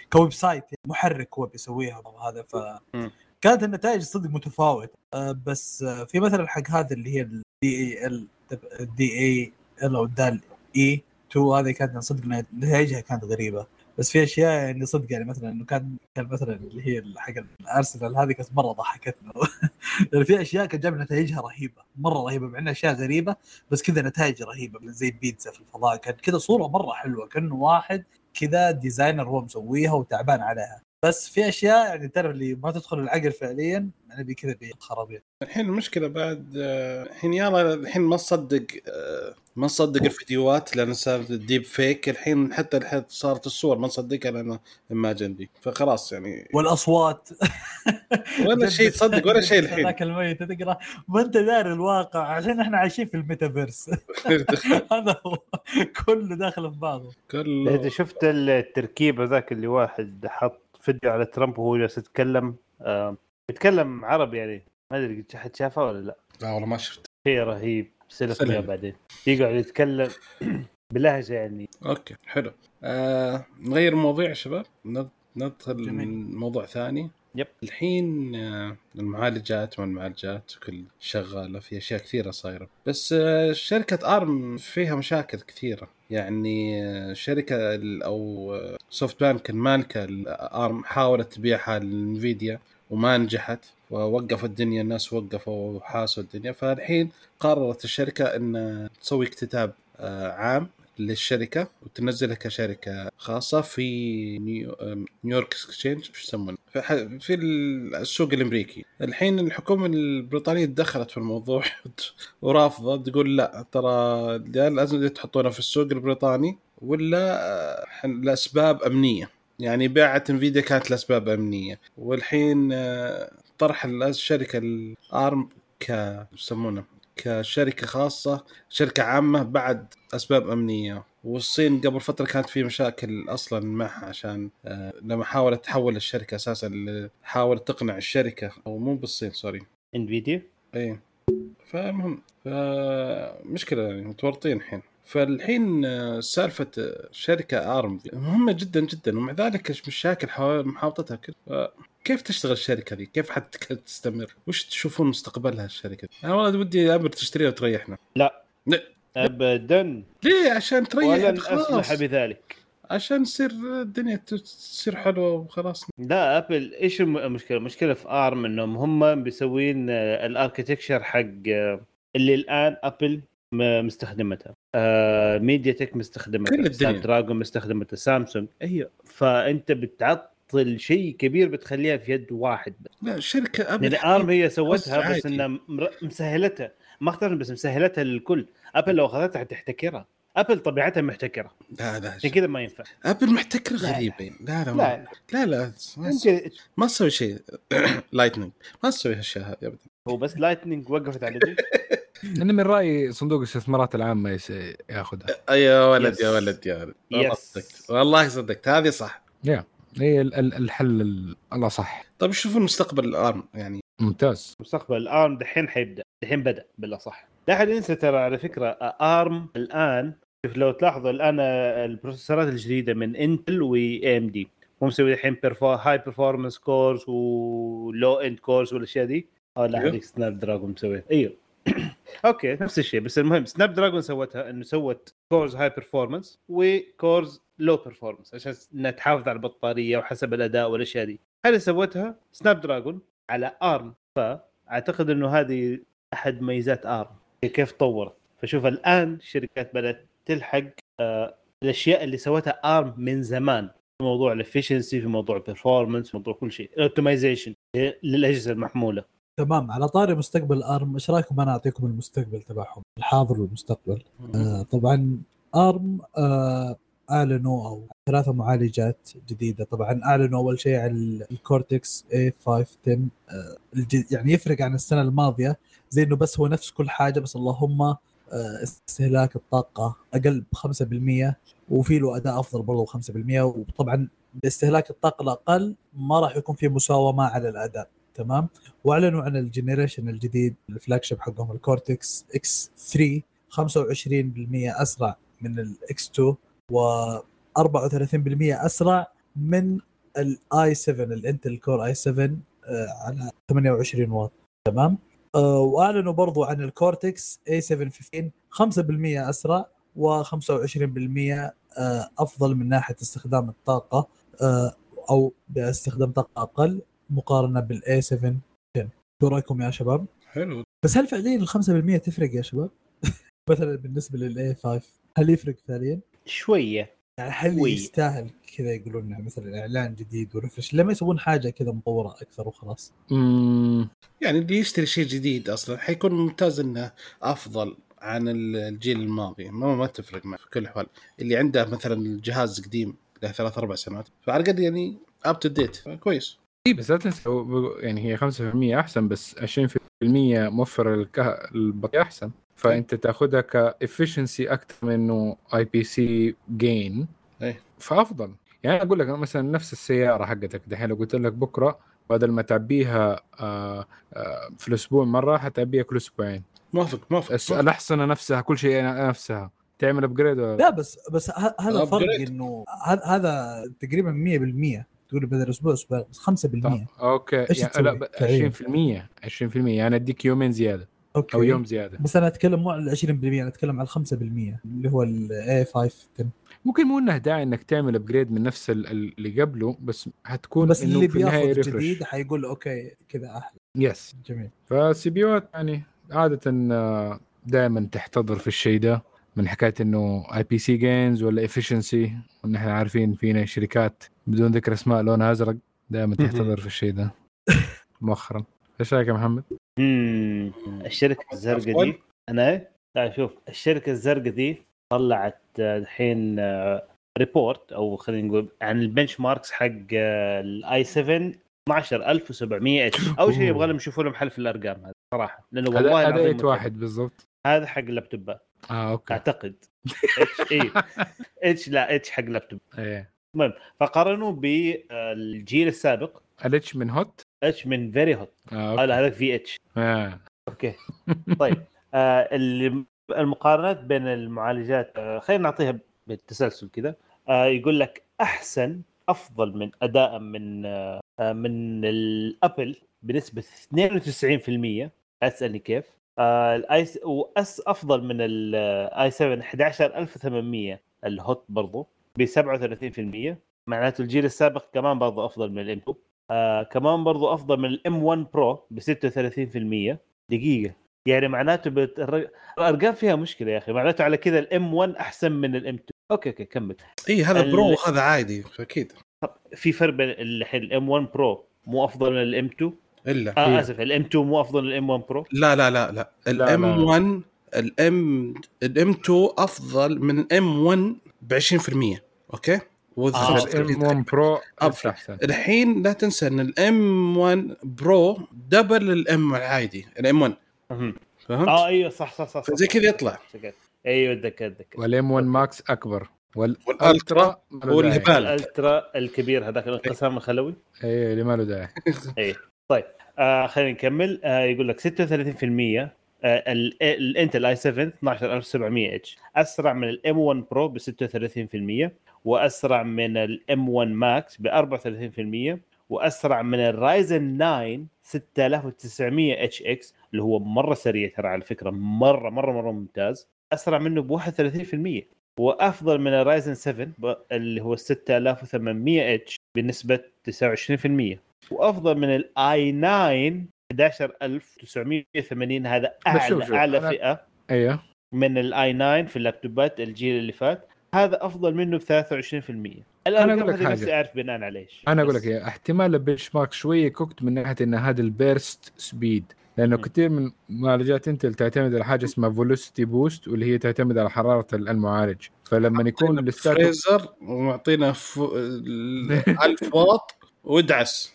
[SPEAKER 3] كويب سايت محرك هو بيسويها وهذا ف
[SPEAKER 2] مم.
[SPEAKER 3] كانت النتائج صدق متفاوتة آه بس آه في مثلا حق هذا اللي هي الدي اي ال الدي اي ال أو دال اي 2 هذه كانت صدق نتائجها كانت غريبة بس في أشياء يعني صدق يعني مثلا إنه كان كان مثلا اللي هي حق الأرسنال هذه كانت مرة ضحكتنا. لأن في أشياء كان جاب نتائجها رهيبة مرة رهيبة مع انها أشياء غريبة بس كذا نتائج رهيبة زي بيتزا في الفضاء. كان كذا صورة مرة حلوة كأنه واحد كذا designer هو مسويها وتعبان عليها. بس في أشياء يعني تعرف اللي ما تدخل العقل فعليا يعني بي كذا خرابيط
[SPEAKER 1] الحين المشكلة بعد آه، الحين يلا الحين ما تصدق آه، ما نصدق الفيديوهات لأن صارت deepfake الحين حتى الحين صارت الصور ما نصدقها لأنه ايماجن دي. فخلاص يعني.
[SPEAKER 3] والأصوات.
[SPEAKER 1] ولا شيء تصدق ولا شيء الحين.
[SPEAKER 3] ذاك الميت تقرأ. ما أنت داري الواقع عشان إحنا عايشين في الميتافيرس. هذا هو. كله داخل في بعضه
[SPEAKER 2] اذا
[SPEAKER 1] كله
[SPEAKER 2] شفت التركيبة ذاك اللي واحد حط فيديو على ترامب وهو جالس يتكلم. آه، يتكلم عربي يعني. ما أدري قد حد شافه ولا لا.
[SPEAKER 1] لا والله ما شفت
[SPEAKER 2] شيء رهيب. سلف بعدين. يقعد يتكلم بلهجة يعني.
[SPEAKER 1] أوكي حلو. آه نغير المواضيع يا شباب. ند- ندخل
[SPEAKER 3] جميل.
[SPEAKER 1] موضوع ثاني.
[SPEAKER 2] Yep.
[SPEAKER 1] الحين آه، المعالجات والمعالجات كل شغالة في أشياء كثيرة صايرة. بس آه، شركة أرم فيها مشاكل كثيرة. يعني آه، شركة أو سوفت بانك المالكة الأرم حاولت تبيعها لانفيديا وما نجحت. ووقفوا الدنيا الناس وقفوا وحاسوا الدنيا. فالحين قررت الشركة ان تسوي اكتتاب عام. للشركة وتنزلها كشركة خاصة في نيويورك exchange شو يسمونه؟ في السوق الأمريكي. الحين الحكومة البريطانية دخلت في الموضوع ورافضة تقول لا ترى لازم تحطونها في السوق البريطاني ولا آه، لأسباب أمنية. يعني بيعت إنفيديا كانت لأسباب أمنية. والحين آه، طرح الشركة الارم ك يسمونه؟ كشركة خاصة شركة عامة بعد أسباب أمنية. والصين قبل فترة كانت في مشاكل أصلا معها عشان آه، لما حاولت تحول الشركة أساسا حاولت تقنع الشركة أو مو بالصين سوري.
[SPEAKER 2] انفيديا
[SPEAKER 1] اي فالمهم فمشكلة يعني متورطين الحين. فالحين آه، سالفة آه، شركة أرم دي مهمة جدا جدا ومع ذلك مشاكل محاوطتها ف- كيف تشتغل الشركة دي؟ كيف حتستمر؟ وش تشوفون مستقبلها الشركة دي؟ أنا والله ودي أمر تشتريها وتريحنا
[SPEAKER 2] ابدا
[SPEAKER 1] ليه؟ عشان تريح
[SPEAKER 2] ولن
[SPEAKER 1] خلاص
[SPEAKER 2] اسمح بذلك
[SPEAKER 1] عشان تصير الدنيا تصير حلوة وخلاص
[SPEAKER 2] لا أبل إيش الم- المشكلة؟ المشكلة في أرم إنهم هم بيسوين آه، ال architecture حق آه، اللي الآن أبل مستخدمتها آه ميديا تك مستخدمتها
[SPEAKER 1] كل الدنيا.
[SPEAKER 2] دراجون مستخدمتها سامسونج هي فأنت بتعطل شيء كبير بتخليها في يد واحد بس.
[SPEAKER 1] لا شركة أبل
[SPEAKER 2] يعني ارم هي سوتها
[SPEAKER 1] عادي.
[SPEAKER 2] بس انها مسهلتها. ما اختارت بس مسهلتها للكل. أبل لو أخذتها حتحتكرها. أبل طبيعتها محتكرة.
[SPEAKER 1] لا لا
[SPEAKER 2] عشان كذا ما ينفع.
[SPEAKER 1] أبل محتكرة
[SPEAKER 2] لا، لا.
[SPEAKER 1] غريبة. لا لا
[SPEAKER 2] لا
[SPEAKER 1] ما- لا. لا ما
[SPEAKER 2] انت
[SPEAKER 1] تسوي- ما تسوي شيء. Lightning ما تسوي هالاشياء هذه ابدا.
[SPEAKER 2] هو بس lightning وقفت على دي.
[SPEAKER 4] أنا من رأيي صندوق الاستثمارات العامة yes- ياخذها.
[SPEAKER 1] يا ولد
[SPEAKER 2] yes.
[SPEAKER 1] يا ولد يا ولد. والله. صدقت. والله صدقت. هذه صح.
[SPEAKER 4] يا هي ال- ال- الحل ال- الأصح.
[SPEAKER 1] طيب شوفوا المستقبل الآن يعني.
[SPEAKER 4] ممتاز.
[SPEAKER 2] مستقبل الارم دحين حيبدأ الحين بدأ بالأصح. لا أحد ينسى ترى على فكرة ارم الآن شوف لو تلاحظوا الآن ال processor ات الجديدة من انتل واي ام دي مو مسوي الحين high performance cores و low end cores والأشياء دي؟ آه لا. هذيك سناب دراجون مسويها أيوه. okay نفس الشيء بس المهم سناب دراجون سوتها إنه سوت cores high performance و cores low performance عشان إنها تحافظ على البطارية وحسب الأداء والأشياء دي. هذه سوتها سناب دراجون على ارم فاعتقد إنه هذه أحد ميزات ارم كيف طورت؟ فشوف الآن الشركات بدأت تلحق آه الأشياء اللي سوتها ارم من زمان. في موضوع ال efficiency في موضوع ال performance في موضوع كل شيء. ال optimization للأجهزة المحمولة.
[SPEAKER 3] تمام على طاري مستقبل أرم إيش رأيكم أنا أعطيكم المستقبل تبعهم؟ الحاضر والمستقبل آه طبعا أرم آه أعلنوا أو ثلاثة معالجات جديدة. طبعا أعلنوا أول شيء عن ال Cortex A510 آه يعني يفرق عن السنة الماضية زي إنه بس هو نفس كل حاجة بس اللهم آه استهلاك الطاقة أقل ب 5% وفي له أداء أفضل برضه 5% وطبعا باستهلاك الطاقة الأقل ما راح يكون في مساومة على الأداء. تمام؟ واعلنوا عن ال generation الجديد ال flagship حقهم ال Cortex X3 25% أسرع من ال X2 و 34% أسرع من ال i7 ال Intel Core i7 آه، على 28 واط. تمام؟ آه، واعلنوا برضو عن ال Cortex A715 5% أسرع و25% آه، أفضل من ناحية استخدام الطاقة أو باستخدام طاقة أقل. مقارنة بال i7 10 شو رأيكم يا شباب؟
[SPEAKER 1] حلو.
[SPEAKER 3] بس هل فعليا ال 5% تفرق يا شباب؟ مثلا بالنسبة للاي 5 هل يفرق فعليا؟
[SPEAKER 2] شوية.
[SPEAKER 3] يعني هل
[SPEAKER 2] وي.
[SPEAKER 3] يستاهل كذا يقولون إنه مثلا إعلان جديد ورفرش لما يسوون حاجة كذا مطورة أكثر وخلاص.
[SPEAKER 4] مم،
[SPEAKER 1] يعني اللي يشتري شيء جديد أصلا حيكون ممتاز إنه أفضل عن الجيل الماضي. ما ما تفرق معه في كل الأحوال. اللي عنده مثلا الجهاز قديم له ثلاث أربع سنوات فعلى الاقل يعني Up to date كويس.
[SPEAKER 4] اي بس لا تنسى يعني هي 5% أحسن بس 20% موفر الكه... أحسن. فأنت تاخذها ك efficiency أكثر من إنه IPC
[SPEAKER 1] gain.
[SPEAKER 4] فأفضل. يعني أقول لك مثلا نفس السيارة حقتك. دحين لو قلت لك بكرة بدل ما تعبيها آه آه في الأسبوع مرة حتعبيها كل أسبوعين.
[SPEAKER 1] موافق موافق.
[SPEAKER 4] الاحصنه نفسها كل شيء نفسها. تعمل upgrade ولا؟
[SPEAKER 3] لا بس بس هذا فرق. إنه هذا تقريبا 100% تقول بدل أسبوع أسبوع بس 5%
[SPEAKER 4] طب، okay.
[SPEAKER 3] إيش
[SPEAKER 4] يعني لا ب-
[SPEAKER 3] فعلياً؟
[SPEAKER 4] 20% 20% يعني أديك يومين زيادة
[SPEAKER 3] okay.
[SPEAKER 4] أو يوم زيادة.
[SPEAKER 3] بس أنا أتكلم مو على ال 20% أنا أتكلم على ال 5% اللي هو الاي 5
[SPEAKER 4] ممكن مو إنه داعي إنك تعمل upgrade من نفس ال- ال- اللي قبله بس حتكون
[SPEAKER 3] بس اللي بياخذ جديد حيقول okay كذا أحلى.
[SPEAKER 4] Yes
[SPEAKER 3] جميل.
[SPEAKER 4] فال CPU ات يعني عادة دائما تحتضر في الشيء ده. من حكاية إنه IPC gains ولا efficiency وإن إحنا عارفين فينا شركات بدون ذكر أسماء لونها أزرق دائما تحتضر في الشيء ده. مؤخرا. إيش رأيك يا محمد؟
[SPEAKER 2] امم الشركة الزرقاء. دي أنا إيه؟ لا شوف. الشركة الزرقاء دي طلعت آه، الحين آه، report أو خلينا نقول عن ال benchmarks حق آه، ال i7 12700 H أول شيء يبغى لهم يشوفوا لهم حل في الأرقام هذه صراحة. لأنه والله
[SPEAKER 4] هذا. واحد بالضبط.
[SPEAKER 2] هذا حق اللابتوبات.
[SPEAKER 4] آه أوكي.
[SPEAKER 2] أعتقد. اتش اي اتش لا اتش حق لابتوب.
[SPEAKER 4] إيه.
[SPEAKER 2] فقارنوا بالجيل السابق.
[SPEAKER 4] ال H من hot
[SPEAKER 2] H من very hot
[SPEAKER 4] آه
[SPEAKER 2] هذا
[SPEAKER 4] okay
[SPEAKER 2] هذاك VH
[SPEAKER 4] آه.
[SPEAKER 2] okay. طيب. آه المقارنات بين المعالجات آه خلينا نعطيها بالتسلسل كذا آه يقول لك أحسن أفضل من أداء من آه آه، من ال Apple بنسبة 92% أسألني كيف. آه ال i وأس أفضل من ال i 7 11800 ال hot برضو ب 37% معناته الجيل السابق كمان برضو أفضل من ال M 2 آه كمان برضو أفضل من ال M 1 Pro ب 36% دقيقة. يعني معناته بت... الأرقام فيها مشكلة يا أخي. معناته على كذا ال M 1 أحسن من ال M 2 okay okay كمل.
[SPEAKER 1] إي هذا
[SPEAKER 2] ال-
[SPEAKER 1] Pro وهذا عادي فاكيد
[SPEAKER 2] في فرق بين الحين ال M 1 Pro مو أفضل من ال M 2
[SPEAKER 1] إلا.
[SPEAKER 2] آه
[SPEAKER 4] إيه.
[SPEAKER 2] آسف ال M 2 مو أفضل من ال M 1 Pro
[SPEAKER 1] لا لا لا لا.
[SPEAKER 4] لا،
[SPEAKER 1] ال M
[SPEAKER 4] لا.
[SPEAKER 1] 1 ال M ال M 2 أفضل من ال M 1 ب 20% okay؟
[SPEAKER 2] آه،
[SPEAKER 1] ال
[SPEAKER 4] M 1 Pro أحسن.
[SPEAKER 1] الحين لا تنسى إن ال M 1 Pro double ال M العادي ال M 1
[SPEAKER 2] مهم.
[SPEAKER 1] فهمت؟
[SPEAKER 2] آه أيوه صح صح صح, صح.
[SPEAKER 1] فزي كذا يطلع.
[SPEAKER 2] أيوه أتذكر أتذكر. وال
[SPEAKER 4] M 1 Max أكبر.
[SPEAKER 1] وال
[SPEAKER 4] Ultra وال Ultra ما له
[SPEAKER 1] هو
[SPEAKER 4] داعي.
[SPEAKER 1] الهبال
[SPEAKER 2] ال Ultra الكبير هذاك الانقسام الخلوي؟
[SPEAKER 4] إيه اللي ما له داعي.
[SPEAKER 2] إيه. طيب آه خلينا نكمل. آه يقول لك 36% آه، ال- ال Intel i 7 12700 H. أسرع من ال M 1 Pro ب 36% وأسرع من ال M 1 Max ب 34% وأسرع من ال Ryzen 9 6900 HX اللي هو مرة سريع ترى على فكرة مرة مرة مرة ممتاز. أسرع منه ب 31% وأفضل من ال Ryzen 7 ب- اللي هو 6800 H بنسبة 29% وأفضل من ال i 9 11980 هذا
[SPEAKER 4] أعلى
[SPEAKER 2] أعلى
[SPEAKER 4] أنا-
[SPEAKER 2] فئة
[SPEAKER 4] أيوه.
[SPEAKER 2] من ال i 9 في اللابتوبات الجيل اللي فات هذا أفضل منه ب 23% الآن
[SPEAKER 4] أنا أقول لك.
[SPEAKER 2] نفسي أعرف بناء على
[SPEAKER 4] إيش. أنا
[SPEAKER 2] أقول
[SPEAKER 4] لك احتمال ال benchmark شوية cooked من ناحية إن هذا ال burst speed لأنه
[SPEAKER 2] م.
[SPEAKER 4] كثير من معالجات Intel تعتمد على حاجة اسمها velocity boost واللي هي تعتمد على حرارة المعالج. فلما يكون ال
[SPEAKER 1] static freezer ومعطينا ف... ال- 1000 واط وادعس.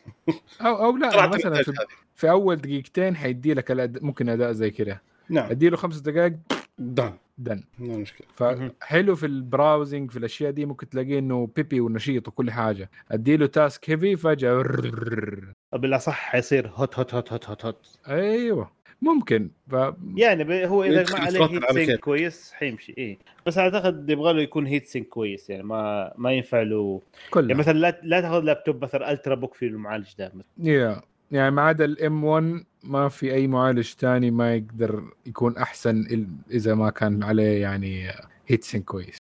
[SPEAKER 4] أو أو لا مثلا في. في أول دقيقتين حيدي لك الأد... ممكن أداء زي كذا.
[SPEAKER 1] نعم.
[SPEAKER 4] أدي له خمس دقائق
[SPEAKER 1] دان
[SPEAKER 4] دن
[SPEAKER 1] ما
[SPEAKER 2] مشكلة.
[SPEAKER 4] فحلو في ال browsing في الأشياء دي ممكن تلاقيه إنه peppy ونشيط وكل حاجة. أدي له task heavy فجأة
[SPEAKER 2] بالأصح حيصير hot hot hot hot hot hot
[SPEAKER 4] أيوه. ممكن. ف
[SPEAKER 2] يعني ب- هو
[SPEAKER 1] إذا
[SPEAKER 2] ما عليه heat
[SPEAKER 1] sink.
[SPEAKER 2] كويس حيمشي إيه. بس أعتقد يبغى له يكون heat sink كويس يعني ما ما ينفع له.
[SPEAKER 4] كلها
[SPEAKER 2] يعني مثلا لا لا تأخذ لابتوب مثلا ultrabook في المعالج ده
[SPEAKER 4] يا يعني ما عدا ال M 1 ما في أي معالج ثاني ما يقدر يكون أحسن إل- إذا ما كان عليه يعني heat sink كويس.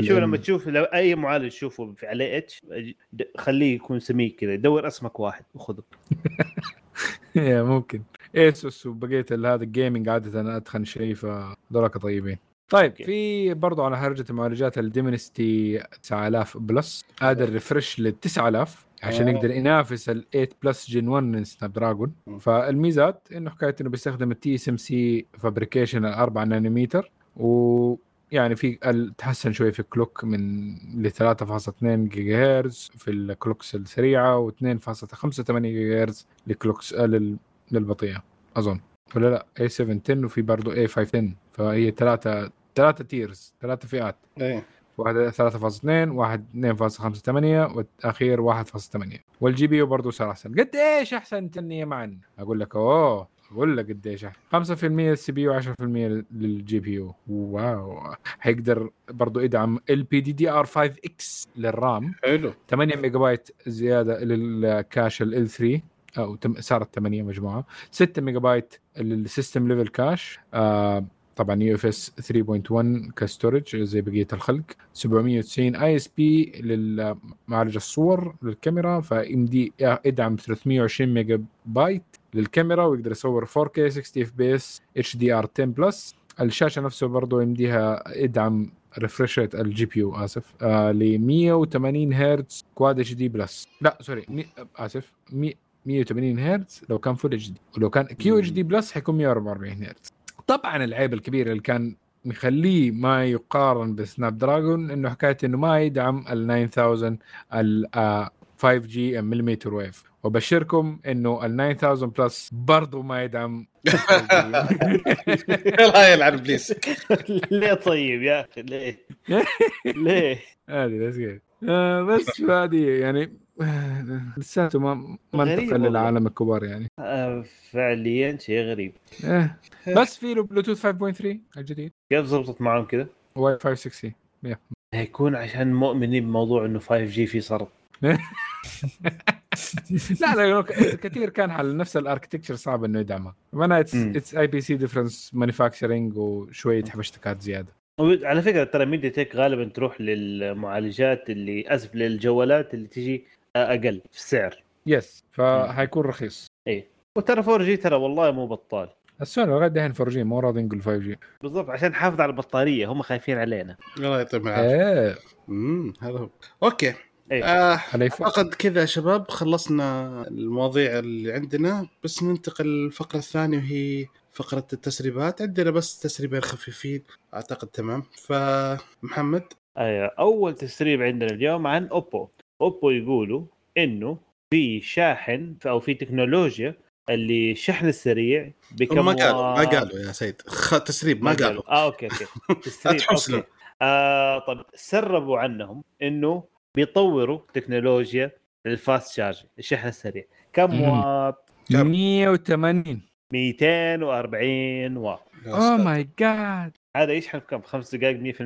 [SPEAKER 2] شوف لما تشوف لو أي معالج تشوفه في عليه H خليه يكون سميك كذا دور أسمك واحد وخذه.
[SPEAKER 4] يا ممكن. ASUS وبقية هذا ال gaming عادة اتخن شيء فذولاك طيبين طيب
[SPEAKER 2] okay.
[SPEAKER 4] في برضو على هرجة المعالجات ال Dimensity 9000 Plus هذا ال refresh لل 9000 عشان. يقدر ينافس ال 8 Plus Gen 1 من
[SPEAKER 1] Snapdragon.
[SPEAKER 4] فالميزات إنه حكاية إنه بيستخدم ال TSMC fabrication 4 نانومتر و يعني في تحسن شوي في ال clock من ل 3.2 جيجا هرتز في ال clocks السريعة و2.58 جيجا هرتز ل clocks آه، لل- للبطيئة أظن. ولا لا؟ A 7 10 وفي برضه A 5 10 فهي ثلاثة ثلاثة tiers ثلاثة فئات.
[SPEAKER 1] إيه.
[SPEAKER 4] واحد 3.2 واحد 2.58 والأخير 1.8 وال GPU برضه صار احسن قد إيش أحسن تنيه معا؟ أقول لك أوه أقول لك قد إيش احسن 5% ال CPU 10% لل GPU. wow. حيقدر برضه يدعم LPDDR 5 X لل RAM.
[SPEAKER 1] حلو.
[SPEAKER 4] 8 ميجا بايت زيادة لل cache L 3 أو صارت 8 مجموعة. 6 ميجا بايت لل system level cache طبعا UFS 3.1 ك storage زي بقية الخلق. 790 ISP للمعالج الصور للكاميرا فيمدي يدعم 320 ميجا بايت للكاميرا ويقدر يصور 4K 60 اف بي اس اتش دي ار 10 بلس الشاشة نفسه برضه يمديها يدعم refresh rate ال GPU آسف. آه ل 180 هرتز quad HD plus لا sorry مي... آسف مي... 180 هرتز لو كان full HD ولو كان QHD plus حيكون 144 هرتز طبعا العيب الكبير اللي كان مخليه ما يقارن ب Snapdragon إنه حكايه إنه ما يدعم ال 9000 ال 5G millimeter wave وبشركم إنه ال 9000 Plus برضه ما يدعم 5G.
[SPEAKER 1] الله يلعن ابليس
[SPEAKER 2] ليه طيب يا أخي ليه؟ ليه؟
[SPEAKER 4] هذه بس. آه بس هذه يعني لساته ما ما انتقل. للعالم الكبار يعني.
[SPEAKER 2] آه، فعليا شيء غريب.
[SPEAKER 4] آه. بس في له بلوتوث 5.3 الجديد.
[SPEAKER 2] كيف زبطت معاهم كذا؟
[SPEAKER 4] واي فاي 6
[SPEAKER 2] هيكون عشان مؤمنين بموضوع إنه 5 G في صرف.
[SPEAKER 4] لا لا كثير كان على نفس ال architecture صعب إنه يدعمها
[SPEAKER 2] مم.
[SPEAKER 4] it's a basic difference manufacturing وشوية حبشتكات زيادة.
[SPEAKER 2] على فكرة ترى Media Tek غالبا تروح للمعالجات اللي أسف للجوالات اللي تجي أقل في السعر.
[SPEAKER 4] yes فحيكون رخيص.
[SPEAKER 2] وترى 4 G ترى والله مو بطال.
[SPEAKER 4] السوني لغاية دحين 4 G مو راضي نقول 5 G
[SPEAKER 2] بالضبط عشان نحافظ على البطارية هم خايفين علينا.
[SPEAKER 1] الله يعطيهم العافية.
[SPEAKER 4] إيه.
[SPEAKER 1] امم هذا هو. okay.
[SPEAKER 2] إيه.
[SPEAKER 1] آه أعتقد كذا يا شباب خلصنا المواضيع اللي عندنا. بس ننتقل للفقرة الثانية وهي فقرة التسريبات. عندنا بس تسريبين خفيفين. أعتقد تمام. فمحمد.
[SPEAKER 2] أيوه أول تسريب عندنا اليوم عن اوبو اوبو يقولوا إنه في شاحن أو في تكنولوجيا اللي الشحن السريع بكم
[SPEAKER 1] ما قالوا ما قالوا يا سيد. خ... تسريب ما قالوا.
[SPEAKER 2] آه okay okay. تسريب. okay. آه طب سربوا عنهم إنه بيطوروا تكنولوجيا ال fast charge الشحن السريع. كم. واط؟
[SPEAKER 1] كم؟
[SPEAKER 4] 180
[SPEAKER 2] 240 واط.
[SPEAKER 1] يا oh.
[SPEAKER 4] my God
[SPEAKER 2] هذا يشحن في كم؟ خمس دقائق 100%؟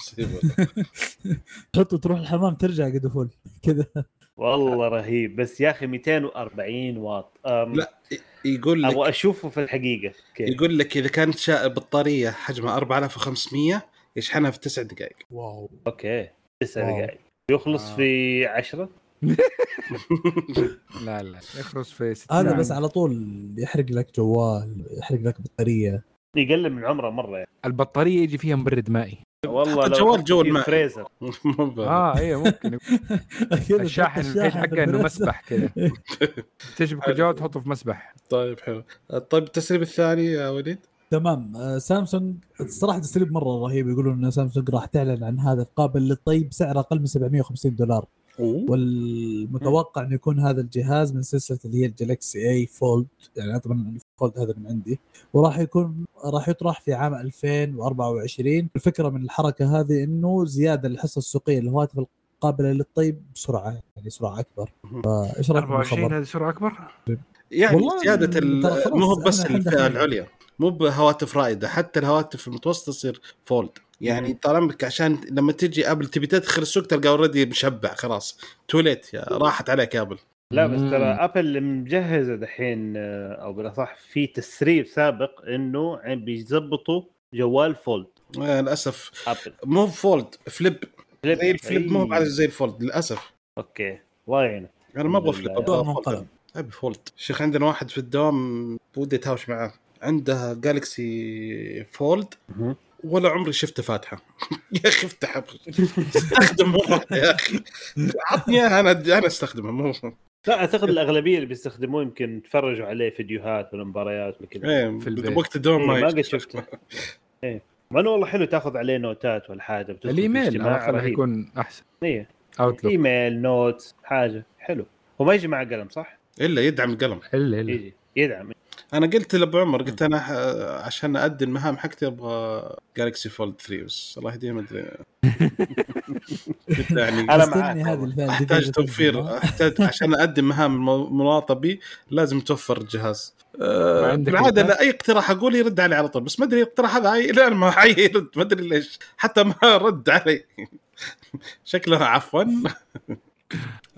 [SPEAKER 1] مصيبة.
[SPEAKER 3] تحطه تروح الحمام ترجع قد فل كذا
[SPEAKER 2] والله رهيب بس يا أخي 240 واط أم
[SPEAKER 1] لا يقول لك
[SPEAKER 2] أبغى أشوفه في الحقيقة كيف
[SPEAKER 1] يقول لك إذا كانت شا... بطارية حجمها 4500 يشحنها في 9 دقائق
[SPEAKER 3] wow
[SPEAKER 2] okay تسع. دقائق يخلص
[SPEAKER 4] آه.
[SPEAKER 2] في 10
[SPEAKER 4] لا لا يخلص في 60
[SPEAKER 3] هذا بس. على طول يحرق لك جوال يحرق لك بطارية
[SPEAKER 2] يقلل من عمره مرة يعني.
[SPEAKER 4] البطارية يجي فيها مبرد مائي.
[SPEAKER 2] والله
[SPEAKER 1] حط
[SPEAKER 2] لو
[SPEAKER 1] جوال
[SPEAKER 2] حط
[SPEAKER 1] جو الماء.
[SPEAKER 2] فريزر
[SPEAKER 4] آه أيوه ممكن. الشاحن
[SPEAKER 3] في
[SPEAKER 4] حقه
[SPEAKER 3] إنه.
[SPEAKER 4] مسبح كذا تشبك الجوال تحطه في مسبح.
[SPEAKER 1] طيب حلو. طيب التسريب الثاني يا وليد؟
[SPEAKER 3] تمام. آه، سامسونج الصراحه تسريب مرة رهيب. يقولون إن سامسونج راح تعلن عن هاتف قابل للطي بسعر أقل من 750 دولار. والمتوقع إنه يكون هذا الجهاز من سلسلة اللي هي ال Galaxy A Fold يعني طبعا ال fold هذا من عندي. وراح يكون راح يطرح في عام 2024 الفكرة من الحركة هذه إنه زيادة للحصة السوقية للهواتف القابلة للطي بسرعة يعني سرعة أكبر. فايش رأيك
[SPEAKER 4] 24
[SPEAKER 3] بالخبر؟
[SPEAKER 4] هذه سرعة أكبر؟
[SPEAKER 1] يعني
[SPEAKER 3] زيادة خلاص
[SPEAKER 1] مو هو بس
[SPEAKER 3] الفئة
[SPEAKER 1] العليا مو بهواتف رائدة حتى الهواتف المتوسطة تصير fold. يعني طالما عشان لما تجي أبل تبي تدخل السوق تلقى already مشبع خلاص. too late يا راحت عليك يا أبل.
[SPEAKER 2] لا بس. ترى ابل مجهزة دحين آه، أو بالأصح في تسريب سابق إنه عم بيظبطوا جوال fold
[SPEAKER 1] آه للأسف.
[SPEAKER 2] ابل
[SPEAKER 1] مو fold flip
[SPEAKER 2] flip.
[SPEAKER 1] زي ال flip مو
[SPEAKER 2] أي.
[SPEAKER 1] بعد زي ال fold
[SPEAKER 2] للأسف. okay. الله يعينك
[SPEAKER 1] أنا ما
[SPEAKER 2] أبغى
[SPEAKER 1] flip.
[SPEAKER 3] أبغى.
[SPEAKER 1] fold أبي fold شيخ عندنا واحد في الدوام ودي أتهاوش معاه. عنده Galaxy
[SPEAKER 2] Fold.
[SPEAKER 1] ولا عمري شفته فاتحة. يا أخي افتح استخدم مره يا أخي. عطني إياها أنا أنا استخدمها مو
[SPEAKER 2] لا اعتقد الأغلبية اللي بيستخدموه يمكن تفرجوا عليه فيديوهات ولا مباريات ولا كذا
[SPEAKER 1] إيه
[SPEAKER 4] في البيت.
[SPEAKER 1] وقت الدوام
[SPEAKER 2] إيه،
[SPEAKER 1] ما.
[SPEAKER 2] قد شفته. إيه. مع إنه والله حلو تاخذ عليه نوتات ولا حاجة
[SPEAKER 4] الإيميل على
[SPEAKER 2] اجتماع
[SPEAKER 4] الأقل
[SPEAKER 2] رهيب.
[SPEAKER 4] يكون أحسن.
[SPEAKER 2] إيه.
[SPEAKER 4] Outlook
[SPEAKER 2] email note حاجة. حلو. هو ما يجي مع قلم صح؟
[SPEAKER 1] إلا يدعم القلم
[SPEAKER 4] إلا إلا.
[SPEAKER 2] يجي. يدعم.
[SPEAKER 1] أنا قلت لابو عمر قلت أنا ح- عشان أدي المهام حقتي أبغى Galaxy Fold 3 بس الله يهديه ما أدري قلت يعني
[SPEAKER 2] أنا
[SPEAKER 3] استني
[SPEAKER 2] معاك.
[SPEAKER 3] الفئة أحتاج
[SPEAKER 1] توفير؟ أحتاج عشان أدي مهام المناطة بي لازم توفر الجهاز أه بالعاده؟ لا أي اقتراح أقول يرد علي على طول بس ما أدري الاقتراح هذا. لا ما حي يرد ما أدري ليش حتى ما رد علي شكله عفوا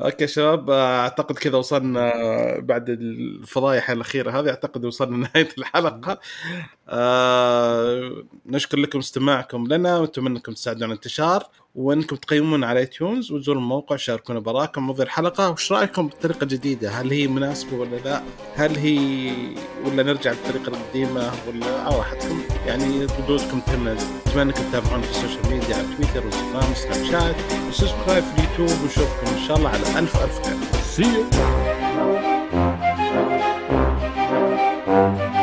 [SPEAKER 1] okay شباب اعتقد كذا وصلنا بعد الفضايح الأخيرة هذه اعتقد وصلنا لنهاية الحلقة. آه نشكر لكم استماعكم لنا ونتمنى انكم تساعدونا على الانتشار وانكم تقيمون على iTunes وتزورون الموقع شاركونا برأيكم مواضيع الحلقة. وش رأيكم بالطريقة الجديدة؟ هل هي مناسبة ولا لا؟ هل هي ولا نرجع للطريقه القديمة ولا على راحتكم يعني ردودكم تهمنا. أتمنى أنكم تتابعونا في السوشيال ميديا على تويتر وإنستغرام وسناب شات. و subscribe في اليوتيوب ونشوفكم إن شاء الله على ألف ألف خير.
[SPEAKER 4] see you.